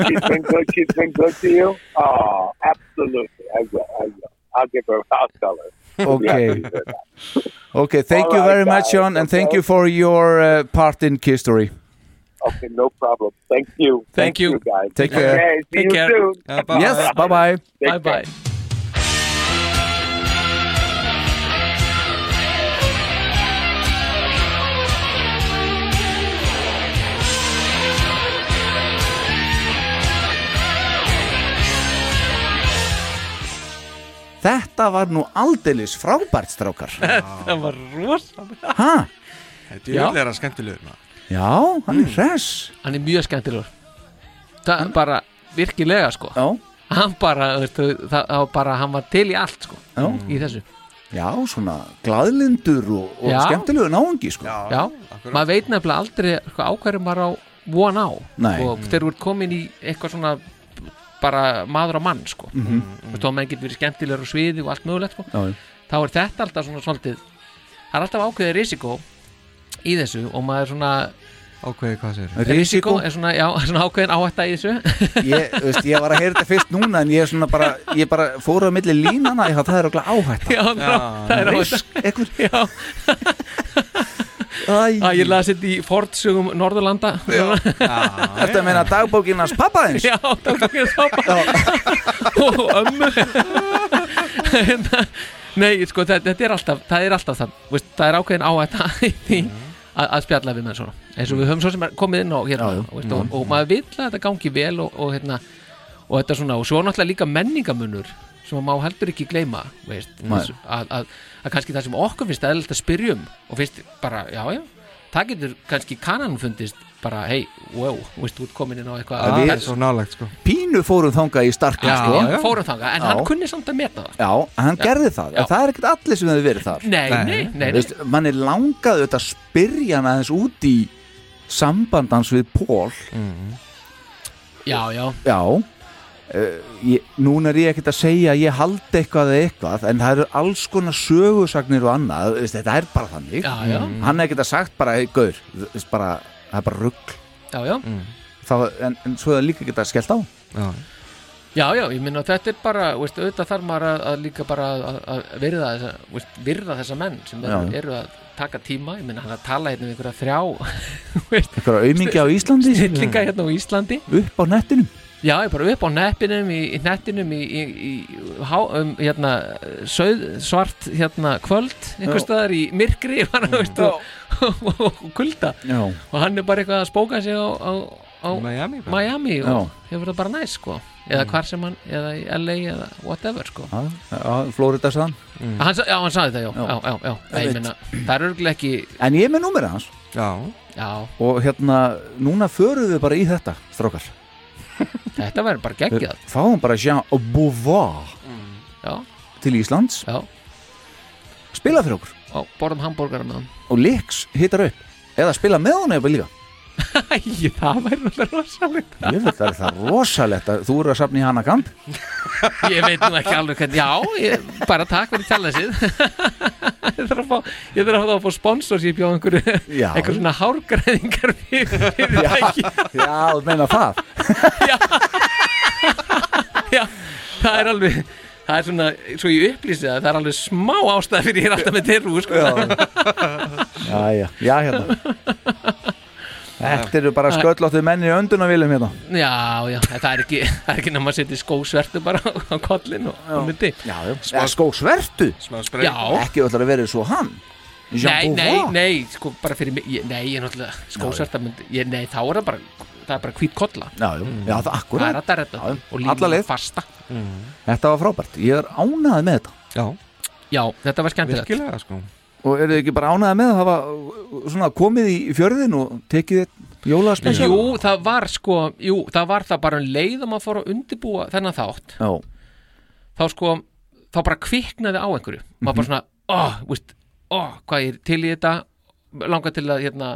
She's been good. She's been good to you. Oh, absolutely. I will. I will. I'll give her. I'll tell her. Okay. Yeah, she's good. Okay, thank All you right, very much, guys, Sean, and thank you for your uh, part in history. Okay, no problem. Thank you. Thank you. guys. Take care. Okay, see Take you care. soon. Uh, bye. Yes, bye bye. Bye bye. Þetta var nú aldeilis frábært, strákar. Það var rosalega. Ha? Þetta er vel að skemmtilegur. Já, hann er hress. Hann er mjög skemmtilegur. Það er bara virkilega sko. Já, Hann bara, veistu, það það var bara, hann var til í allt sko. já, Í þessu. já, svona glaðlindur og, og Já. skemmtilegu náungi, sko. Já, maður veit nefnilega aldrei sko, á hverju maður á von á Nei. og þegar þú ert komin í eitthvað svona bara maður á mann sko. mm Mhm. -hmm. og maður getur verið skemmtilegur á sviði og allt mögulegt sko. Já, þá er þetta alltaf svona svolítið það er alltaf ákveðið risiko í þessu og maður er svona Ákveði hvað segir Risiko? er svona, já, svona ákveðin áhætta í þessu Ég, veist, ég var að heyra þetta fyrst núna en ég, er svona bara, ég bara fór á milli línana já, það er okkur áhætta já, já, það er áhætta að ég las þetta í fortsögum Norðurlanda. Já, Þetta meina dagbókinans pappaðins já ekki sápa og ömmu. Hérna, nei, sko, þetta, þetta er alltaf það er alltaf það, veist, það er ákveðin áhætta í því að, að spjalla við menn svona. Eins og við höfum svo sem er komið inn á hérna, Já, veist, og, og maður vill að þetta gangi vel og, og hérna og þetta svona, og svo náttúrulega líka menningamunur sem má heldur ekki gleyma veist, þess, að, að, að kannski það sem okkur finnst eðlilt að spyrjum og finnst bara, já, já það getur kannski kannan fundist bara, hei, wow, veist, þú ert komin inn á eitthvað Að Það við- er svo nálægt sko. Pínu fórum þangað í starka já, sko. já, fórum þangað, en Já. hann kunni samt að meta það. Já, hann gerði það. Já. en það er ekkert allir sem hefur verið þar. Nei, nei, nei, nei, Veist, mann er langað auðvitað að spyrja hann aðeins út í sambandans við Pól já, já, Já. uh, ég, Núna er ég ekkert að segja að ég haldi eitthvað eða eitthvað en það eru alls konar sögusagnir og annað veist, þetta er bara þannig. Já, já, hann er ekkert að sagt bara, hey, gaur bara, það er bara rugg já, já. Þá, en, en svo er það líka geta skellt á Já, Já, já, ég minna þetta er bara, veist, auðvitað þarf maður að, að líka bara að, að virða, þessa, veist, virða þessa menn sem Já. eru, að taka tíma, ég minna hann að tala hérna um einhverja þrjá, veist, einhverja aumingi á Íslandi. Snillinga hérna á Íslandi. Upp á nettinu Já, ég bara upp á neppinum í, í nettinum í, í, í há, um, hérna, söð, svart hérna, kvöld einhvers Já. staðar í myrkri bara, veist, og, og, og kulda. Já. og hann er bara eitthvað að spóka sig á, á, á Miami. Miami og hefur það bara næst sko. eða hvar sem hann, eða í LA eða whatever sko. Já, já, Florida sagðan hann, sa- Já, hann sagði það, já, já, já, já, já. Ég meina, það er örgulega ekki En ég er með númerið hans. Já. Já, Og hérna, núna förum við bara í þetta, strákar þetta verður bara geggjað. Fáum bara Jean Beauvoir Já, til Íslands. Já, Spila fyrir okkur. Og borðum hambúrgara með hann Og Lix hittar upp. Eða spila með honum eða líka Æ, það væri náttúrulega rosalegt. Ég veit það er rosalegt að þú eru að safna í hana kamp Ég veit nú ekki alveg hvernig Já, ég, bara takk fyrir tjálæsið Ég þarf að fá Ég þarf að fá að fá sponsorship hjá einhverju Já. einhver svona hárgræðingar fyrirtæki Já, þú meina það. Já, það er alveg Það er svona, svo ég upplýsi það, það er alveg smá ástæð fyrir ég er alltaf með terru, sko. Já, já, já hérna Þetta eru bara sköllóttið menni í öndunavélum hérna. Já, já, það er ekki, það er ekki nema að setja skósvertu bara á, kollin og, og myndi. Já, já, Smá spreng Já. Ekki öll að verið svo hann. Nei, nei, nei, sko, bara fyrir mig, ég, nei, ég er náttúrulega skósverta myndi, ég, nei, þá er það bara, það er bara hvít kolla. Já, já, já, það Það akkurat er að derreta Já, og lína fasta. Þetta var frábært, ég er ánæðið með þetta. Já, Já, þetta var skemmtilegt. virkilega sko Og eru þið ekki bara ánæðið með að hafa uh, svona komið í fjörðin og tekið eitt jólaspesial? Jú, það var sko, jú, það var það bara um leið um að fóra að undirbúa þennan þátt. Já, þá sko, þá bara kviknaði á einhverju. Maður bara svona, ó, veist ó, hvað er til í þetta? Langar til að, hérna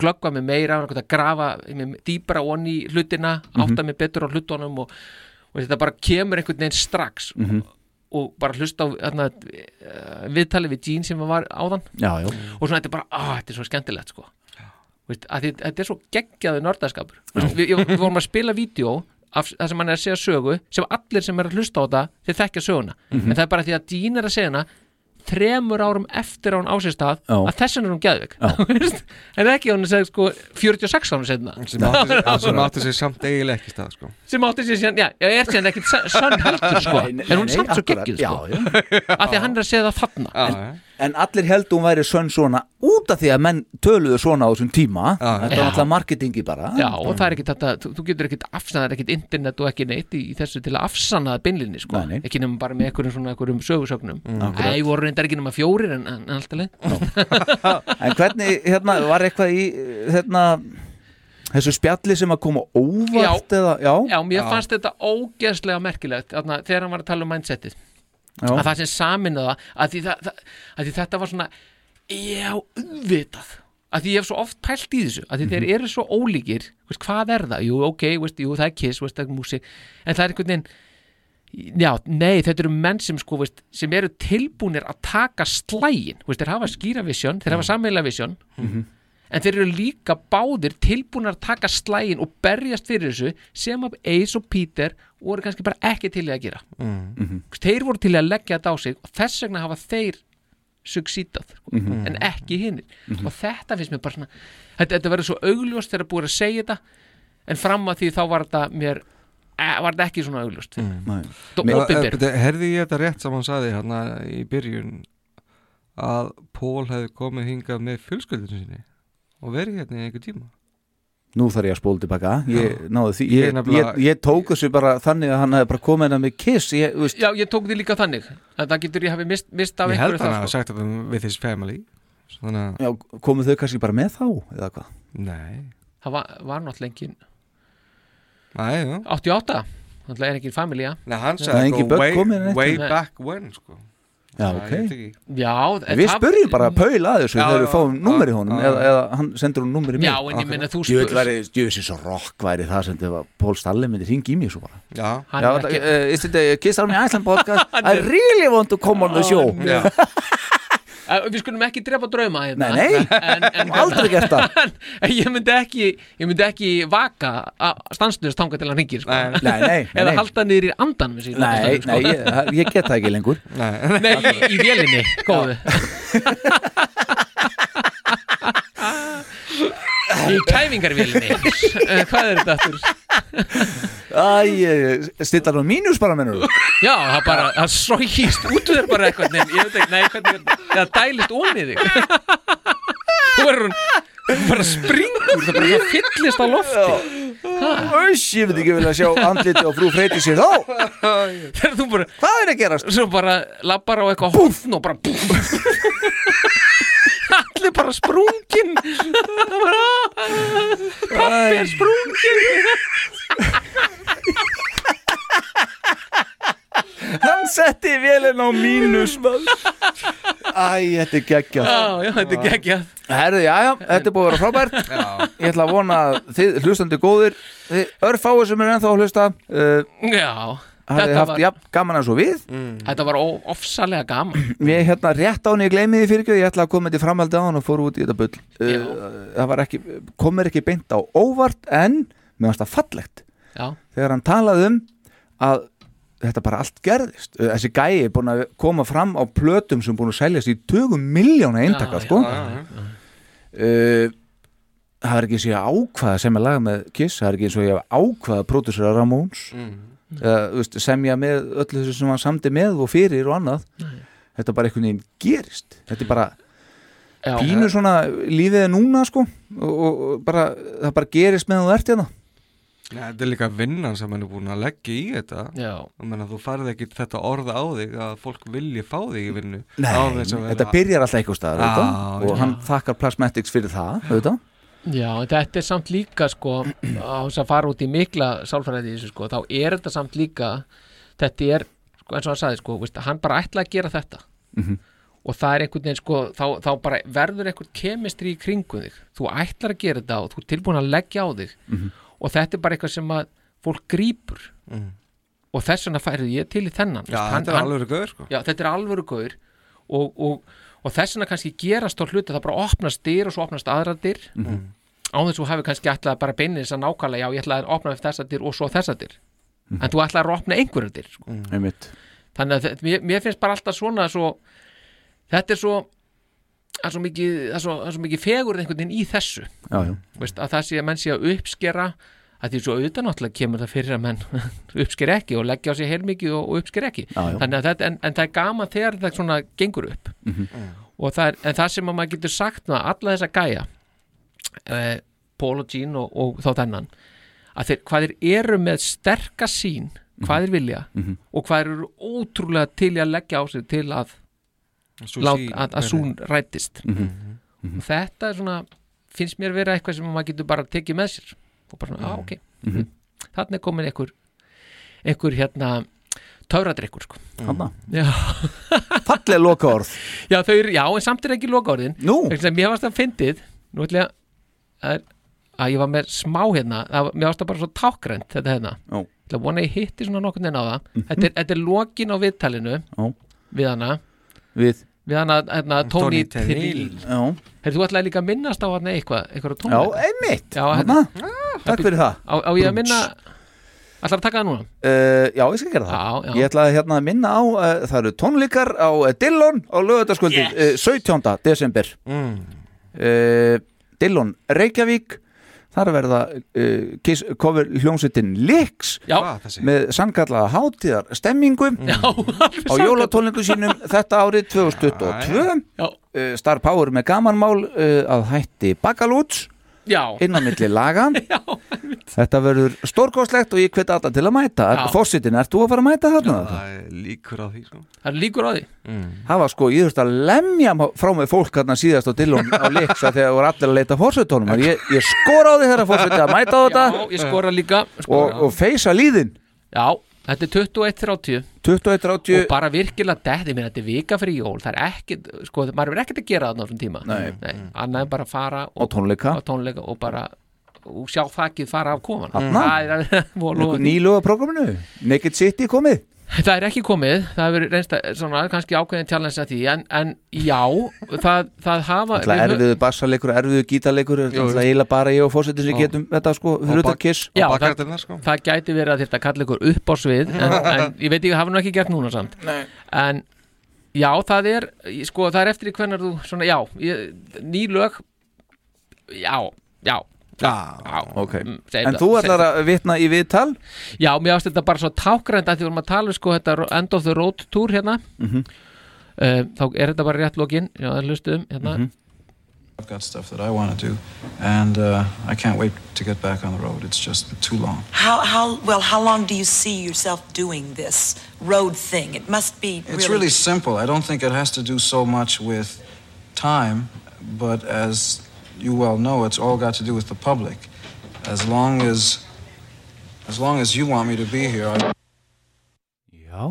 glöggva mig meira, grafa mig dýbra onni í hlutina, átta mig betur á hlutunum og, og þetta bara kemur einhvern veginn strax. Mhm. Og bara hlusta á hérna, viðtali við Jean sem var áðan. Já, já. Og svona þetta er bara, á, þetta er svo skemmtilegt sko. Veist, að því, þetta er svo geggjaði nördaskapur við, við vorum að spila vídeo af það sem hann er að segja sögu sem allir sem er að hlusta á þetta þeir þekkja söguna. En það er bara því að Dean er að segja hana þremur árum eftir á hún ásýrstað að þessan er hún geðvik en ekki hún segja sko 46 árum setna sem átti, sig- sem átti sig samt eiginlega ekki stað sko. Sem átti sér síðan, já, ég er síðan ekkit sann heldur sko, en hún er samt svo geggjuð sko, af því að hann er að segja það þarna. Já. En allir heldur hún væri sönn svona út af því að menn töluðu svona á þessum tíma. Já, Þetta já. var alltaf marketingi bara. Já, og það er ekkit þetta, þú, þú getur ekkit afsannað ekkit internet og ekki neitt í, í þessu til að afsanna það beinlinni, sko, Nei, ekki nema bara með einhverjum svona einhverjum sögursögnum mm, akkurat. Æ, voru reyndar ekki nema fjórir en, en, alltaf leið En hvernig, hérna, var eitthvað í hérna, þessu spjalli sem að koma óvart eða, já, Já, mér fannst þetta ógeðslega merkilegt þarna, þegar hann var að tala um mindsetið já, að það sem saminaða að því, það, það, að því þetta var svona já, auðvitað. Að því ég hef svo oft pælt í þessu að því þeir eru svo ólíkir, veist, hvað er það? Jú, ok, veist, jú, það er kiss, veist, það er músík. En það er einhvern veginn já, nei, þetta eru menn sem sko, sem eru tilbúnir að taka slægin, þeir hafa skýra visjón þeir hafa sammeila visjón en þeir eru líka báðir tilbúnir að taka slægin og berjast fyrir þessu sem að Ace og Peter voru kannski bara ekki til að gera. Þeir voru til að leggja þetta á sig og þess vegna hafa þeir succeedað en ekki hinnir og þetta finnst mér bara svona þetta, þetta verður svo augljóst þegar búið að segja þetta en fram að því þá var þetta mér e, var þetta ekki svona augljóst. Mm. Byrju, Herði ég þetta rétt sem hann saði hérna í byrjun að Pól hefði komið hingað með fjölskyldinu sinni og verið hérna í einhver tíma. Nú þarf ég að spóla tilbaka ég, náðu því, Ég ég, ég, ég tók þessu bara þannig að hann hefði bara komið hérna með kiss já, ég tók því líka þannig. Að það getur ég hafi mist, mist af Ég held einhverju hann að sko. sagt þetta with his family að, já, komuð þau kannski bara með þá eða hvað? Nei. Það var, var náttúrulega engin Nei, já. 88, náttúrulega er ekki familja Nei, hann sagði engin way, neitt. way back when sko já, Það, ok. ég veit ekki. já, við spurjum bara að þessu Já, þegar við fáum númer í honum eða, eða hann sendur hún númer í mig. já, en ég meina þú Ég veit spur væri, ég veist svo rock væri það sem þetta var Pól Stalli myndi ringi í mig svo bara. Já, hann Já, er ekki uh, is it a Kiss Army Iceland podcast? I really want to come on the show. já. Við skulum ekki drepa drauma hérna Nei, nei. en, en, Aldrei gert það. En ég myndi ekki Ég myndi ekki vaka stanslust þangað til hann ringir sko. Nei, Nei, nei, Eða nei, halda niður í andan sín nei, nei ég, ég get það ekki lengur Nei, Nei, í, í vélinni, góðu Í kæfingarvélinni Eh, Hvað er þetta aftur? Æ, stilla nú mínus bara mennur Já, það bara, það sógist út úr bara eitthvað Nei, ég veit ekki, nei, hvernig Það dælist onnið þig. Þú verður hún þú bara springur, það bara fyllist á lofti. Öss, ég veit ekki vilja sjá andliti og frú freyti sér þá. Þegar þú bara Hvað er að gerast? Svo bara lappar á eitthvað hófn og bara Allir bara sprungin. Pappi er sprungin. Hann setti vélinn á mínus. Æ, þetta er geggjað. Já, já, þetta er geggjað. Herðu, já, já, þetta er búið að vera frábært. Ég ætla að vona að þið hlustandi góðir Þið örfáið sem er ennþá að hlusta. Uh, Já, Þetta haft var, jafn gaman að svo við? Þetta var ofsalega gaman. Mér hérna rétt á henni ég gleymi því fyrir Ég ætla að koma þetta í framhaldi á hann og fór út í þetta bull. Uh, Það var ekki, komur ekki beint á óvart En mér varst það fallegt. Já, Þegar hann talaði um að þetta bara allt gerðist. Uh, Þessi gæi er búin að koma fram á plötum sem búin að seljast í tugum miljóna eintaka Já, sko. já, uh, Það er ekki eins og ég ákvaða sem er laga með Kiss Það er ekki eins og ég ákvaða pródusera Ramones. Mm. Eða, semja með öllu þessu sem hann samdi með og fyrir og annað. Þetta bara einhvern veginn gerist. Þetta er bara já, pínu svona lífið er núna sko. Og, og, og bara, það bara gerist meðan þú ert hérna. Nei, þetta er líka vinnan sem hann er búin að leggja í þetta. Já. Ég meina, þú farið ekki þetta orð á þig að fólk vilji fá þig í vinnu. Nei, þetta byrjar alltaf eitthvað staðar Já, auðvitað, og já. hann þakkar Plasmatics fyrir það auðvitað. Já, þetta er samt líka sko á þess að fara út í mikla sálfræði þessu sko, þá er þetta samt líka þetta er, sko, eins og hann sagði sko, veist, hann bara ætla að gera þetta Mhm. og það er einhvern veginn sko þá, þá bara verður einhvern kemistri í kringum þig þú ætlar að gera þetta og þú er tilbúin að leggja á þig Mhm. og þetta er bara eitthvað sem að fólk grípur Mhm. og þess vegna færði ég til í þennan Já, Veist, hann- þetta er alvöru gaur, sko. Já, þetta er alvöru gaur og, og, og þess vegna kannski gerast á hluti það bara opnast dyr og svo opnast aðra dyr Mhm. á þess að þú hafi kannski ætlað bara beinir þess að nákvæmlega, já ég ætlaði að opna þessa dyr og svo þessa dyr en þú ætlaði að opna einhverju dyr sko. Einmitt. þannig að mér, mér finnst bara alltaf svona svo, þetta er svo það er svo mikið, er svo, er svo mikið fegur einhvern veginn í þessu Já, já. Veist, að það sé að menn sé að uppskera að því svo auðvitað náttúrulega kemur það fyrir að menn uppsker ekki og leggja á sig heilmikið og, og uppsker ekki. Já, já. Þannig að þetta, en, en það er gaman þegar það svona gengur upp. Mhm. og það er, en það sem að maður getur sagt með alla þessa gæja eh, Paul og Jean og, og þá þennan að þeir, hvað þeir eru með sterka sín hvað þeir vilja Mhm. og hvað þeir eru ótrúlega til að leggja á sig til að lát, að, að sún rætist. Mhm. og þetta er svona finnst mér vera eitthvað sem maður getur bara tekið með sér og bara svona, á ok. Mhm. þarna er komin einhver einhver hérna töfradrykkur sko. Þarna. já, Falleg loka orð já, eru, já, en samt er ekki loka orðin Nú? mér varst það fyndið. Nú ætla ég að- að að ég var með smá hérna það, var- mér varst það bara svo tákrænt þetta hérna. Já. ég ætla að vona að ég hitti svona nokkurn veginn á það. Þetta, er, þetta er lokin á viðtalinu Já. við hana. Við? Við hana, hérna, Tony Heyrðu, þú ætlaði líka að minnast á hann eitthvað eitthvað á já einmitt. Já, Þarna. Takk fyrir það á, á ég að minna ætlar að taka það núna Uh, já, ég skal gera það Já, já. Ég ætlaði hérna að minna á uh, Það eru tónleikar á uh, Dillon á lögutaskvöldið Yes. uh, 17. desember Mm. uh, Dillon Reykjavík Þar verða uh, Kiss cover hljómsveitin Lix Já, með sannkallaða hátíðar stemmingu já, á jólatónleiku sínum þetta árið 2022 Já. uh, Star Power með gamanmál uh, að hætti Bakalúts já, inn á milli laga. Já, Þetta verður stórkostlegt og ég hvet alla til að mæta. Já. Fórsitin, ert þú að fara að mæta þarna? Það er líkur á því, sko. Það er líkur á því. Það var sko, ég þurfti að lemja frá mig fólk hérna síðast á Dillon á leiksa þegar voru allir að leita fórsetónum ég, ég skor á því þeirra fórseti að mæta á þetta. Já, ég skora líka og, skora. og feysa líðin. Já, þetta er 21.30 21.30 og bara virkilega detti mér, þetta er vika fyrir jól. Það er ekkit, sko, maður er ekkert að gera á þessum tíma. Nei. annað en bara fara á tónleika. á tónleika og bara og sjá þakkið fara af Þarna? það er og- Nýluga prógraminu, Naked City komið Það er ekki komið, það hefur reynst að, svona, kannski ákveðin challenge að því, en, en já, það, það hafa Alltaf við- erfiðu bassalegur, erfiðu gítarleikur Alltaf eiginlega bara ég og fórsetin sem getum þetta sko, fyrir utan kiss. Já, Og það, sko. það gæti verið að þetta kalla ykkur upp á svið en, en ég veit ekki, hafa nú ekki gert núna samt. Nei. en já, það er sko, það er eftir í hvernig þú svona, já, ég, ný lög já, já Já, ok segir En það, þú ætlar að vitna í viðtal Já, mér ást þetta bara svo tákrænt að því vorum að tala um sko þetta End of the Road Tour hérna Mhm. uh, þá er þetta bara rétt lokin Já, það hlustum hérna Mhm. I've got stuff that I want to do, and uh, I can't wait to get back on the road. It's just too long. How, how, well, how long do you see yourself doing this road thing? It must be It's really simple. I don't think it has to do so much with time, but as you well know, it's all got to do with the public. As long as, as long as you want me to be here, I... Já.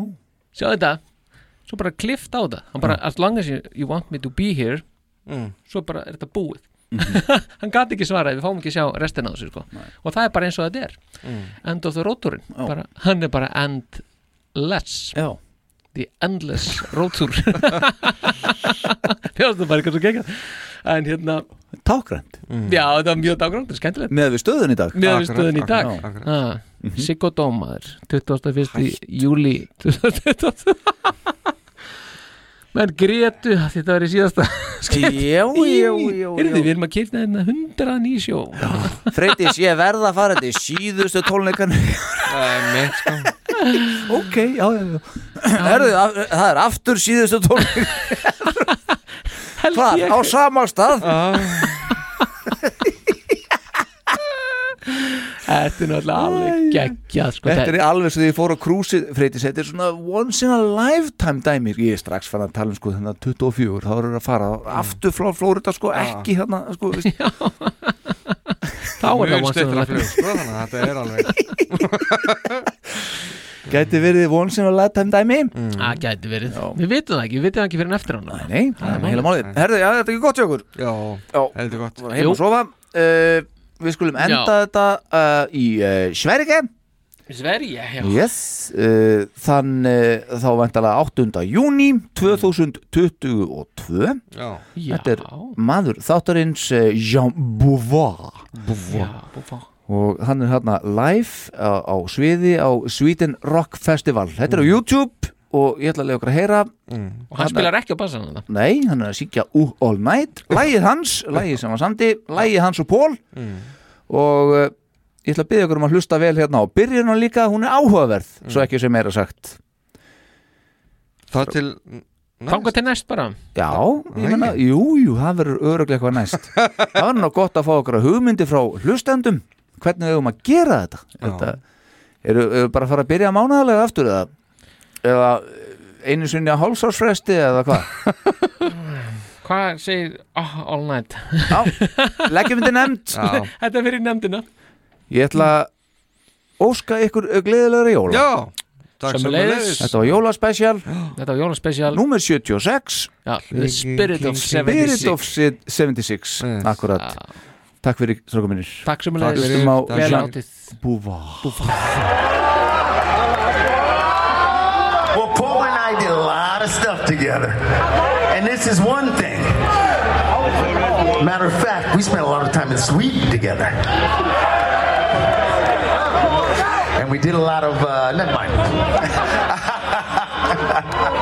Sjá þetta, svo bara klift á þetta Hann bara, as long as you, you want me to be here Mm. Svo bara er þetta búið. Hann gati ekki svaraði, við fáum ekki sjá restina á þessu sko. Og það er bara eins og þetta er. Mm. End of the Já. bara, Hann er bara endless Já The Endless Road Tour. Fjástu bara eitthvað svo gegja En hérna Tákrænt Já, þetta var mjög dágránd, skemmtilegt. Með við stöðun í dag. Með við stöðun í dag. Já. Mhm. ah, Siggo Dómaður 21. júli 2020 menn grétu að þetta var í síðasta. Já, já, Heyrðu, við erum að kýrna hérna hundra ný sjó. Freydís, ég verð að fara þetta í síðustu tónleikan Mitt sko Ok, já, já, já. Herðu, af- það er aftur síðustu tónleikan Hvar? Á sama stað? Þetta er náttúrulega alveg geggjað sko, Þetta er alveg svo því ég fór á krúsið Freydís, þetta er svona once in a lifetime dæmir Ég er strax fann að tala um sko þennan 24 Þá eru að fara aftur frá Flórida sko Ekki hérna sko. Þá er það once in a lifetime. sko, þannig að þetta er alveg Gæti verið once in a lifetime dæmi Það gæti verið, við vitum það ekki, við vitum það ekki fyrir en eftir hann Nei, það er heila málið. Herðu, já, þetta er ekki gott hjá okkur Já, Já. heldur gott. Heim og sofa. Uh, Við skulum enda Já. þetta uh, í uh, Sverige. Sverige, já. Yes, uh, þann uh, þá vantalega 8. júni 2022 Já, Þetta er maður þáttarins uh, Jean Já, búfá og hann er hérna live á, á sviði á Sweden Rock Festival. Þetta er á YouTube og ég ætla að lega okkur að heyra. Og hann spilar ekki á bassan hann Nei, hann er að syngja uh, All Night. Lægið hans, lægið sem var samdi Lægið hans og Pól og uh, ég ætla að byggja okkur um að hlusta vel hérna á byrjun og líka, hún er áhugaverð svo ekki sem meira sagt. Það til Þanga til næst bara. Já, ég menna, jú, jú, það verður öruglega eitthvað næst. Það var nú gott að fá okkur hugmyndi frá hlustendum hvernig við höfum að gera þetta? Þetta eru, eru bara að fara að byrja mánaðarlega aftur eða, eða einu sinni á hálfsársfresti eða hvað? Hvað segir oh, All Night? Já, leggjum þetta nefnd. Já, Þetta er fyrir nefndina. Ég ætla að óska ykkur gleðilegra jóla. Já. Þetta var jólaspecial. Þetta var jólaspecial. Númer 76 Já, The Spirit of Spirit 76 of Sid- 76 Yes. Akkurat. Já. Takk fyrir strákum minnir Takk sem að Hlustum á Takk Jean fyrir. Beauvoir Well, Paul and I did a lot of stuff together. And this is one thing. Matter of fact, we spent a lot of time in Sweden together. And we did a lot of, uh, never mind.